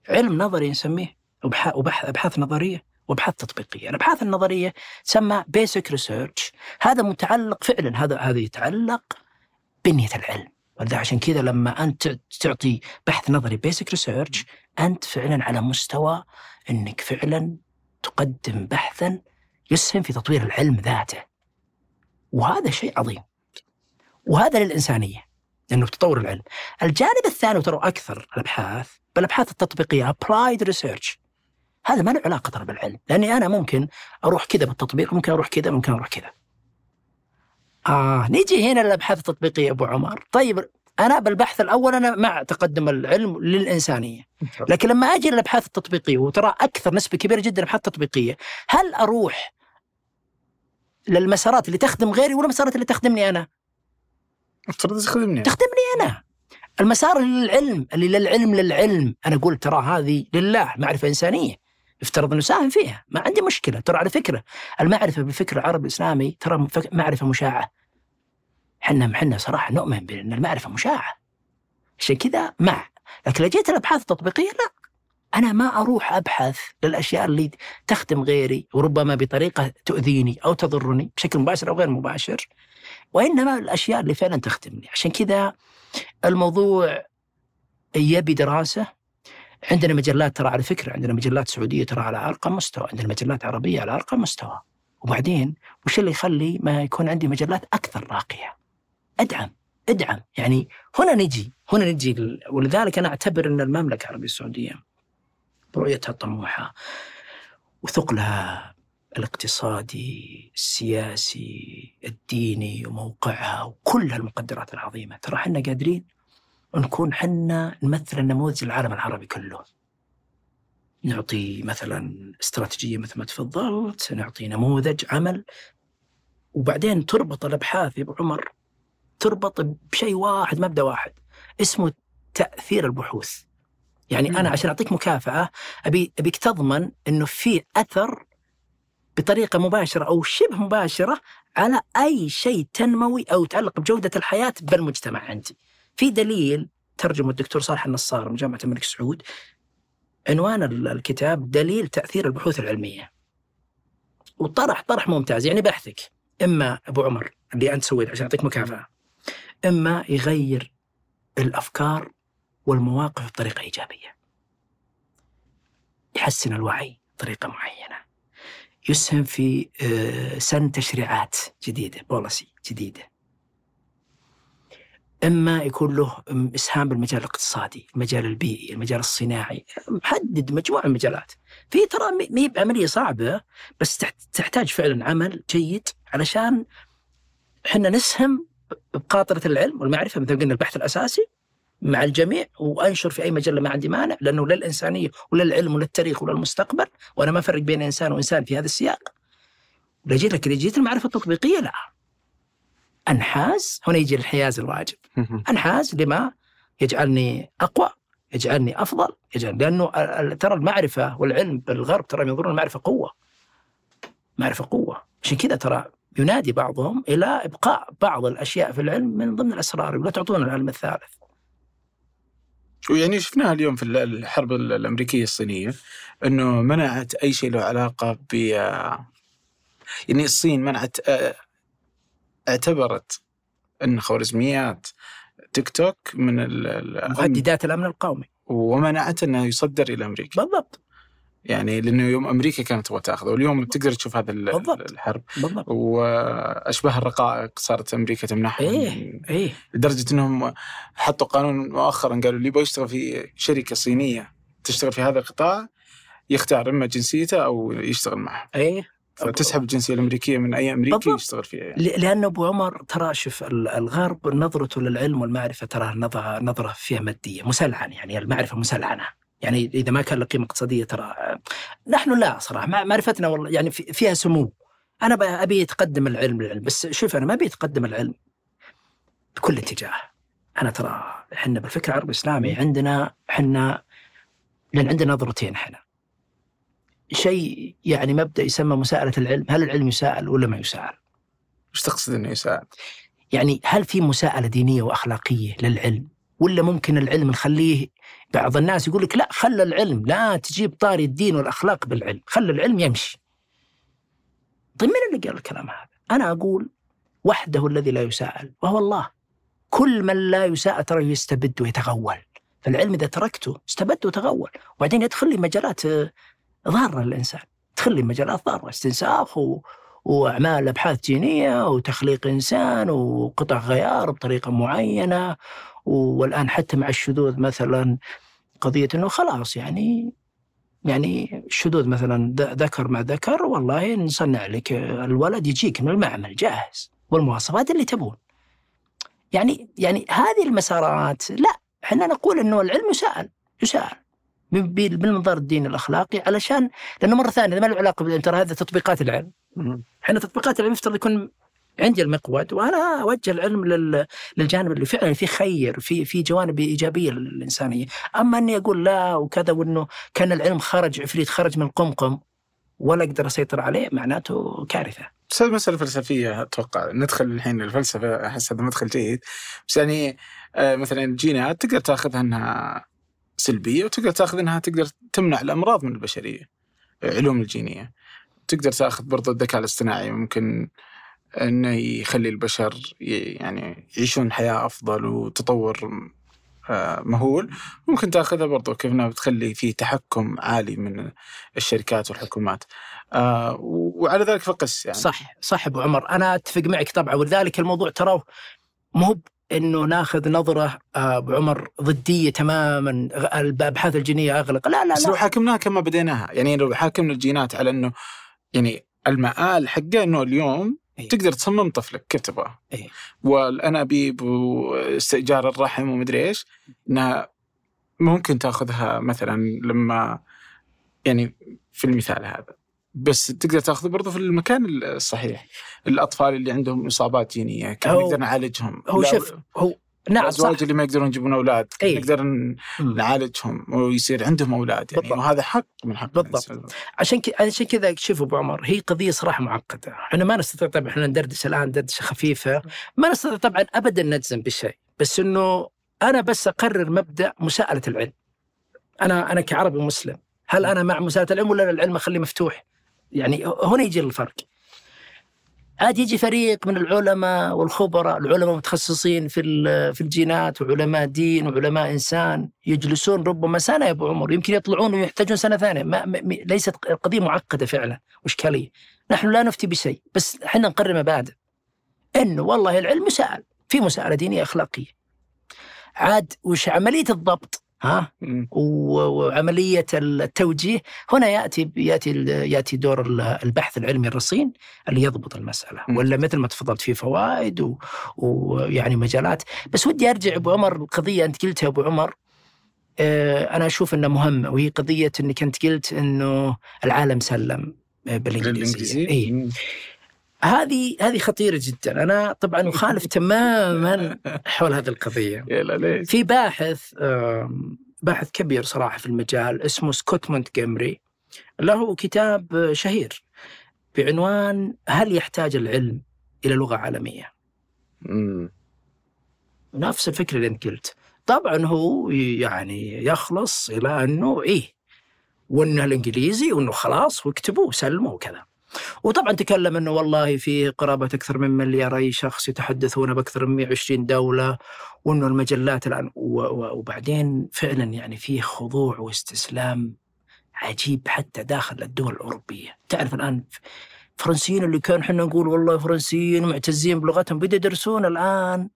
علم نظري نسميه وبح- وبح- أبحاث نظرية وأبحاث تطبيقية، الأبحاث النظرية تسمى basic research، هذا متعلق فعلا هذا هذا يتعلق بنية العلم، ولذا عشان كذا لما أنت تعطي بحث نظري basic research أنت فعلا على مستوى إنك فعلا تقدم بحثا يسهم في تطوير العلم ذاته. وهذا شيء عظيم. وهذا للإنسانية لأنه تطور العلم. الجانب الثاني وترى أكثر الأبحاث بالأبحاث التطبيقية applied research هذا ما له علاقة ترى بالعلم لأني أنا ممكن أروح كذا بالتطبيق ممكن أروح كذا ممكن أروح كذا آه نيجي هنا للأبحاث التطبيقية أبو عمر طيب أنا بالبحث الأول أنا مع تقدم العلم للإنسانية. لكن لما أجي للأبحاث التطبيقية وترى أكثر نسبة كبيرة جدا أبحاث تطبيقية هل أروح للمسارات اللي تخدم غيري ولا المسارات اللي تخدمني أنا؟ افترض تخدمني تخدمني أنا. المسار للعلم اللي للعلم للعلم. أنا أقول ترى هذه لله معرفة إنسانية. افترض إنه ساهم فيها. ما عندي مشكلة. ترى على فكرة المعرفة بالفكر العربي الإسلامي ترى معرفة مشاعة. حنا حنا صراحة نؤمن بأن المعرفة مشاعة. عشان كذا مع لكن لو جيت الابحاث التطبيقية لا. أنا ما أروح أبحث للأشياء اللي تخدم غيري وربما بطريقة تؤذيني أو تضرني بشكل مباشر أو غير مباشر وإنما الأشياء اللي فعلا تخدمني. عشان كذا الموضوع يبي دراسة. عندنا مجلات ترى على فكرة عندنا مجلات سعودية ترى على أرقى مستوى عندنا مجلات عربية على أرقى مستوى. وبعدين وش اللي يخلي ما يكون عندي مجلات أكثر راقية؟ أدعم أدعم. يعني هنا نجي هنا نجي ولذلك أنا أعتبر أن المملكة العربية السعودية برؤيتها الطموحه وثقلها الاقتصادي السياسي الديني وموقعها وكل المقدرات العظيمة. ترى إحنا قادرين نكون حنا نمثل النموذج العالم العربي كله. نعطي مثلا استراتيجية مثل ما تفضلت نعطي نموذج عمل وبعدين تربط الأبحاث يا أبو عمر تربط بشيء واحد مبدأ واحد اسمه تأثير البحوث يعني مم. أنا عشان أعطيك مكافأة أبي أبيك تضمن إنه في أثر بطريقة مباشرة أو شبه مباشرة على أي شيء تنموي أو يتعلق بجودة الحياة بالمجتمع عندي. في دليل ترجمة الدكتور صالح النصار من جامعة الملك سعود عنوان ال- الكتاب دليل تأثير البحوث العلمية. وطرح طرح ممتاز يعني بحثك إما أبو عمر اللي أنت سويته عشان أعطيك مكافأة إما يغير الأفكار والمواقف بطريقة إيجابية. يحسن الوعي بطريقة معينة. يسهم في آه، سن تشريعات جديدة، بوليسي جديدة. إما يكون له م- إسهام بالمجال الاقتصادي، المجال البيئي، المجال الصناعي، محدد مجموعة من المجالات. في ترى ما هي بعمليه صعبة بس تحت- تحتاج فعلا عمل جيد علشان إحنا نسهم بقاطرة العلم والمعرفة مثل ما قلنا البحث الأساسي مع الجميع وأنشر في أي مجلة ما عندي مانع لأنه للانسانيه وللعلم وللتاريخ وللمستقبل وأنا ما أفرق بين إنسان وإنسان في هذا السياق. لا جيت لك جيت المعرفه التطبيقيه لا. أنحاز هنا يجي الحياز الواجب. أنحاز لما يجعلني أقوى يجعلني أفضل يجعل لأنه ترى المعرفة والعلم بالغرب ترى ينظرون المعرفه قوة معرفة قوة عشان كذا ترى ينادي بعضهم إلى إبقاء بعض الأشياء في العلم من ضمن الأسرار ولا تعطون العلم الثالث؟ ويعني شفناها اليوم في ال- الحرب ال- الأمريكية الصينية إنه منعت أي شيء له علاقة ب يعني الصين منعت اعتبرت أن خوارزميات تيك توك من مهددات الأمن القومي. ومنعت انه يصدر إلى أمريكا. بالضبط. يعني لأنه يوم أمريكا كانت تبغى تأخذه واليوم تقدر تشوف هذا ال- بالضبط. الحرب. بالضبط. واشباه الرقائق صارت أمريكا تمنحهم إيه إيه. لدرجة إنهم حطوا قانون مؤخرا قالوا اللي يبغى يشتغل في شركة صينية تشتغل في هذا القطاع يختار إما جنسيته أو يشتغل معه. إيه. فتسحب الجنسية الأمريكية من أي أمريكي بالضبط. يشتغل فيها ل- لأن أبو عمر ترى شوف ال- الغرب نظرته للعلم والمعرفة ترى نظرة نظرة فيها مادية مسلعن يعني المعرفة مسلعنة يعني إذا ما كان له قيمة اقتصادية ترى نحن لا صراحة مع- معرفتنا والله يعني في- فيها سمو. أنا ب- أبي يتقدم العلم للعلم بس شوف أنا ما أبي يتقدم العلم بكل اتجاه. أنا ترى إحنا بالفكر العربي الإسلامي عندنا إحنا لأن عندنا نظرتين إحنا. شيء يعني مبدأ يسمى مساءلة العلم هل العلم يساءل ولا ما يساءل؟ إيش تقصد إنه يساعد؟ يعني هل في مساءلة دينية وأخلاقية للعلم ولا ممكن العلم نخليه بعض الناس يقول لك لا خلى العلم لا تجيب طاري الدين والأخلاق بالعلم خلى العلم يمشي. طيب من اللي قال الكلام هذا؟ أنا أقول وحده الذي لا يساءل وهو الله. كل من لا يساءل ترى يستبد ويتغول. فالعلم إذا تركته استبد وتغول. وبعدين يدخل لي مجالات آه، ضارة للإنسان. يدخل لي مجالات ضارة استنساخ و... وأعمال أبحاث جينية وتخليق إنسان وقطع غيار بطريقة معينة والآن حتى مع الشذوذ مثلا قضية إنه خلاص يعني يعني الشذوذ مثلا ذكر مع ذكر والله نصنع لك الولد يجيك من المعمل جاهز والمواصفات اللي تبون. يعني يعني هذه المسارات لا إحنا نقول إنه العلم ب- ب- بالمنظار الديني الأخلاقي علشان لأنه مرة ثانية ما له علاقة بالعلم ترى هذا تطبيقات العلم. إحنا تطبيقات العلم يفترض يكون عندي المقود وأنا أوجه العلم لل... للجانب اللي فعلا فيه خير في في جوانب إيجابية للإنسانية، أما أني أقول لا وكذا وإنه كان العلم خرج عفريت خرج من القمقم ولا أقدر أسيطر عليه معناته كارثة. بس هذه مسألة فلسفية أتوقع ندخل الحين الفلسفة أحس هذا مدخل جيد. بس يعني آه، مثلا الجينات تقدر تأخذها أنها سلبية وتقدر تأخذ أنها تقدر تمنع الأمراض من البشرية علوم الجينية. تقدر تأخذ برضو الذكاء الاصطناعي ممكن أنه يخلي البشر يعني يعيشون حياة أفضل وتطور آه، مهول. ممكن تأخذها برضو كيف إنها بتخلي في تحكم عالي من الشركات والحكومات. آه، وعلى ذلك فقس يعني. صح صح أبو عمر. أنا أتفق معك طبعا. ولذلك الموضوع تراه مو إنه ناخذ نظرة آه، أبو عمر ضدية تماما الأبحاث الجينية أغلق. لا لا بس لو لا حاكمناها كما بديناها. يعني لو حاكمنا الجينات على إنه يعني المآل حقه إنه اليوم إيه. تقدر تصمم طفلك كيف تبغاه إيه. والانابيب واستئجار الرحم ومدري إيش إنها ممكن تأخذها مثلا لما يعني في المثال هذا. بس تقدر تأخذه برضه في المكان الصحيح. الأطفال اللي عندهم إصابات جينية كيف نقدر نعالجهم. هو شوف هو نعم الأزواج اللي ما يقدرون يجيبون أولاد إي. نقدر. نعالجهم ويصير عندهم أولاد يعني بالضبط. وهذا حق من حق بالضبط. عشان كذا عشان كذا شوف أبو عمر هي قضية صراحة معقدة، إحنا ما نستطيع طبعا إحنا ندردش الآن دردشه خفيفة، ما نستطيع طبعا ابدا نجزم بشيء، بس إنه أنا بس أقرر مبدأ مساءلة العلم. أنا أنا كعربي مسلم، هل أنا مع مساءلة العلم ولا العلم أخليه مفتوح؟ يعني هنا يجي الفرق. عاد يجي فريق من العلماء والخبراء، العلماء متخصصين في في الجينات وعلماء دين وعلماء إنسان يجلسون ربما سنة يا أبو عمر يمكن يطلعون ويحتاجون سنة ثانية ما ليست القضية معقدة فعلا واشكاليه نحن لا نفتي بشيء بس إحنا نقرر مبادئ. انه والله العلم مسائل في مساءله دينية أخلاقية. عاد وش عملية الضبط؟ ها؟ وعملية التوجيه. هنا يأتي يأتي يأتي دور ال- البحث العلمي الرصين اللي يضبط المسألة. م. ولا مثل ما تفضلت في فوائد ويعني مجالات. بس ودي أرجع أبو عمر القضية أنت قلتها أبو عمر. آه، أنا أشوف انها مهمه وهي قضية إنك أنت قلت إنه العالم سلم آه، بالإنجليزية. بالانجليزي اي. هذه هذه خطيرة جدا أنا طبعا اخالف تماما حول هذه القضية؟ في باحث باحث كبير صراحة في المجال اسمه سكوت مونتجمري له كتاب شهير بعنوان هل يحتاج العلم إلى لغة عالمية؟ مم. نفس الفكرة اللي أنت قلت طبعا هو يعني يخلص إلى أنه إيه وأنه الإنجليزي وأنه خلاص واكتبوه سلموا وكذا وطبعا تكلم إنه والله في قرابة أكثر من ملياري شخص يتحدثون بأكثر من 120 دولة وإنه المجلات الآن وبعدين فعلا يعني فيه خضوع واستسلام عجيب حتى داخل الدول الأوروبية، تعرف الآن فرنسيين اللي كان إحنا نقول والله فرنسيين معتزين بلغتهم بدأوا يدرسون الآن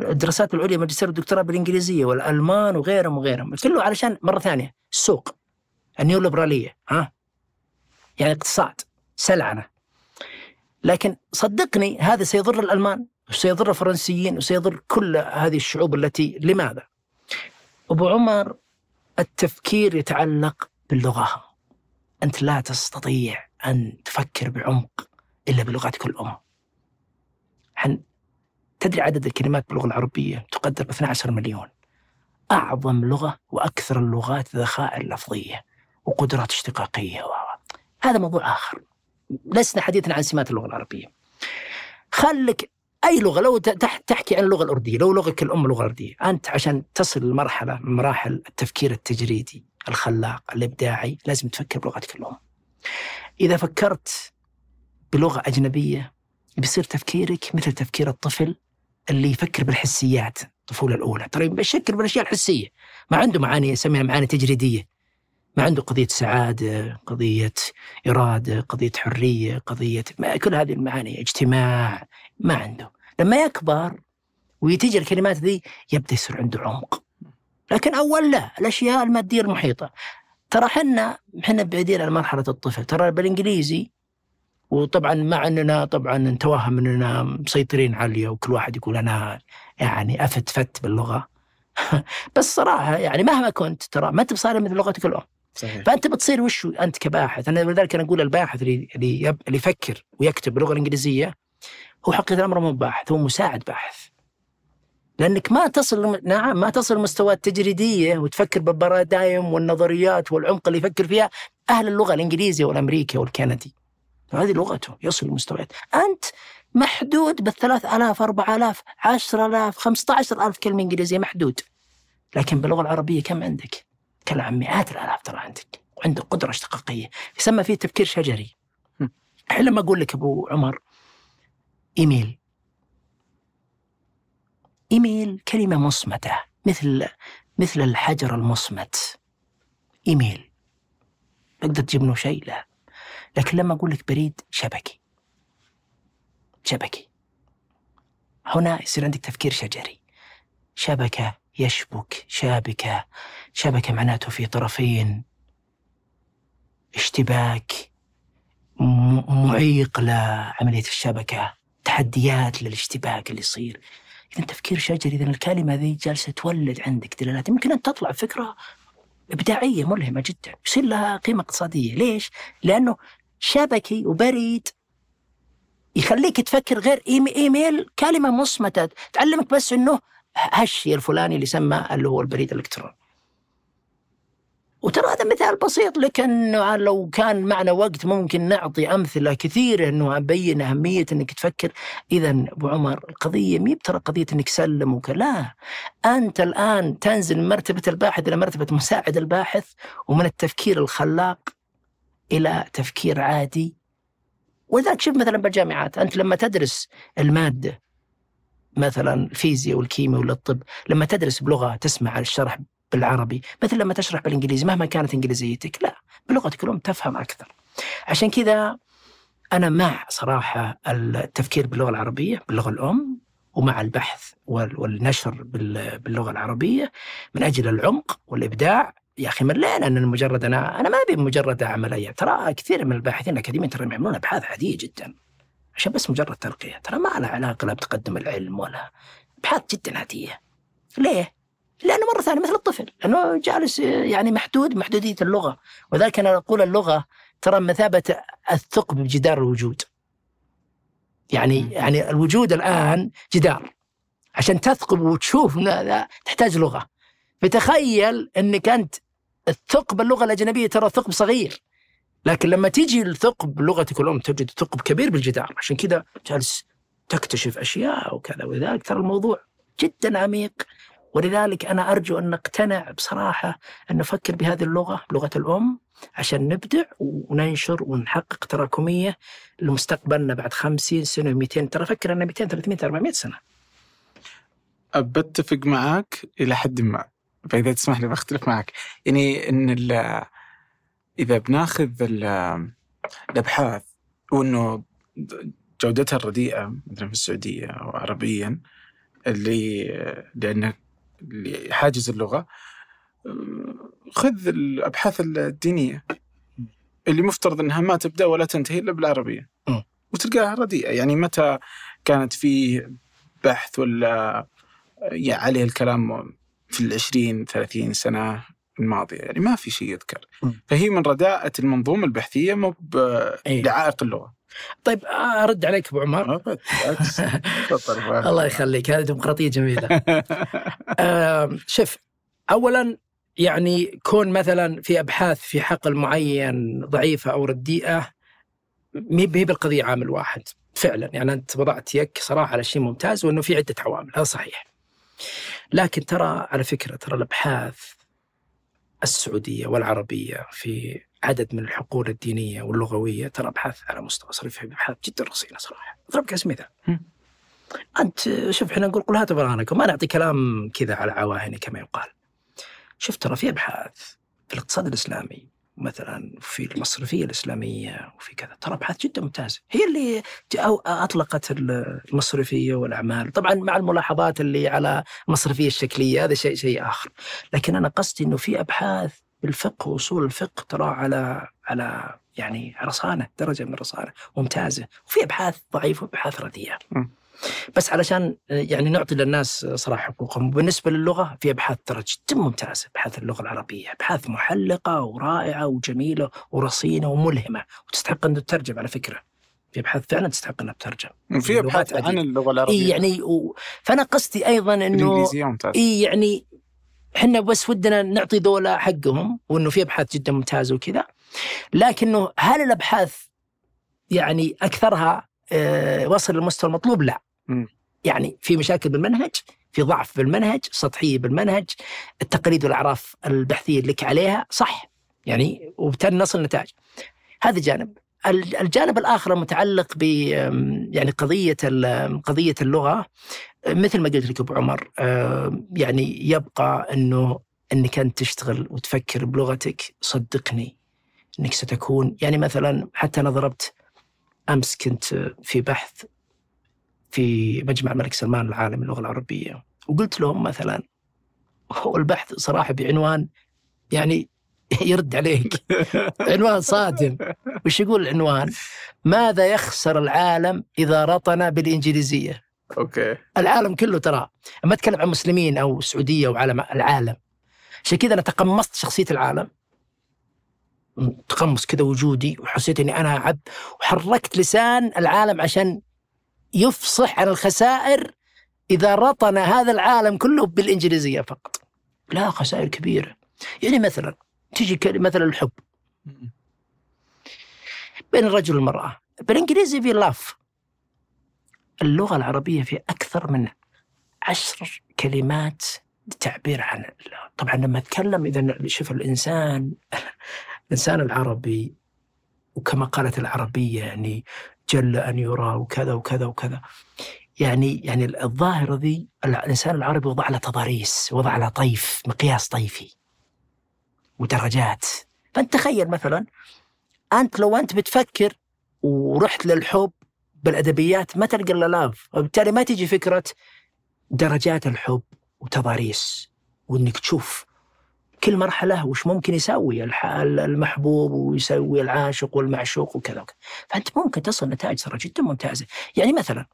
الدراسات العليا ماجستير والدكتوراه بالإنجليزية والألمان وغيرهم وغيرهم، كله علشان مرة ثانية السوق النيوليبرالية ها؟ يعني اقتصاد. سلعنة لكن صدقني هذا سيضر الألمان وسيضر الفرنسيين وسيضر كل هذه الشعوب التي لماذا؟ أبو عمر التفكير يتعلق باللغة أنت لا تستطيع أن تفكر بعمق إلا بلغتك الأم. حن تدري عدد الكلمات باللغة العربية تقدر ب 12 مليون. أعظم لغة وأكثر اللغات ذخائر لفظية وقدرات اشتقاقية و... هذا موضوع آخر. لسنا حديثا عن سمات اللغة العربية. خلك أي لغة لو تحكي عن اللغة الأردية، لو لغتك الام اللغة الأردية، أنت عشان تصل لمرحلة من مراحل التفكير التجريدي الخلاق الإبداعي لازم تفكر بلغتك الام. إذا فكرت بلغة أجنبية بيصير تفكيرك مثل تفكير الطفل اللي يفكر بالحسيات الطفولة الأولى، ترى يفكر بالأشياء الحسية، ما عنده معاني يسميها معاني تجريدية. ما عنده قضية سعادة، قضية إرادة، قضية حرية، قضية ما كل هذه المعاني، اجتماع، ما عنده. لما يكبر ويتجي الكلمات ذي يبدأ يصير عنده عمق. لكن أول لا، الأشياء المادية المحيطة. ترى إحنا إحنا بعيدين عن مرحلة الطفل، ترى بالإنجليزي وطبعا مع إننا طبعا نتوهم إننا مسيطرين عليه وكل واحد يقول أنا يعني أفت فت باللغة بس صراحة يعني مهما كنت ترى ما أنت بصاري مثل لغتك الأم صحيح. فأنت بتصير وش أنت كباحث؟ أنا لذلك أنا أقول الباحث اللي اللي, يفكر ويكتب باللغة الإنجليزية هو حقيقة الأمر مو باحث هو مساعد باحث. لأنك ما تصل نعم ما تصل المستوى التجريديه وتفكر بالبارادايم والنظريات والعمق اللي يفكر فيها أهل اللغة الانجليزي والامريكي والكندي. هذه لغته يصل لمستويات. أنت محدود عشر آلاف خمسة عشر ألف كلمة إنجليزية محدود. لكن باللغة العربية كم عندك؟ تكلم عن مئات الآلاف ترى عندك وعندك قدرة اشتقاقية يسمى فيه تفكير شجري. الحين لما أقول لك أبو عمر إيميل. إيميل كلمة مصمتة مثل مثل الحجر المصمت. إيميل. تقدر تجيب منه شيء؟ لا. لكن لما أقول لك بريد شبكي. شبكي. هنا يصير عندك تفكير شجري. شبكة يشبك شابكة. شبكة معناته في طرفين. اشتباك معيق لعملية الشبكة. تحديات للاشتباك اللي يصير. إذا تفكير شجري إذا الكلمة ذي جالسة تولد عندك دلالات. يمكن أن تطلع فكرة إبداعية ملهمة جدا. يصير لها قيمة اقتصادية. ليش؟ لأنه شبكي وبريد يخليك تفكر غير إيميل كلمة مصمتة. تعلمك بس إنه هالشيء الفلاني اللي سمى اللي هو البريد الإلكتروني. وترى هذا مثال بسيط لكنه لو كان معنا وقت ممكن نعطي أمثلة كثيرة إنه أبين أهمية إنك تفكر. اذا أبو عمر القضية مي ترى قضية إنك سلم لا أنت الآن تنزل من مرتبة الباحث إلى مرتبة مساعد الباحث ومن التفكير الخلاق إلى تفكير عادي. ولذلك شوف مثلا بالجامعات أنت لما تدرس المادة مثلا الفيزياء والكيمياء ولا الطب لما تدرس بلغة تسمع الشرح بالعربي مثل لما تشرح بالإنجليزي مهما كانت إنجليزيتك لا بلغتك الأم تفهم أكثر. عشان كذا أنا مع صراحة التفكير باللغة العربية باللغة الأم ومع البحث وال- والنشر بال- باللغة العربية من أجل العمق والإبداع. يا أخي ملينا أن مجرد أنا أنا ما أبي مجرد أعمل اي ترى كثير من الباحثين الأكاديميين ترى يعملون أبحاث عادية جدا عشان بس مجرد ترقيه ترى ما لها علاقة لا بتقدم العلم ولا أبحاث جدا عادية. ليه؟ لأنه مرة ثانية مثل الطفل انه جالس يعني محدود محدودية اللغة. وذلك أنا أقول اللغة ترى مثابة الثقب بجدار الوجود. يعني يعني الوجود الآن جدار. عشان تثقب وتشوف تحتاج لغة. فتخيل انك انت الثقب اللغة الأجنبية ترى ثقب صغير. لكن لما تيجي الثقب بلغتك الأم تجد ثقب كبير بالجدار. عشان كذا جالس تكتشف أشياء وكذا. ولذلك ترى الموضوع جدا عميق. ولذلك أنا أرجو أن نقتنع بصراحة أن نفكر بهذه اللغة لغة الأم عشان نبدع وننشر ونحقق تراكمية لمستقبلنا بعد 50 سنة 200 ترى فكر أن 200 300 400 سنة. بتفق معك إلى حد ما. فإذا تسمح لي بختلف معك يعني ال- إذا بناخذ ال- الأبحاث وإنه جودتها الرديئه مثلا في السعودية أو عربيا اللي اللي حاجز اللغة. خذ الأبحاث الدينية. اللي مفترض إنها ما تبدأ ولا تنتهي إلا بالعربية. وتلقاها رديئة. يعني متى كانت في بحث ولا يعني عليه الكلام في العشرين ثلاثين سنة؟ الماضية يعني ما في شيء يذكر. فهي من رداءة المنظومة البحثية مو إيه. بعائق اللغة. طيب أرد عليك أبو عمر. الله يخليك. هذه ديمقراطية جميلة. آه شوف اولا يعني كون مثلا في أبحاث في حقل معين ضعيفة أو رديئة مي هي بالقضية عامل واحد. فعلا يعني أنت وضعت يك صراحة على شيء ممتاز وأنه في عدة عوامل هذا صحيح. لكن ترى على فكرة ترى الأبحاث السعودية والعربية في عدد من الحقول الدينية واللغوية. ترى أبحاث على مستوى صريح أبحاث جدا رصينه صراحة. اضربك اسم مثال. أنت شوف إحنا نقول قل هاتوا برهانكم ما نعطي كلام كذا على عواهن كما يقال. شوف ترى في أبحاث في الاقتصاد الإسلامي مثلا في المصرفية الإسلامية وفي كذا. ترى ابحاث جدا ممتازه هي اللي أطلقت المصرفية والأعمال. طبعا مع الملاحظات اللي على المصرفيه الشكلية هذا شيء شيء آخر. لكن أنا قصدي إنه في أبحاث بالفقه وأصول الفقه ترى على على يعني رصانة درجة من الرصانه ممتازة. وفي أبحاث ضعيفة وأبحاث رديئة. بس علشان يعني نعطي للناس صراحة حقوقهم. بالنسبة للغة في أبحاث ترى جدا ممتازة. أبحاث اللغة العربية أبحاث محلقة ورائعة وجميلة ورصينة وملهمة. وتستحق أن تترجم على فكرة. في أبحاث فعلا تستحق أنها تترجم. وفي لغات أبحاث عن عديدة. اللغة العربية. إي يعني و... فأنا قصدي أيضا إنه إي يعني إحنا بس ودنا نعطي دولة حقهم وإنه في أبحاث جدا ممتازة وكذا. لكنه هل الأبحاث يعني أكثرها آه، وصل للمستوى المطلوب؟ لا. يعني في مشاكل بالمنهج، في ضعف بالمنهج، سطحية بالمنهج، التقاليد والأعراف البحثية لك عليها صح يعني وبالتالي نصل نتائج. هذا جانب. ال- الجانب الآخر المتعلق ب يعني قضية قضية اللغة مثل ما قلت لك أبو عمر آه، يعني يبقى إنه إنك أنت تشتغل وتفكر بلغتك صدقني إنك ستكون يعني مثلا حتى أنا ضربت أمس كنت في بحث في مجمع الملك سلمان العالمي للغه العربية. وقلت لهم مثلا هو البحث صراحة بعنوان يعني يرد عليك. عنوان صادم. وش يقول العنوان؟ ماذا يخسر العالم إذا رطن بالإنجليزية؟ أوكي. العالم كله ترى. اما أتكلم عن مسلمين أو سعودية وعالم العالم. عشان كذا أنا تقمصت شخصية العالم. تقمص كذا وجودي وحسيت إني أنا عبد. وحركت لسان العالم عشان يفصح عن الخسائر إذا رطن هذا العالم كله بالإنجليزية فقط. لا خسائر كبيرة. يعني مثلا تجي مثلا الحب. بين الرجل والمرأة. بالإنجليزي في لاف اللغة العربية في أكثر من عشر كلمات للتعبير عن طبعا لما أتكلم إذا شوف الإنسان الإنسان العربي وكما قالت العربية يعني جل أن يرى وكذا وكذا وكذا. يعني يعني الظاهرة ذي الإنسان العربي وضع له تضاريس وضع له طيف مقياس طيفي. ودرجات. فأنت تخيل مثلا أنت لو أنت بتفكر ورحت للحب بالأدبيات ما تلقى إلا لاف وبالتالي ما تجي فكرة درجات الحب وتضاريس وإنك تشوف كل مرحلة وش ممكن يسوي؟ المحبوب ويسوي العاشق والمعشوق وكذا وكذا. فأنت ممكن تصل نتائج ترى جدا ممتازة. يعني مثلا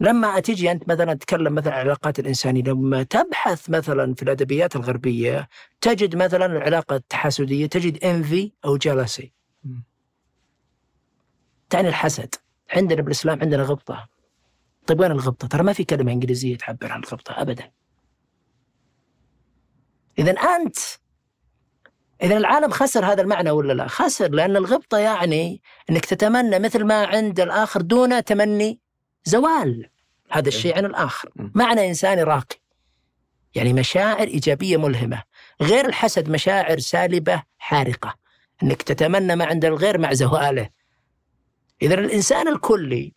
لما تيجي أنت مثلا تتكلم مثلا عن العلاقات الإنسانية لما تبحث مثلا في الأدبيات الغربية تجد مثلا العلاقة التحاسدية تجد انفي أو جلسي. تعني الحسد. عندنا بالإسلام عندنا غبطة. طيب وين الغبطة؟ ترى ما في كلمة إنجليزية تعبر عن الغبطة أبدا. إذا أنت. إذا العالم خسر هذا المعنى ولا لا؟ خسر لأن الغبطة يعني أنك تتمنى مثل ما عند الآخر دون تمني زوال. هذا الشيء عن الآخر. معنى إنساني راقي. يعني مشاعر إيجابية ملهمة. غير الحسد مشاعر سالبة حارقة. أنك تتمنى ما عند الغير مع زواله. إذا الإنسان الكلي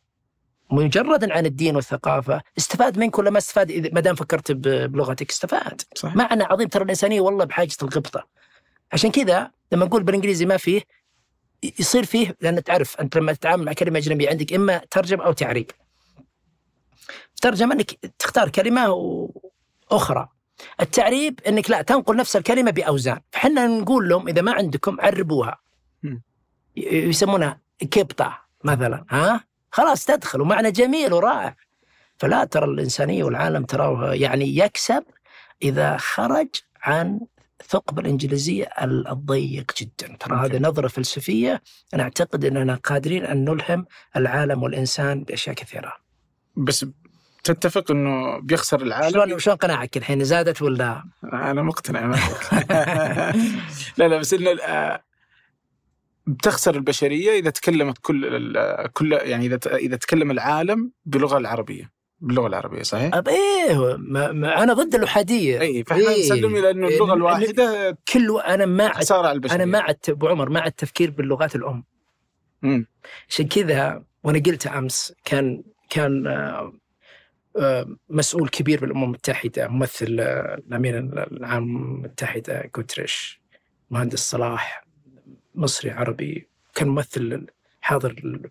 مجرد عن الدين والثقافة استفاد منك ولا ما استفاد ما دام فكرت بلغتك استفاد. صح معنى عظيم ترى الإنسانية والله بحاجة الغبطة. عشان كذا لما نقول بالإنجليزي ما فيه يصير فيه لأن تعرف أنت لما تتعامل مع كلمة أجنبية عندك إما ترجم أو تعريب. ترجمة أنك تختار كلمة و- أخرى التعريب أنك لا تنقل نفس الكلمة بأوزان. فحنا نقول لهم إذا ما عندكم عربوها. يسمونها كبطة مثلا ها؟ خلاص تدخل ومعنى جميل ورائع. فلا ترى الإنسانية والعالم تراه يعني يكسب إذا خرج عن ثقب الإنجليزية ال- الضيق جدا. ترى. هذه نظرة فلسفية أنا أعتقد أننا قادرين أن نلهم العالم والإنسان بأشياء كثيرة. بس تتفق إنه بيخسر العالم؟ شلون شلون قناعك الحين؟ زادت ولا؟ أنا مقتنع معك. لا لا بس إنه آه، بتخسر البشرية إذا تكلمت كل كل يعني إذا إذا تكلم العالم باللغة العربية باللغة العربية صحيح؟ أب إيه ما ما أنا ضد الأحادية إي فإحنا إيه. نسلم إلى إنه اللغة. الواحدة كل أنا مع خسارة على البشرية أنا مع الت- أبو عمر مع التفكير باللغات الأم مم. عشان كذا وأنا قلت أمس كان كان آه، آه، مسؤول كبير بالأمم المتحدة ممثل آه، الأمين العام المتحدة جوتريش مهندس صلاح مصري عربي كان ممثل حاضر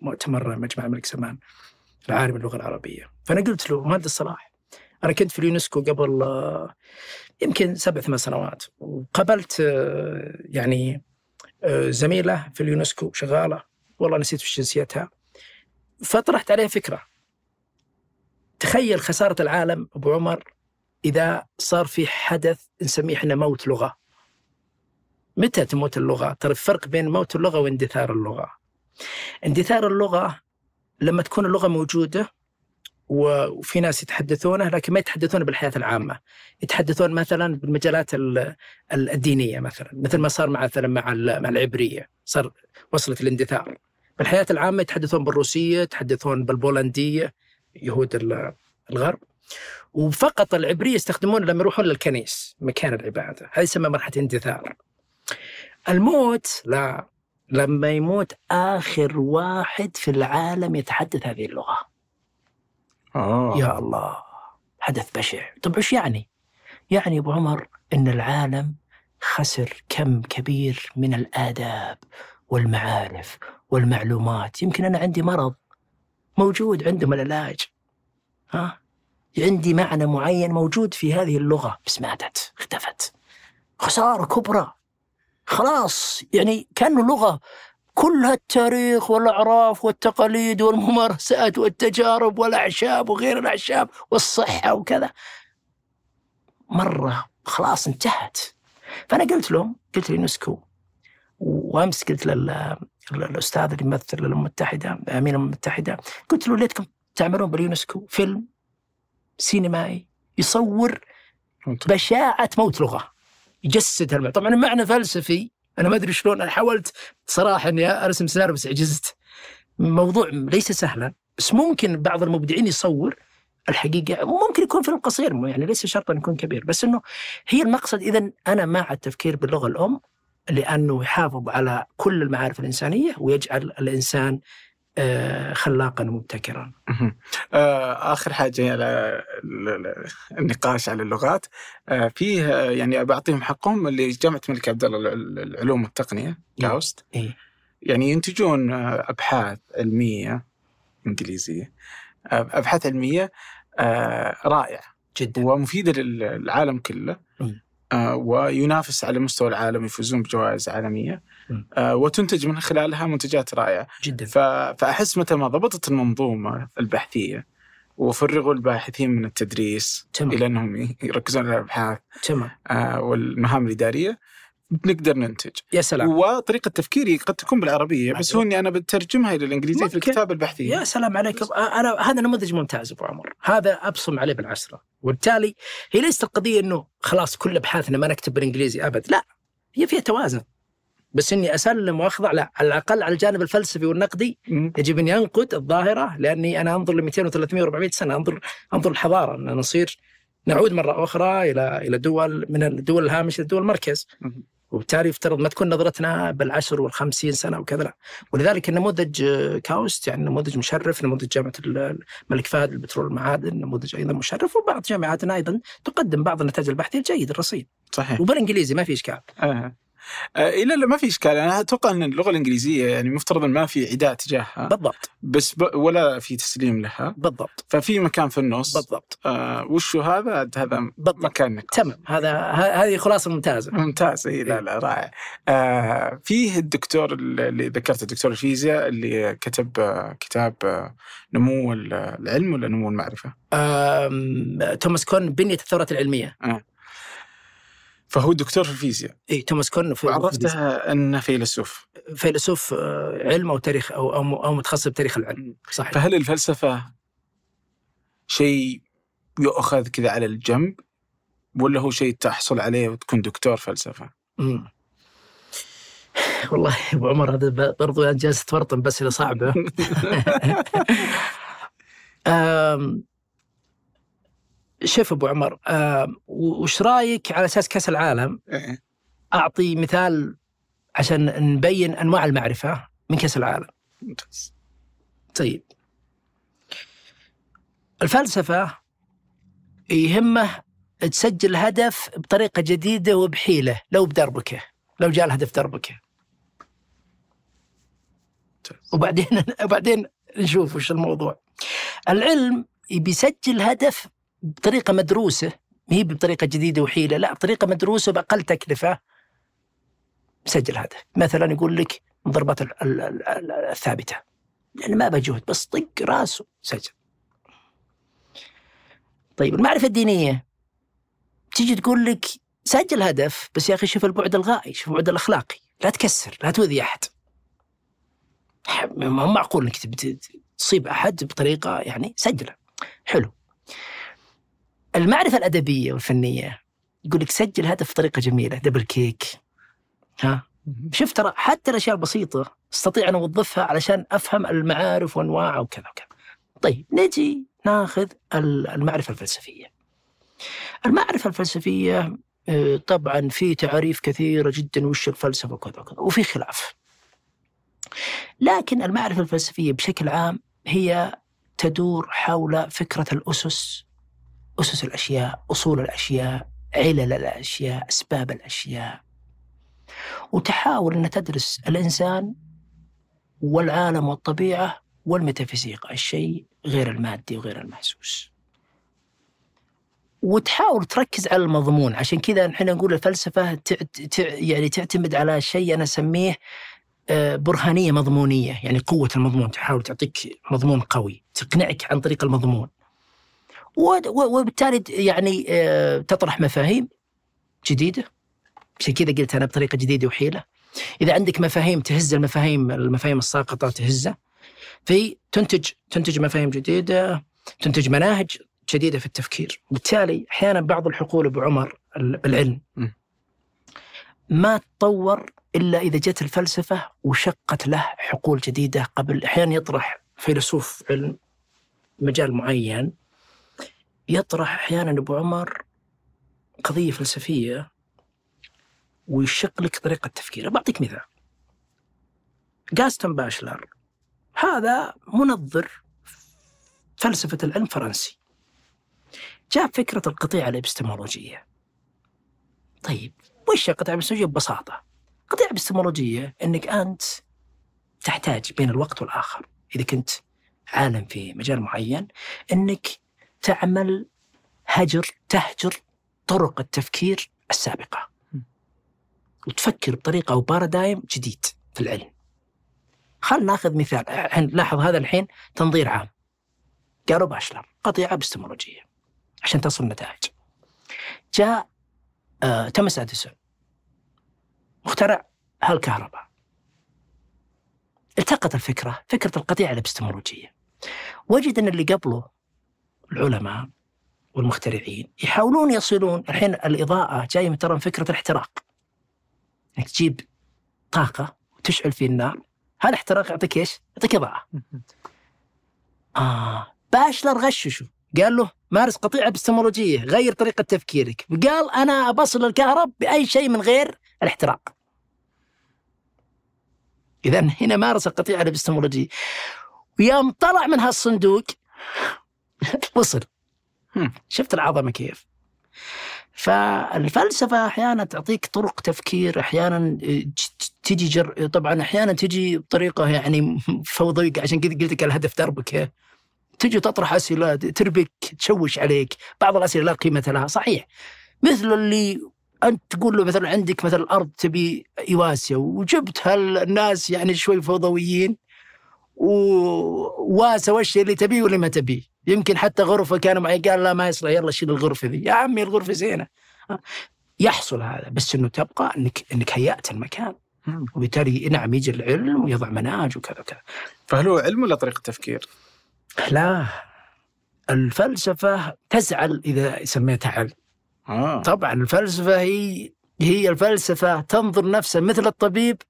مؤتمر مجمع الملك سلمان العالم باللغة العربية. فأنا قلت له مهندس صلاح؟ أنا كنت في اليونسكو قبل آه، يمكن سبع ثمان سنوات وقابلت آه، يعني آه، زميلة في اليونسكو شغالة والله نسيت وش جنسيتها. فطرحت عليه فكرة. تخيل خسارة العالم أبو عمر إذا صار في حدث نسميه إحنا موت لغة. متى تموت اللغة؟ ترى الفرق بين موت اللغة واندثار اللغة. اندثار اللغة لما تكون اللغة موجودة و- وفي ناس يتحدثونه لكن ما يتحدثون بالحياة العامة، يتحدثون مثلا بالمجالات ال- ال- الدينية مثلا، مثل ما صار مثلا مع ال- مع العبرية، صار وصلت الاندثار. بالحياة العامة يتحدثون بالروسية، يتحدثون بالبولندية يهود ال- الغرب. وفقط العبرية يستخدمون لما يروحون للكنيس مكان العبادة، هذه يسمى مرحلة اندثار. الموت. لا لما يموت آخر واحد في العالم يتحدث هذه اللغة. آه. يا الله حدث بشع. طب إيش يعني؟ يعني أبو عمر إن العالم خسر كم كبير من الآداب والمعارف والمعلومات. يمكن أنا عندي مرض موجود عندهم العلاج. ها؟ عندي معنى معين موجود في هذه اللغة. بس ماتت اختفت. خسارة كبرى. خلاص يعني كأنه لغة. كلها التاريخ والأعراف والتقاليد والممارسات والتجارب والأعشاب وغير الأعشاب والصحة وكذا. مرة خلاص انتهت. فأنا قلت لهم قلت ليونسكو وأمس قلت لل- للأستاذ اللي يمثل الأمم المتحدة أمين الأمم المتحدة قلت له ليتكم تعملون باليونسكو فيلم سينمائي يصور بشاعة موت لغة. يجسد المعنى طبعا المعنى فلسفي أنا ما أدري شلون أنا حاولت صراحة إني أرسم سيناريو بس عجزت موضوع ليس سهلا بس ممكن بعض المبدعين يصور الحقيقة. ممكن يكون فيلم قصير يعني ليس شرط أن يكون كبير بس أنه هي المقصد. إذا أنا مع التفكير باللغة الأم لأنه يحافظ على كل المعارف الإنسانية ويجعل الإنسان آه، خلاقا ومبتكرا مهم. آه، آخر حاجة على ال- ال- النقاش على اللغات آه، فيه آه، يعني بعطيهم حقهم اللي جامعة الملك عبد الله العلوم والتقنية كاوست إيه. يعني ينتجون آه، أبحاث علمية إنجليزية آه، أبحاث علمية آه، رائعة جدا ومفيدة للعالم كله. آه، وينافس على مستوى العالم يفوزون بجوائز عالمية. آه، وتنتج من خلالها منتجات رائعة. جدا. ف... فأحس متى ما ضبطت المنظومة البحثية وفرغوا الباحثين من التدريس تمام. إلى أنهم ي- يركزون على الأبحاث تمام. آه، والمهام الإدارية نقدر ننتج. يا سلام. وطريقة تفكيري قد تكون بالعربية بس. هو أني أنا بترجمها إلى الإنجليزية في ممكن. الكتابة البحثية يا سلام عليك. أنا هذا نموذج ممتاز أبو عمر. هذا أبصم عليه بالعشره وبالتالي هي ليست القضية إنه خلاص كل أبحاثنا ما نكتب بالإنجليزي أبد لا. هي فيها توازن. بس إني أسلم وأخضع لا على الأقل على الجانب الفلسفي والنقدي. يجب ان ينقد الظاهرة لأني أنا أنظر ل 200 و300 و400 سنة أنظر أنظر الحضارة أن نصير نعود مرة أخرى إلى إلى دول من الدول الهامشه لدول المركز. وبالتالي يفترض ما تكون نظرتنا بالعشر والخمسين سنة وكذا لا ولذلك النموذج كاوست يعني نموذج مشرف نموذج جامعة ال- الملك فهد للبترول والمعادن نموذج أيضا مشرف وبعض جامعاتنا أيضا تقدم بعض النتائج البحثية الجيد الرصين صحيح وبالإنجليزي ما في إشكال آه. آه، إلا لا ما في إشكال. أنا أتوقع أن اللغة الإنجليزية يعني مفترض أن ما في عداء تجاهها. بالضبط. بس ب... ولا في تسليم لها. بالضبط. ففي مكان في النص. بالضبط. آه وشو هذا؟ هذا بالضبط. مكان نقاش. تمام. هذا ه- هذه خلاصة ممتازة. ممتاز. إي لا لا رائع. آه فيه الدكتور اللي ذكرت الدكتور الفيزياء اللي كتب آه كتاب آه نمو ال- العلم ولا نمو المعرفة؟ توماس كون بنية الثورات العلمية. فهو دكتور في الفيزياء اي توماس كون في وعرفته أنه فيلسوف. فيلسوف آه، علم أو تاريخ أو أو أو متخصص بتاريخ العلم. صحيح. فهل الفلسفة شيء يؤخذ كذا على الجنب ولا هو شيء تحصل عليه وتكون دكتور فلسفة؟ مم. والله يا أبو عمر هذا برضو جالس تفرطن بس صعبة. شوف أبو عمر و- وش رأيك على أساس كأس العالم؟ إيه. أعطي مثال عشان نبين أنواع المعرفة من كأس العالم. ممتاز. طيب. الفلسفة يهمه تسجل هدف بطريقة جديدة وبحيلة لو بدربكه لو جاء الهدف دربكه. وبعدين وبعدين نشوف وش الموضوع. العلم بيسجل هدف بطريقة مدروسة. ما هي بطريقة جديدة وحيلة. لا بطريقة مدروسة باقل تكلفة. سجل هدف مثلا يقول لك الضربات ال- ال- ال- ال- الثابتة. يعني ما بجهد بس طق راسه. سجل. طيب المعرفة الدينية. تيجي تقول لك سجل هدف بس يا أخي شوف البعد الغائي شوف البعد الأخلاقي. لا تكسر لا تؤذي أحد. ما معقول إنك تصيب أحد بطريقة يعني سجلة. حلو. المعرفة الأدبية والفنية يقول لك سجل هدف بطريقه جميلة دبل كيك ها شوف ترى حتى الأشياء البسيطة أستطيع أن أوظفها علشان أفهم المعارف وانواعها وكذا وكذا. طيب نجي ناخذ ال- المعرفة الفلسفية. المعرفة الفلسفية آه، طبعا في تعاريف كثيرة جدا وش الفلسفة وكذا وكذا وفي خلاف. لكن المعرفة الفلسفية بشكل عام هي تدور حول فكرة الأسس أسس الأشياء، أصول الأشياء، علل الأشياء، أسباب الأشياء. وتحاول أن تدرس الإنسان والعالم والطبيعة والميتافيزيقا الشيء غير المادي وغير المحسوس وتحاول تركز على المضمون عشان كذا نحن نقول. تع... يعني تعتمد على شيء أنا أسميه آه، برهانية مضمونية يعني قوة المضمون تحاول تعطيك مضمون قوي تقنعك عن طريق المضمون. وبالتالي يعني آه، تطرح مفاهيم جديدة. عشان كذا قلت أنا بطريقة جديدة وحيلة. إذا عندك مفاهيم تهز المفاهيم المفاهيم الساقطة تهزها. في تنتج تنتج مفاهيم جديدة تنتج مناهج جديدة في التفكير. بالتالي أحيانا بعض الحقول أبو عمر ال- بالعلم. ما تطور إلا إذا جت الفلسفة وشقت له حقول جديدة قبل. أحيانا يطرح فيلسوف علم مجال معين. يطرح أحيانا ابو عمر قضية فلسفية ويشق لك طريقة تفكيره. بعطيك مثال. جاستون باشلر. هذا منظر فلسفة العلم فرنسي. جاب فكرة القطيعه الإبستمولوجية. طيب وش القطيعه الإبستمولوجية؟ ببساطة. القطيعه الإبستمولوجية إنك أنت تحتاج بين الوقت والآخر. إذا كنت عالم في مجال معين إنك تعمل هجر تهجر طرق التفكير السابقة. وتفكر بطريقة أو بارادايم جديد في العلم. خل ناخذ مثال. الحين لاحظ هذا الحين تنظير عام. قالوا باشلر قطيعة ابستمولوجيه عشان تصل نتائج. جاء آه توماس أديسون. مخترع هالكهرباء. التقط الفكرة فكرة القطيعة الابستمولوجيه وجد أن اللي قبله العلماء والمخترعين يحاولون يصلون. الحين الإضاءة جاية من ترى من فكرة الاحتراق. إنك تجيب طاقة وتشعل فيه النار. هذا احتراق يعطيك إيش؟ يعطيك إضاءة. آه. باشلر غششه قال له مارس قطيعه ابستمولوجيه غير طريقة تفكيرك. قال أنا بصل الكهرب بأي شيء من غير الاحتراق. اذا هنا مارس القطيعه الإبستمولوجية. ويوم طلع من هالصندوق وصل. شفت العظمة كيف؟ فالفلسفة أحيانا تعطيك طرق تفكير أحيانا تجي جر... طبعا أحيانا تجي بطريقة يعني فوضوية عشان كذا قلت لك الهدف دربك تجي تطرح أسئلة تربك تشوش عليك بعض الأسئلة لا قيمة لها. صحيح. مثل اللي أنت تقول له مثلا عندك مثلا الأرض تبي يواسيا وجبت هالناس يعني شوي فوضويين وواسى وش اللي تبيه واللي ما تبيه. يمكن حتى غرفة كانوا معي قال لا ما يصلح يلا شيل الغرفة ذي. يا عمي الغرفة زينة. يحصل هذا بس إنه تبقى إنك إنك هيأت المكان. وبالتالي نعم يجي العلم ويضع مناهج وكذا وكذا. فهل هو علم ولا طريقة تفكير؟ لا. الفلسفة تزعل إذا سميتها علم. آه. طبعا الفلسفة هي هي الفلسفة تنظر نفسها مثل الطبيب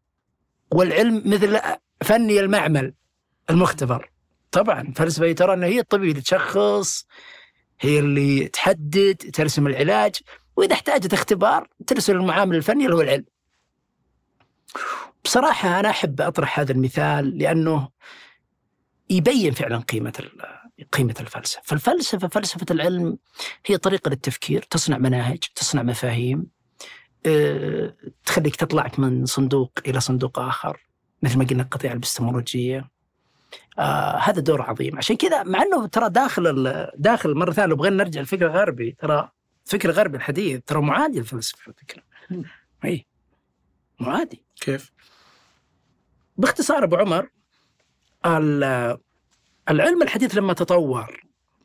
والعلم مثل فني المعمل المختبر. طبعا الفلسفه هي ترى انها هي الطبيب اللي تشخص هي اللي تحدد ترسم العلاج وإذا احتاجت اختبار ترسل المعامل الفني اللي هو العلم بصراحة أنا أحب أطرح هذا المثال لأنه يبين فعلا قيمة ال- قيمة الفلسفة، فالفلسفة فلسفة العلم هي طريقة للتفكير، تصنع مناهج، تصنع مفاهيم، أه، تخليك تطلع من صندوق إلى صندوق آخر، مثل ما قلنا القطيعة الإبستمولوجية. آه هذا دور عظيم، عشان كذا مع إنه ترى داخل ال- داخل مرة ثانية لو بغينا نرجع للفكر الغربي ترى الفكر الغربي الحديث ترى معادي للفلسفه على فكرة. إي معادي. كيف؟ باختصار أبو عمر ال- العلم الحديث لما تطور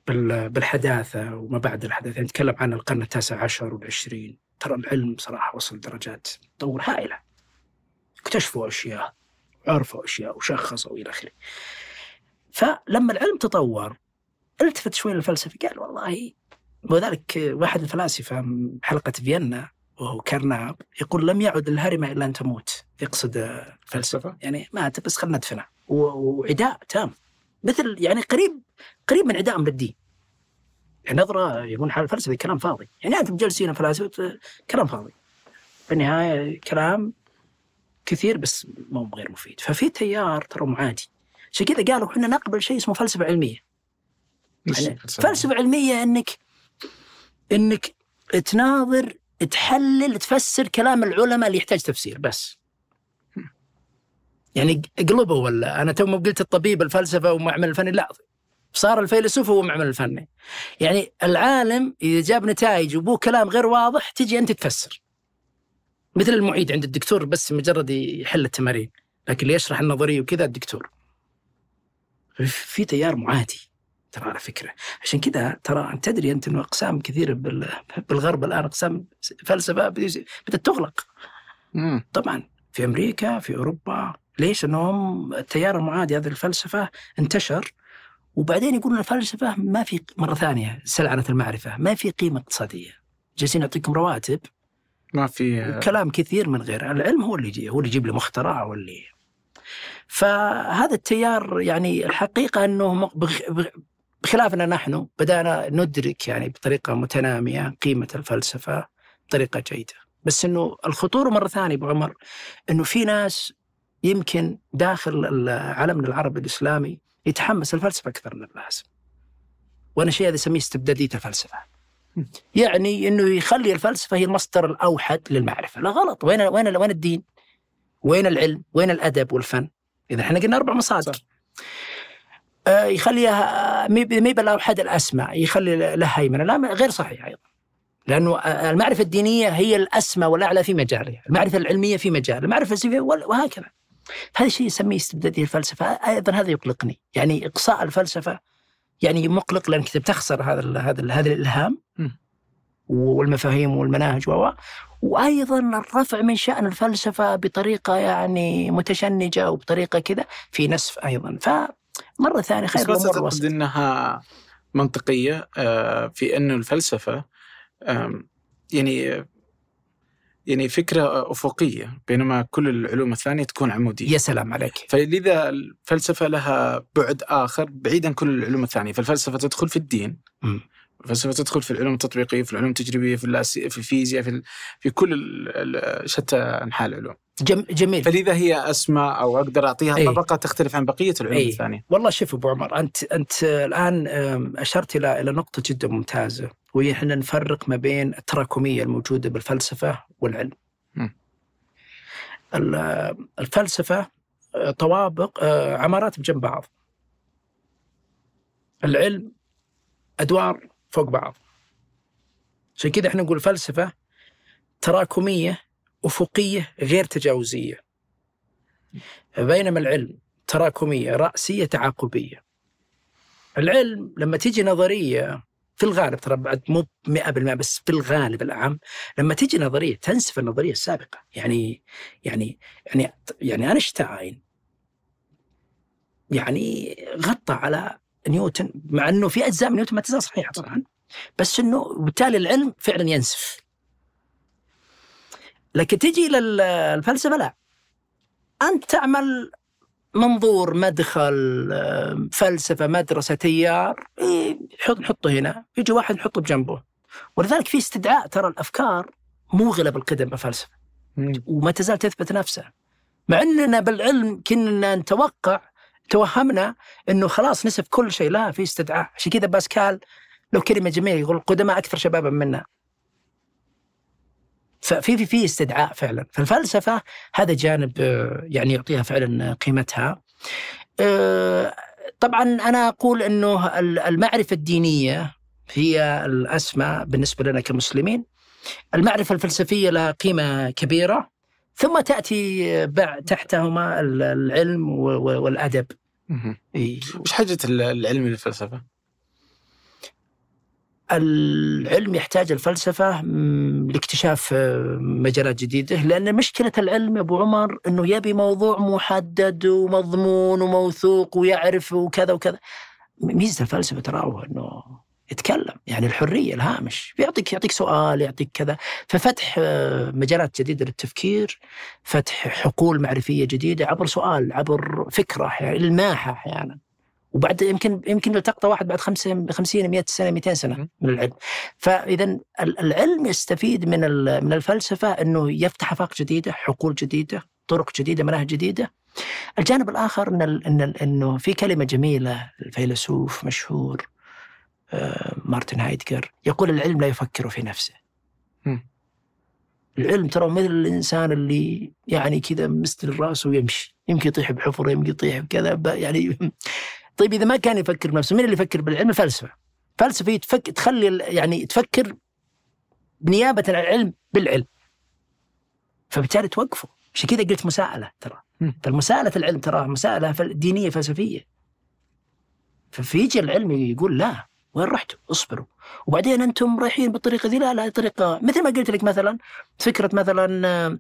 بال- بالحداثة وما بعد الحداثة يعني نتكلم عن القرن التاسع عشر والعشرين ترى العلم صراحة وصل درجات تطور هائلة اكتشفوا أشياء عرفوا أشياء وشخصوا إلى آخره فلما العلم تطور التفت شوي للفلسفة قال والله وذلك واحد الفلاسفة حلقة فيينا وهو كارناب يقول لم يعد الهرمة إلا أن تموت يقصد الفلسفة. يعني مات بس خلنا ندفنه. وعداء تام. مثل يعني قريب قريب من عدائهم للدين يعني نظرة يقول حال الفلسفة كلام فاضي. يعني أنتم جالسين فلاسفة كلام فاضي. في النهاية كلام كثير بس مو غير مفيد. ففي تيار ترى معادي. عشان كذا قالوا إحنا نقبل شيء اسمه فلسفة علمية. يعني فلسفة علمية؟ انك إنك تناظر تحلل تفسر كلام العلماء اللي يحتاج تفسير بس. يعني اقلبوا ولا أنا تو ما قلت الطبيب الفلسفة ومعمل الفني لا. صار الفيلسوف هو معمل الفني. يعني العالم إذا جاب نتائج وبوه كلام غير واضح تجي أنت تفسر. مثل المعيد عند الدكتور بس مجرد يحل التمارين. لكن اللي يشرح النظرية وكذا الدكتور. في تيار معادي ترى على فكرة عشان كذا ترى تدري أنت إنه أقسام كثيره بال- بالغرب الآن أقسام فلسفة بدأت تغلق مم. طبعا في أمريكا في أوروبا ليش؟ انهم التيار المعادي هذه الفلسفة انتشر وبعدين يقولون الفلسفة ما في مرة ثانية سلعنة المعرفة ما في قيمة اقتصادية جالسين يعطيكم رواتب ما في كلام كثير من غير العلم هو اللي يجي هو اللي يجيب لي مخترع هو اللي فهذا التيار يعني الحقيقة أنه م- بخ- بخ- بخلافنا نحن بدأنا ندرك يعني بطريقة متنامية قيمة الفلسفة بطريقة جيدة. بس إنه الخطورة مرة ثانية أبو عمر إنه في ناس يمكن داخل العالم العربي الإسلامي يتحمس الفلسفة أكثر من اللازم وأنا شيء هذا أسميه استبدادية الفلسفة. يعني إنه يخلي الفلسفة هي المصدر الأوحد للمعرفة. لا غلط. وين وين وين الدين؟ وين العلم؟ وين الأدب والفن؟ إذا إحنا قلنا أربع مصادر. صح. آه يخليها مي مي بالاوحد الاسمى يخلي لها هيمنة. لا غير صحيح أيضا. لأنه آه، المعرفة الدينية هي الأسمى والأعلى في مجالها، المعرفة العلمية في مجال، المعرفة الفلسفيه وهكذا. هذا الشيء يسميه استبدادية الفلسفة، أيضا هذا يقلقني، يعني إقصاء الفلسفة يعني مقلق لانك بتخسر هذا ال هذا ال هذا الإلهام. والمفاهيم والمناهج و وأيضا الرفع من شأن الفلسفة بطريقة يعني متشنجة وبطريقة كذا في نسف أيضا فمرة ثانية بس خير تعتقد الوسط. إنها منطقية آه، في انه الفلسفة يعني يعني فكرة أفقية بينما كل العلوم الثانية تكون عمودية يا سلام عليك فلذا الفلسفة لها بعد آخر بعيد عن كل العلوم الثانية فالفلسفة تدخل في الدين مم. الفلسفه تدخل في العلوم التطبيقية في العلوم التجريبية في الأس- في الفيزياء في ال- في كل ال- ال- شتى أنحاء العلوم جم جميل فلذا هي اسمى أو أقدر أعطيها أي. طبقة تختلف عن بقية العلوم أي. الثانية والله شوف أبو عمر أنت أنت الآن أشرت إلى إلى نقطة جدا ممتازة وهي إحنا نفرق ما بين التراكمية الموجودة بالفلسفة والعلم. الفلسفة آه، طوابق آه، عمارات بجنب بعض. العلم أدوار فوق بعض. عشان كذا إحنا نقول الفلسفه تراكمية أفقية غير تجاوزية. بينما العلم تراكمية رأسية تعاقبية. العلم لما تيجي نظرية في الغالب ترى بعد مو 100% بس في الغالب الاعم لما تيجي نظرية تنسف النظرية السابقة يعني يعني يعني يعني أينشتاين يعني غطى على نيوتن مع إنه في أجزاء من نيوتن ما تزال صحيحة طبعا بس إنه بالتالي العلم فعلا ينسف لكن تجي للفلسفه لا. أنت تعمل منظور مدخل فلسفة مدرسة تيار حط نحطه هنا. يجي واحد نحطه بجنبه. ولذلك في استدعاء ترى الأفكار موغله بالقدم بالفلسفة. وما تزال تثبت نفسها. مع إننا بالعلم كنا نتوقع توهمنا إنه خلاص نسف كل شيء لا في استدعاء. عشان كذا باسكال لو كلمة جميلة يقول القدماء أكثر شبابا منا. ففي في في استدعاء فعلا. فالفلسفة هذا جانب آه، يعني يعطيها فعلا قيمتها. آه، طبعا أنا أقول إنه ال- المعرفة الدينية هي الأسمى بالنسبة لنا كمسلمين. المعرفة الفلسفية لها قيمة كبيرة. ثم تأتي بعد تحتهما ال- العلم والأدب. إي. وش حاجة العلم للفلسفة؟ العلم يحتاج الفلسفة لاكتشاف آه، مجالات جديدة لأن مشكلة العلم يا أبو عمر أنه يبي موضوع محدد ومضمون وموثوق ويعرف وكذا وكذا ميزة الفلسفة ترى هو أنه يتكلم يعني الحرية الهامش. يعطيك يعطيك سؤال يعطيك كذا. ففتح آه، مجالات جديدة للتفكير فتح حقول معرفية جديدة عبر سؤال عبر فكرة أحيانا الماحة أحيانا. وبعد يمكن يمكن يلتقط واحد بعد 50 50 100 سنة 200 سنة من العلم. فاذا ال- العلم يستفيد من من الفلسفة إنه يفتح أفاق جديدة حقول جديدة طرق جديدة مناهج جديدة. الجانب الآخر إن إنه في كلمة جميلة الفيلسوف مشهور مارتن هايدجر يقول العلم لا يفكر في نفسه. العلم ترى مثل الإنسان اللي يعني كذا مستل راسه ويمشي يمكن يطيح بحفره يمكن يطيح بكذا يعني طيب إذا ما كان يفكر بنفسه مين اللي يفكر بالعلم؟ الفلسفة. فلسفة تفك تخلي يعني تفكر بنيابة عن العلم بالعلم. فبالتالي توقفه. عشان كذا قلت مساءلة ترى. فالمساءلة العلم ترى مساءلة دينية فلسفية. ففيجي العلم يقول لا. وين رحتوا؟ اصبروا. وبعدين أنتم رايحين بالطريقة ذي لا لا طريقة مثل ما قلت لك مثلا فكرة مثلا آه،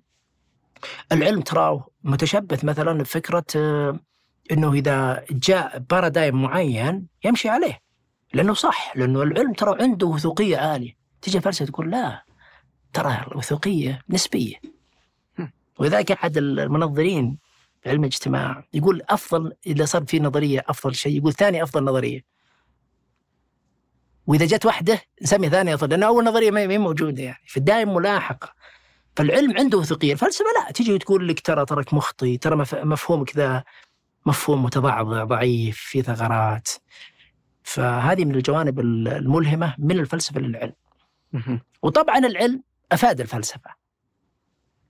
العلم تراه متشبث مثلا بفكرة آه، إنه إذا جاء بارادايم معين يمشي عليه. لأنه صح لأنه العلم ترى عنده وثوقية عاليه تجي الفلسفة تقول لا ترى الوثوقيه نسبية. ولذلك أحد المنظرين علم الاجتماع يقول أفضل إذا صار في نظرية أفضل شيء يقول ثاني أفضل نظرية. وإذا جت واحدة نسميها ثاني افضل لأن أول نظرية ما هي موجودة يعني. فالدائم ملاحقة. فالعلم عنده وثوقيه الفلسفه لا تجي وتقول لك ترى ترك مخطي ترى مف- مفهومك ذا مفهوم متضعضع ضعيف في ثغرات. فهذه من الجوانب الملهمة من الفلسفة للعلم. وطبعا العلم أفاد الفلسفة.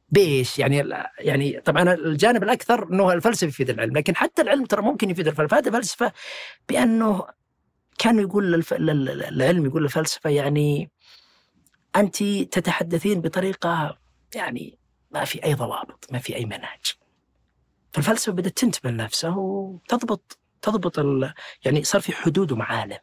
بايش؟ يعني يعني طبعا الجانب الأكثر إنه الفلسفة يفيد العلم، لكن حتى العلم ترى ممكن يفيد الفلسفة. بأنه كانوا يقول للف... لل- العلم يقول للفلسفة يعني انت تتحدثين بطريقة يعني ما في أي ضوابط، ما في أي منهج. فالفلسفة بدأت تنتبه لنفسها وتضبط تضبط ال... يعني صار في حدود ومعالم.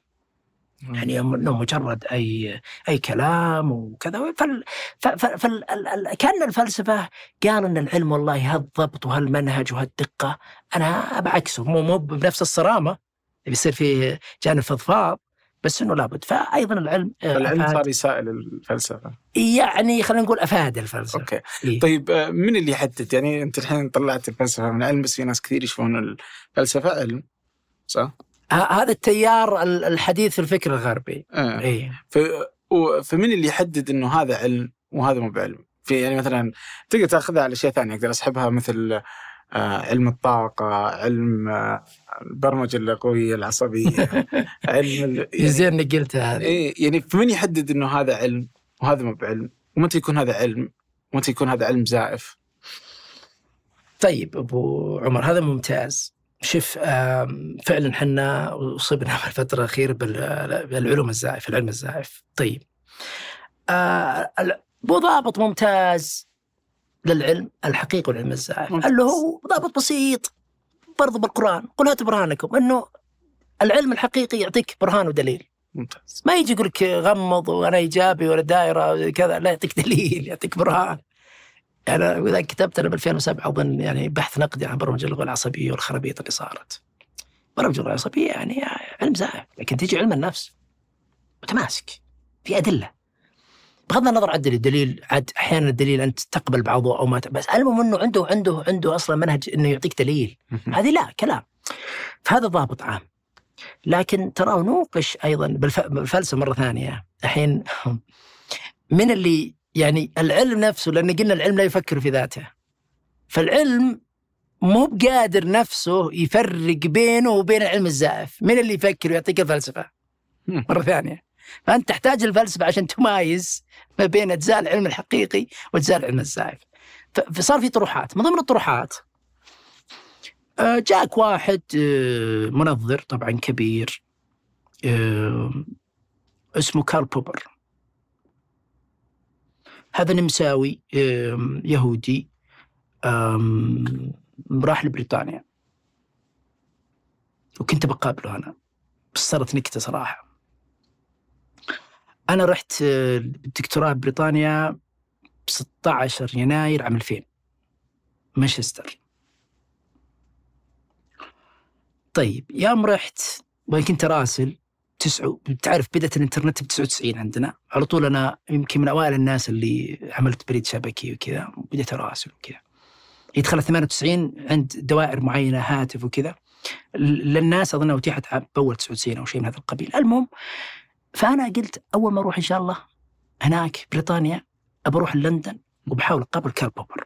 يعني إنه مجرد اي أي كلام وكذا فال ف- ف- فال ال- ال- كأن الفلسفة قال إن العلم والله هالضبط وهالمنهج وهالدقة أنا بعكسه مو مو بنفس الصرامة بيصير فيه جانب فضفاض بس إنه لابد فايضا العلم آه، العلم أفاد صار يسائل الفلسفة يعني خلينا نقول أفاد الفلسفة أوكي إيه؟ طيب آه، من اللي يحدد يعني أنت الحين طلعت الفلسفة من علم بس في ناس كثير يشوفون الفلسفة علم صح؟ هذا التيار ال- الحديث في الفكر الغربي آه. إي ف... فمن اللي يحدد إنه هذا علم وهذا مو بعلم؟ في يعني مثلا تقدر تأخذها على اشياء ثانية أقدر أسحبها مثل آه، علم الطاقة، علم آه، البرمجة اللغويه العصبية، علم ال... يعني زين انك قلت هذه إيه يعني فمن يحدد إنه هذا علم وهذا مو بعلم؟ ومتى يكون هذا علم؟ ومتى يكون هذا علم زائف؟ طيب أبو عمر هذا ممتاز آم، فعلا حنا اصبنا في الفترة الأخيرة بال- بالعلوم الزائفه العلم الزائف طيب آه، ال- مو ضابط ممتاز للعلم الحقيقي والعلم الزائف. اللي هو ضابط بسيط برضو بالقرآن. قل هاتوا برهانكم. إنه العلم الحقيقي يعطيك برهان ودليل. ممتاز. ما يجي يقول لك غمض وأنا إيجابي ولا دائره كذا لا يعطيك دليل يعطيك برهان. يعني واذا كتبت أنا ب 2007 اظن يعني بحث نقدي عن برمجة اللغة العصبية والخرابيط اللي صارت. برمجة اللغة العصبية يعني علم زائف لكن تيجي علم النفس متماسك في أدلة. بغض النظر عن الدليل الدليل عاد أحيانا الدليل انت تقبل بعضه أو ما ت- بس المهم إنه عنده عنده عنده أصلا منهج إنه يعطيك دليل. هذه لا كلام. فهذا ضابط عام. لكن ترى نوقش أيضا بالف- بالفلسفة مرة ثانية. الحين من اللي يعني العلم نفسه لأن قلنا العلم لا يفكر في ذاته. فالعلم مو بقادر نفسه يفرق بينه وبين العلم الزائف. من اللي يفكر ويعطيك الفلسفة. مرة ثانية. فأنت تحتاج الفلسفة عشان تمايز ما بين اجزاء العلم الحقيقي واجزاء العلم الزائف. فصار في طروحات. من ضمن الطروحات آه، جاك واحد آه، منظر طبعا كبير آه، اسمه كارل بوبر. هذا نمساوي يهودي راح لبريطانيا. وكنت بقابله أنا. بس صارت نكتة صراحة. أنا رحت آه، الدكتوراه ببريطانيا ب 16 يناير عام 2000 مانشستر. طيب يوم رحت وين كنت راسل تسعة تعرف بدأت الإنترنت ب 99 عندنا. على طول أنا يمكن من أوائل الناس اللي عملت بريد شبكي وكذا بديت أراسل وكذا. هي دخلت 98 عند دوائر معينة هاتف وكذا. للناس اظنها اتيحت باول 99 أو شيء من هذا القبيل. المهم فأنا قلت أول ما أروح إن شاء الله هناك بريطانيا ابى أروح لندن وبحاول أقابل كارل بوبر.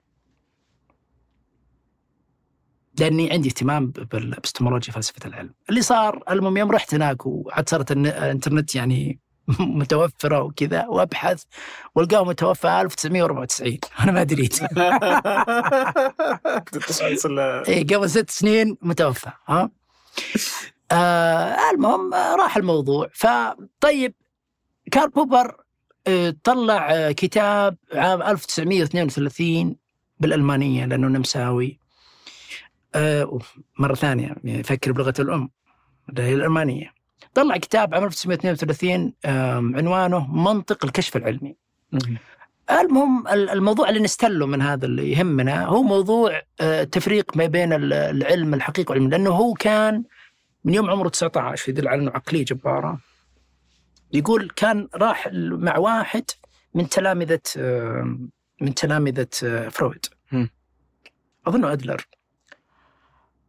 لأني عندي اهتمام بالابستمولوجيا فلسفة العلم. اللي صار المهم يوم رحت هناك وعاد صارت الإنترنت يعني متوفرة وكذا وأبحث والقاه متوفى 1994 أنا ما دريت اي قبل ست سنين متوفى ها؟ آه المهم آه، راح الموضوع. فطيب كارل بوبر آه، طلع آه، كتاب عام 1932 بالألمانية لأنه نمساوي. آه، مرة ثانية يفكر بلغة الأم اللي هي الألمانية. طلع كتاب عام 1932 آم، عنوانه منطق الكشف العلمي المهم ال- الموضوع اللي نستله من هذا اللي يهمنا هو موضوع آه، تفريق ما بين ال- العلم الحقيقي والعلم لأنه هو كان من يوم عمره 19 يدل على إنه عقلية جبارة. يقول كان راح مع واحد من تلامذة من تلامذة فرويد. أظنه أدلر.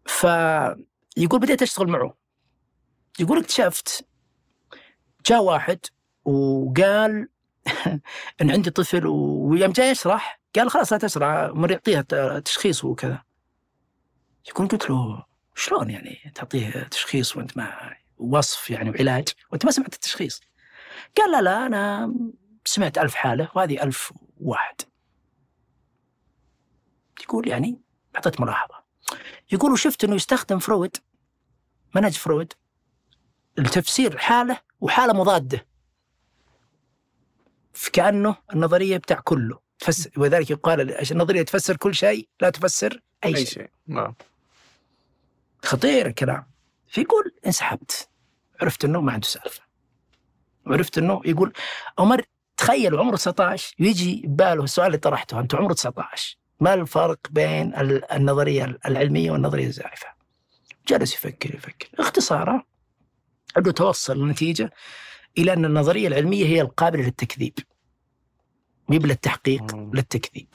فيقول بديت أشتغل معه. يقول اكتشفت جاء واحد وقال ان عندي طفل ويوم جاي يشرح قال خلاص لا تشرح يعطيها تشخيص وكذا. يقول قلت له شلون يعني تعطيه تشخيص وانت ما وصف يعني وعلاج؟ وانت ما سمعت التشخيص. قال لا لا أنا سمعت ألف حالة وهذه ألف واحد. يقول يعني أعطيت ملاحظة. يقول وشفت أنه يستخدم فرويد منهج فرويد لتفسير حالة وحالة مضادة. فكأنه النظرية بتاع كله. تفسر ولذلك يقال النظرية تفسر كل شيء لا تفسر أي, أي شيء. شيء. نعم. خطير الكلام. فيقول انسحبت. عرفت إنه ما عنده سالفة. وعرفت إنه يقول عمر تخيل عمره 19 ويجي بباله السؤال اللي طرحته أنت عمره 19 ما الفرق بين ال- النظرية العلمية والنظرية الزائفه؟ جلس يفكر يفكر. اختصارا أنه توصل لنتيجه إلى أن النظرية العلمية هي القابلة للتكذيب. مي للتحقيق مم. للتكذيب.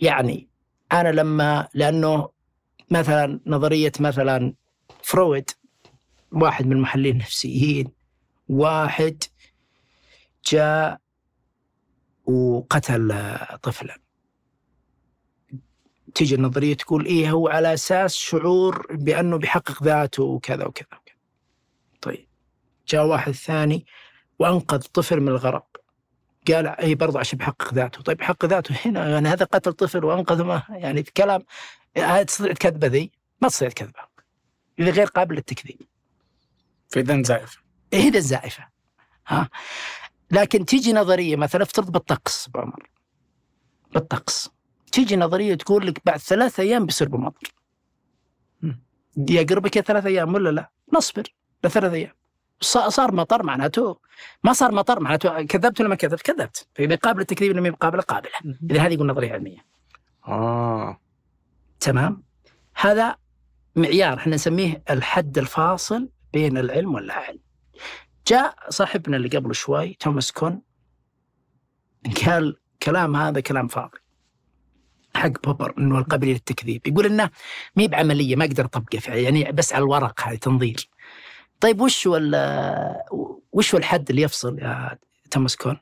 يعني أنا لما لأنه مثلا نظرية مثلا فرويد واحد من المحللين النفسيين واحد جاء وقتل طفلا تيجي النظرية تقول إيه هو على أساس شعور بأنه بيحقق ذاته وكذا وكذا وكذا. طيب جاء واحد ثاني وأنقذ طفل من الغرق قال إي برضه عشان بيحقق ذاته. طيب يحقق ذاته هنا يعني هذا قتل طفل وانقذه ما يعني في كلام هذه تصير كذبة ذي؟ ما تصير كذبة. إذا غير قابل للتكذيب. فاذا زائف. إيه اذا زائفة. ها. لكن تيجي نظرية مثلا افترض بالطقس أبو عمر. بالطقس. تيجي نظرية تقول لك بعد ثلاث أيام بيصير بالمطر مم. يقربك يا ثلاث أيام ولا لا؟ نصبر لثلاث أيام. صار مطر معناته ما صار مطر معناته كذبت ولا ما كذبت؟ كذبت. فاذا قابل التكذيب ولا ما قابله قابله إذا هذه يقول نظرية علمية. آه. تمام؟ هذا معيار إحنا نسميه الحد الفاصل بين العلم واللا علم جاء صاحبنا اللي قبل شوي توماس كون قال كلام هذا كلام فاضي. حق بوبر إنه القابلية للتكذيب. يقول إنه ما بعمليه ما أقدر أطبقه فعلا يعني بس على الورق هذه تنظير. طيب وش هو وش هو الحد اللي يفصل يا توماس كون؟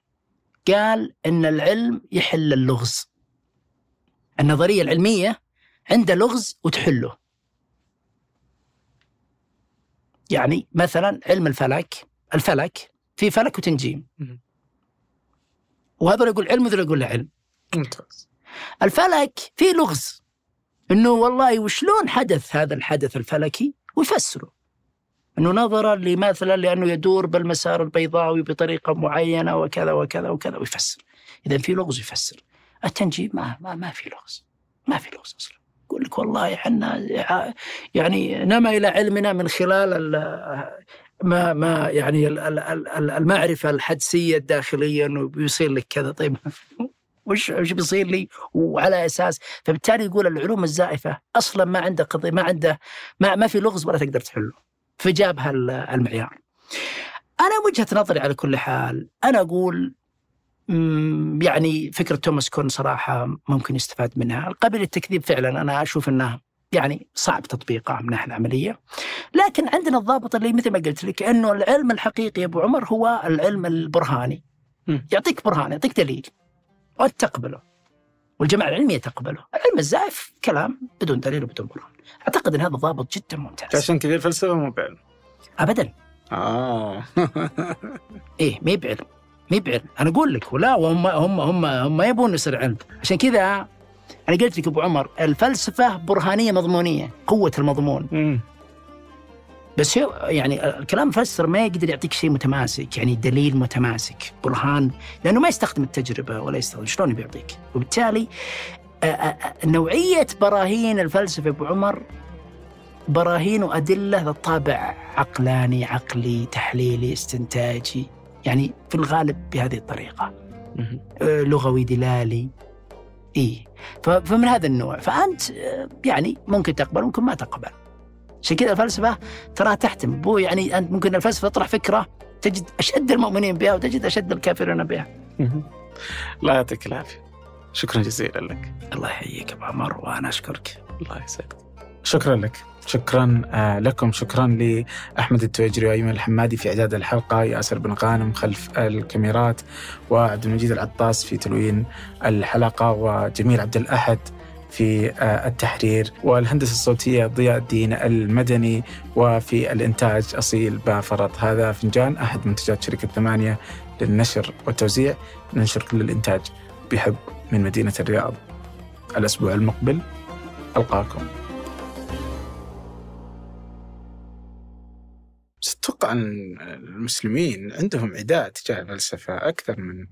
قال إن العلم يحل اللغز. النظرية العلمية عنده لغز وتحله. يعني مثلا علم الفلك الفلك في فلك وتنجيم. وهذا يقول علم وذا يقول له علم. ممتاز. الفلك فيه لغز. إنه والله وشلون حدث هذا الحدث الفلكي؟ ويفسره. أنه نظرا لمثلا لأنه يدور بالمسار البيضاوي بطريقة معينة وكذا وكذا وكذا ويفسر. اذا في لغز يفسر. التنجيم ما ما, ما في لغز. ما في لغز أصلا. يقول لك والله إحنا يعني نما إلى علمنا من خلال ال- ما ما يعني ال- ال- ال- المعرفة الحدسية الداخلية إنه بيصير لك كذا. طيب وش وش بيصير لي؟ وعلى أساس. فبالتالي يقول العلوم الزائفة أصلا ما عنده قضيه ما عنده ما, ما في لغز ولا تقدر تحله. فجاب هال- المعيار أنا وجهة نظري على كل حال أنا أقول مم، يعني فكرة توماس كون صراحة ممكن يستفاد منها. قبل التكذيب فعلا أنا أشوف إنه يعني صعب تطبيقه من الناحيه العملية. لكن عندنا الضابط اللي مثل ما قلت لك إنه العلم الحقيقي يا أبو عمر هو العلم البرهاني. يعطيك برهان يعطيك دليل. وأنت تقبله. والجماعة العلمية تقبله. العلم الزائف كلام بدون دليل وبدون برهان. أعتقد إن هذا ضابط جدا ممتاز. عشان كذا الفلسفة مو بعلم. ابدا. آه. إيه ما بعلم. ما بعلم. أنا أقول لك ولا وهم هم هم هم يبون يصير علم. عشان كذا أنا قلت لك أبو عمر الفلسفة برهانية مضمونية قوة المضمون. مم. بس هو يعني الكلام المفسر ما يقدر يعطيك شيء متماسك يعني دليل متماسك برهان لأنه ما يستخدم التجربة ولا يستخدم شلون بيعطيك؟ وبالتالي نوعية براهين الفلسفة أبو عمر براهين وأدلة ذات طابع عقلاني عقلي تحليلي استنتاجي يعني في الغالب بهذه. آه، لغوي دلالي. إيه. ف- فمن هذا النوع. فأنت آه، يعني ممكن تقبل ممكن ما تقبل. عشان كذا الفلسفة تراها تحتم. بو يعني أنت ممكن الفلسفة تطرح فكرة تجد أشد المؤمنين بها وتجد أشد الكافرين بها. الله يعطيك العافية. شكرا جزيلا لك. الله يحييك أبو عمر وأنا أشكرك. الله يسعدك. شكرا لك. شكرا آه، لكم. شكرا لأحمد التويجري وأيمن الحمادي في إعداد الحلقة ياسر بن غانم خلف الكاميرات وعبد المجيد العطاس في تلوين الحلقة وجميل عبد الأحد في آه، التحرير والهندسة الصوتية ضياء الدين المدني وفي الإنتاج أصيل بافرط. هذا فنجان أحد منتجات شركة ثمانية للنشر والتوزيع. ننشر كل الإنتاج بحب من مدينة الرياض. الأسبوع المقبل ألقاكم. أتوقع أن المسلمين عندهم عداء تجاه الفلسفة أكثر من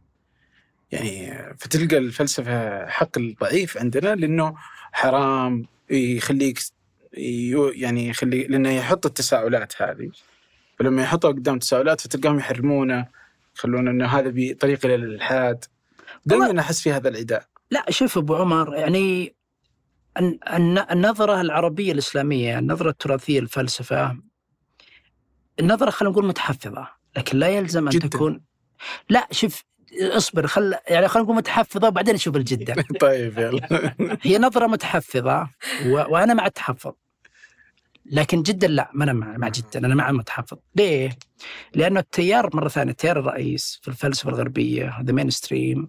يعني فتلقى الفلسفة حق الضعيف عندنا لأنه حرام يخليك يعني يخلي لأنه يحط التساؤلات هذه. فلما يحطها قدام تساؤلات فتلقاهم يحرمونه يخلون أنه هذا بطريق إلى الإلحاد دائما أحس في هذا العداء لا شوف أبو عمر يعني الن- الن- النظرة العربية الإسلامية النظرة التراثية للفلسفه النظرة خلينا نقول متحفظة لكن لا يلزم أن جداً. تكون لا شوف اصبر خل يعني خلينا نقول متحفظة وبعدين نشوف الجدة. طيب يلا. هي نظرة متحفظة و... وأنا مع التحفظ. لكن جدا لا ما أنا مع, مع جدا أنا مع المتحفظ. ليه؟ لأنه التيار مرة ثانية التيار الرئيس في الفلسفة الغربية ذا مين ستريم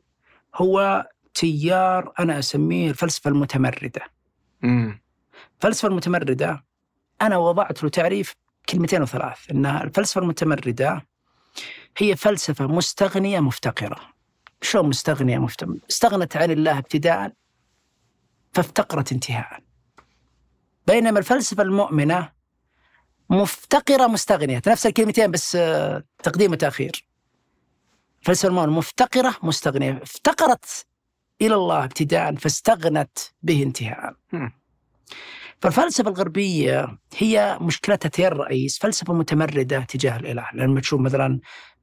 هو تيار أنا أسميه الفلسفة المتمردة. أمم. الفلسفة المتمردة أنا وضعت له تعريف كلمتين وثلاث انها الفلسفة المتمردة هي فلسفة مستغنية مفتقرة. شلون مستغنية مفتقره استغنت عن الله ابتداء فافتقرت انتهاء. بينما الفلسفة المؤمنة مفتقرة مستغنية. نفس الكلمتين بس آه، تقديم وتأخير. الفلسفة المؤمنة مفتقرة مستغنية. افتقرت إلى الله ابتداء فاستغنت به انتهاء. فالفلسفة الغربية هي مشكلتها الرئيس. فلسفة متمردة تجاه الإله. لما تشوف مثلا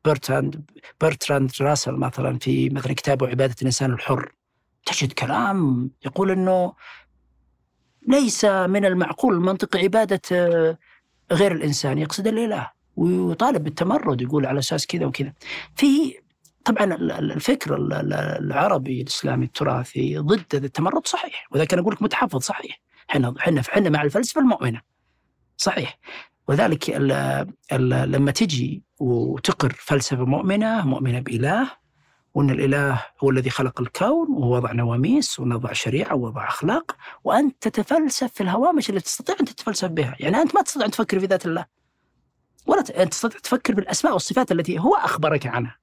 برتراند برتراند راسل مثلا في مثلا كتابه عبادة الإنسان الحر. تجد كلام يقول أنه ليس من المعقول المنطقي عبادة آه، غير الإنسان يقصد الإله. ويطالب بالتمرد يقول على أساس كذا وكذا. في طبعا ال- ال- الفكر ال- ال- العربي الإسلامي التراثي ضد التمرد صحيح. وذا كان أقول لك متحفظ صحيح. إحنا إحنا إحنا مع الفلسفة المؤمنة. صحيح. وذلك ال ال لما تجي وتقر فلسفة مؤمنة مؤمنة بإله وإن الإله هو الذي خلق الكون ووضع نواميس ووضع شريعة ووضع أخلاق وأنت تتفلسف في الهوامش اللي تستطيع أن تتفلسف بها، يعني أنت ما تستطيع أن تفكر في ذات الله. ولا ت- أنت تستطيع تفكر بالأسماء والصفات التي هو أخبرك عنها.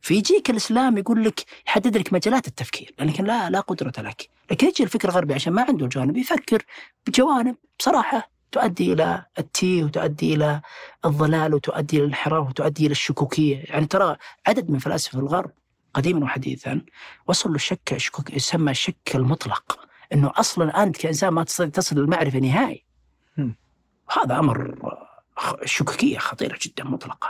فيجيك الإسلام يقول لك يحدد لك مجالات التفكير لكن لا لا قدرة لك لكن يجي الفكر الغربي عشان ما عنده الجوانب يفكر بجوانب بصراحة تؤدي إلى التيه وتؤدي إلى الضلال وتؤدي إلى الانحراف وتؤدي إلى الشكوكية. يعني ترى عدد من فلاسفة الغرب قديما وحديثا وصلوا للشك الشكوك يسمى الشك المطلق إنه أصلا أنت كإنسان ما تستطيع تصل للمعرفه نهائي. هذا أمر آه، خ- شكوكية خطيرة جدا مطلقة.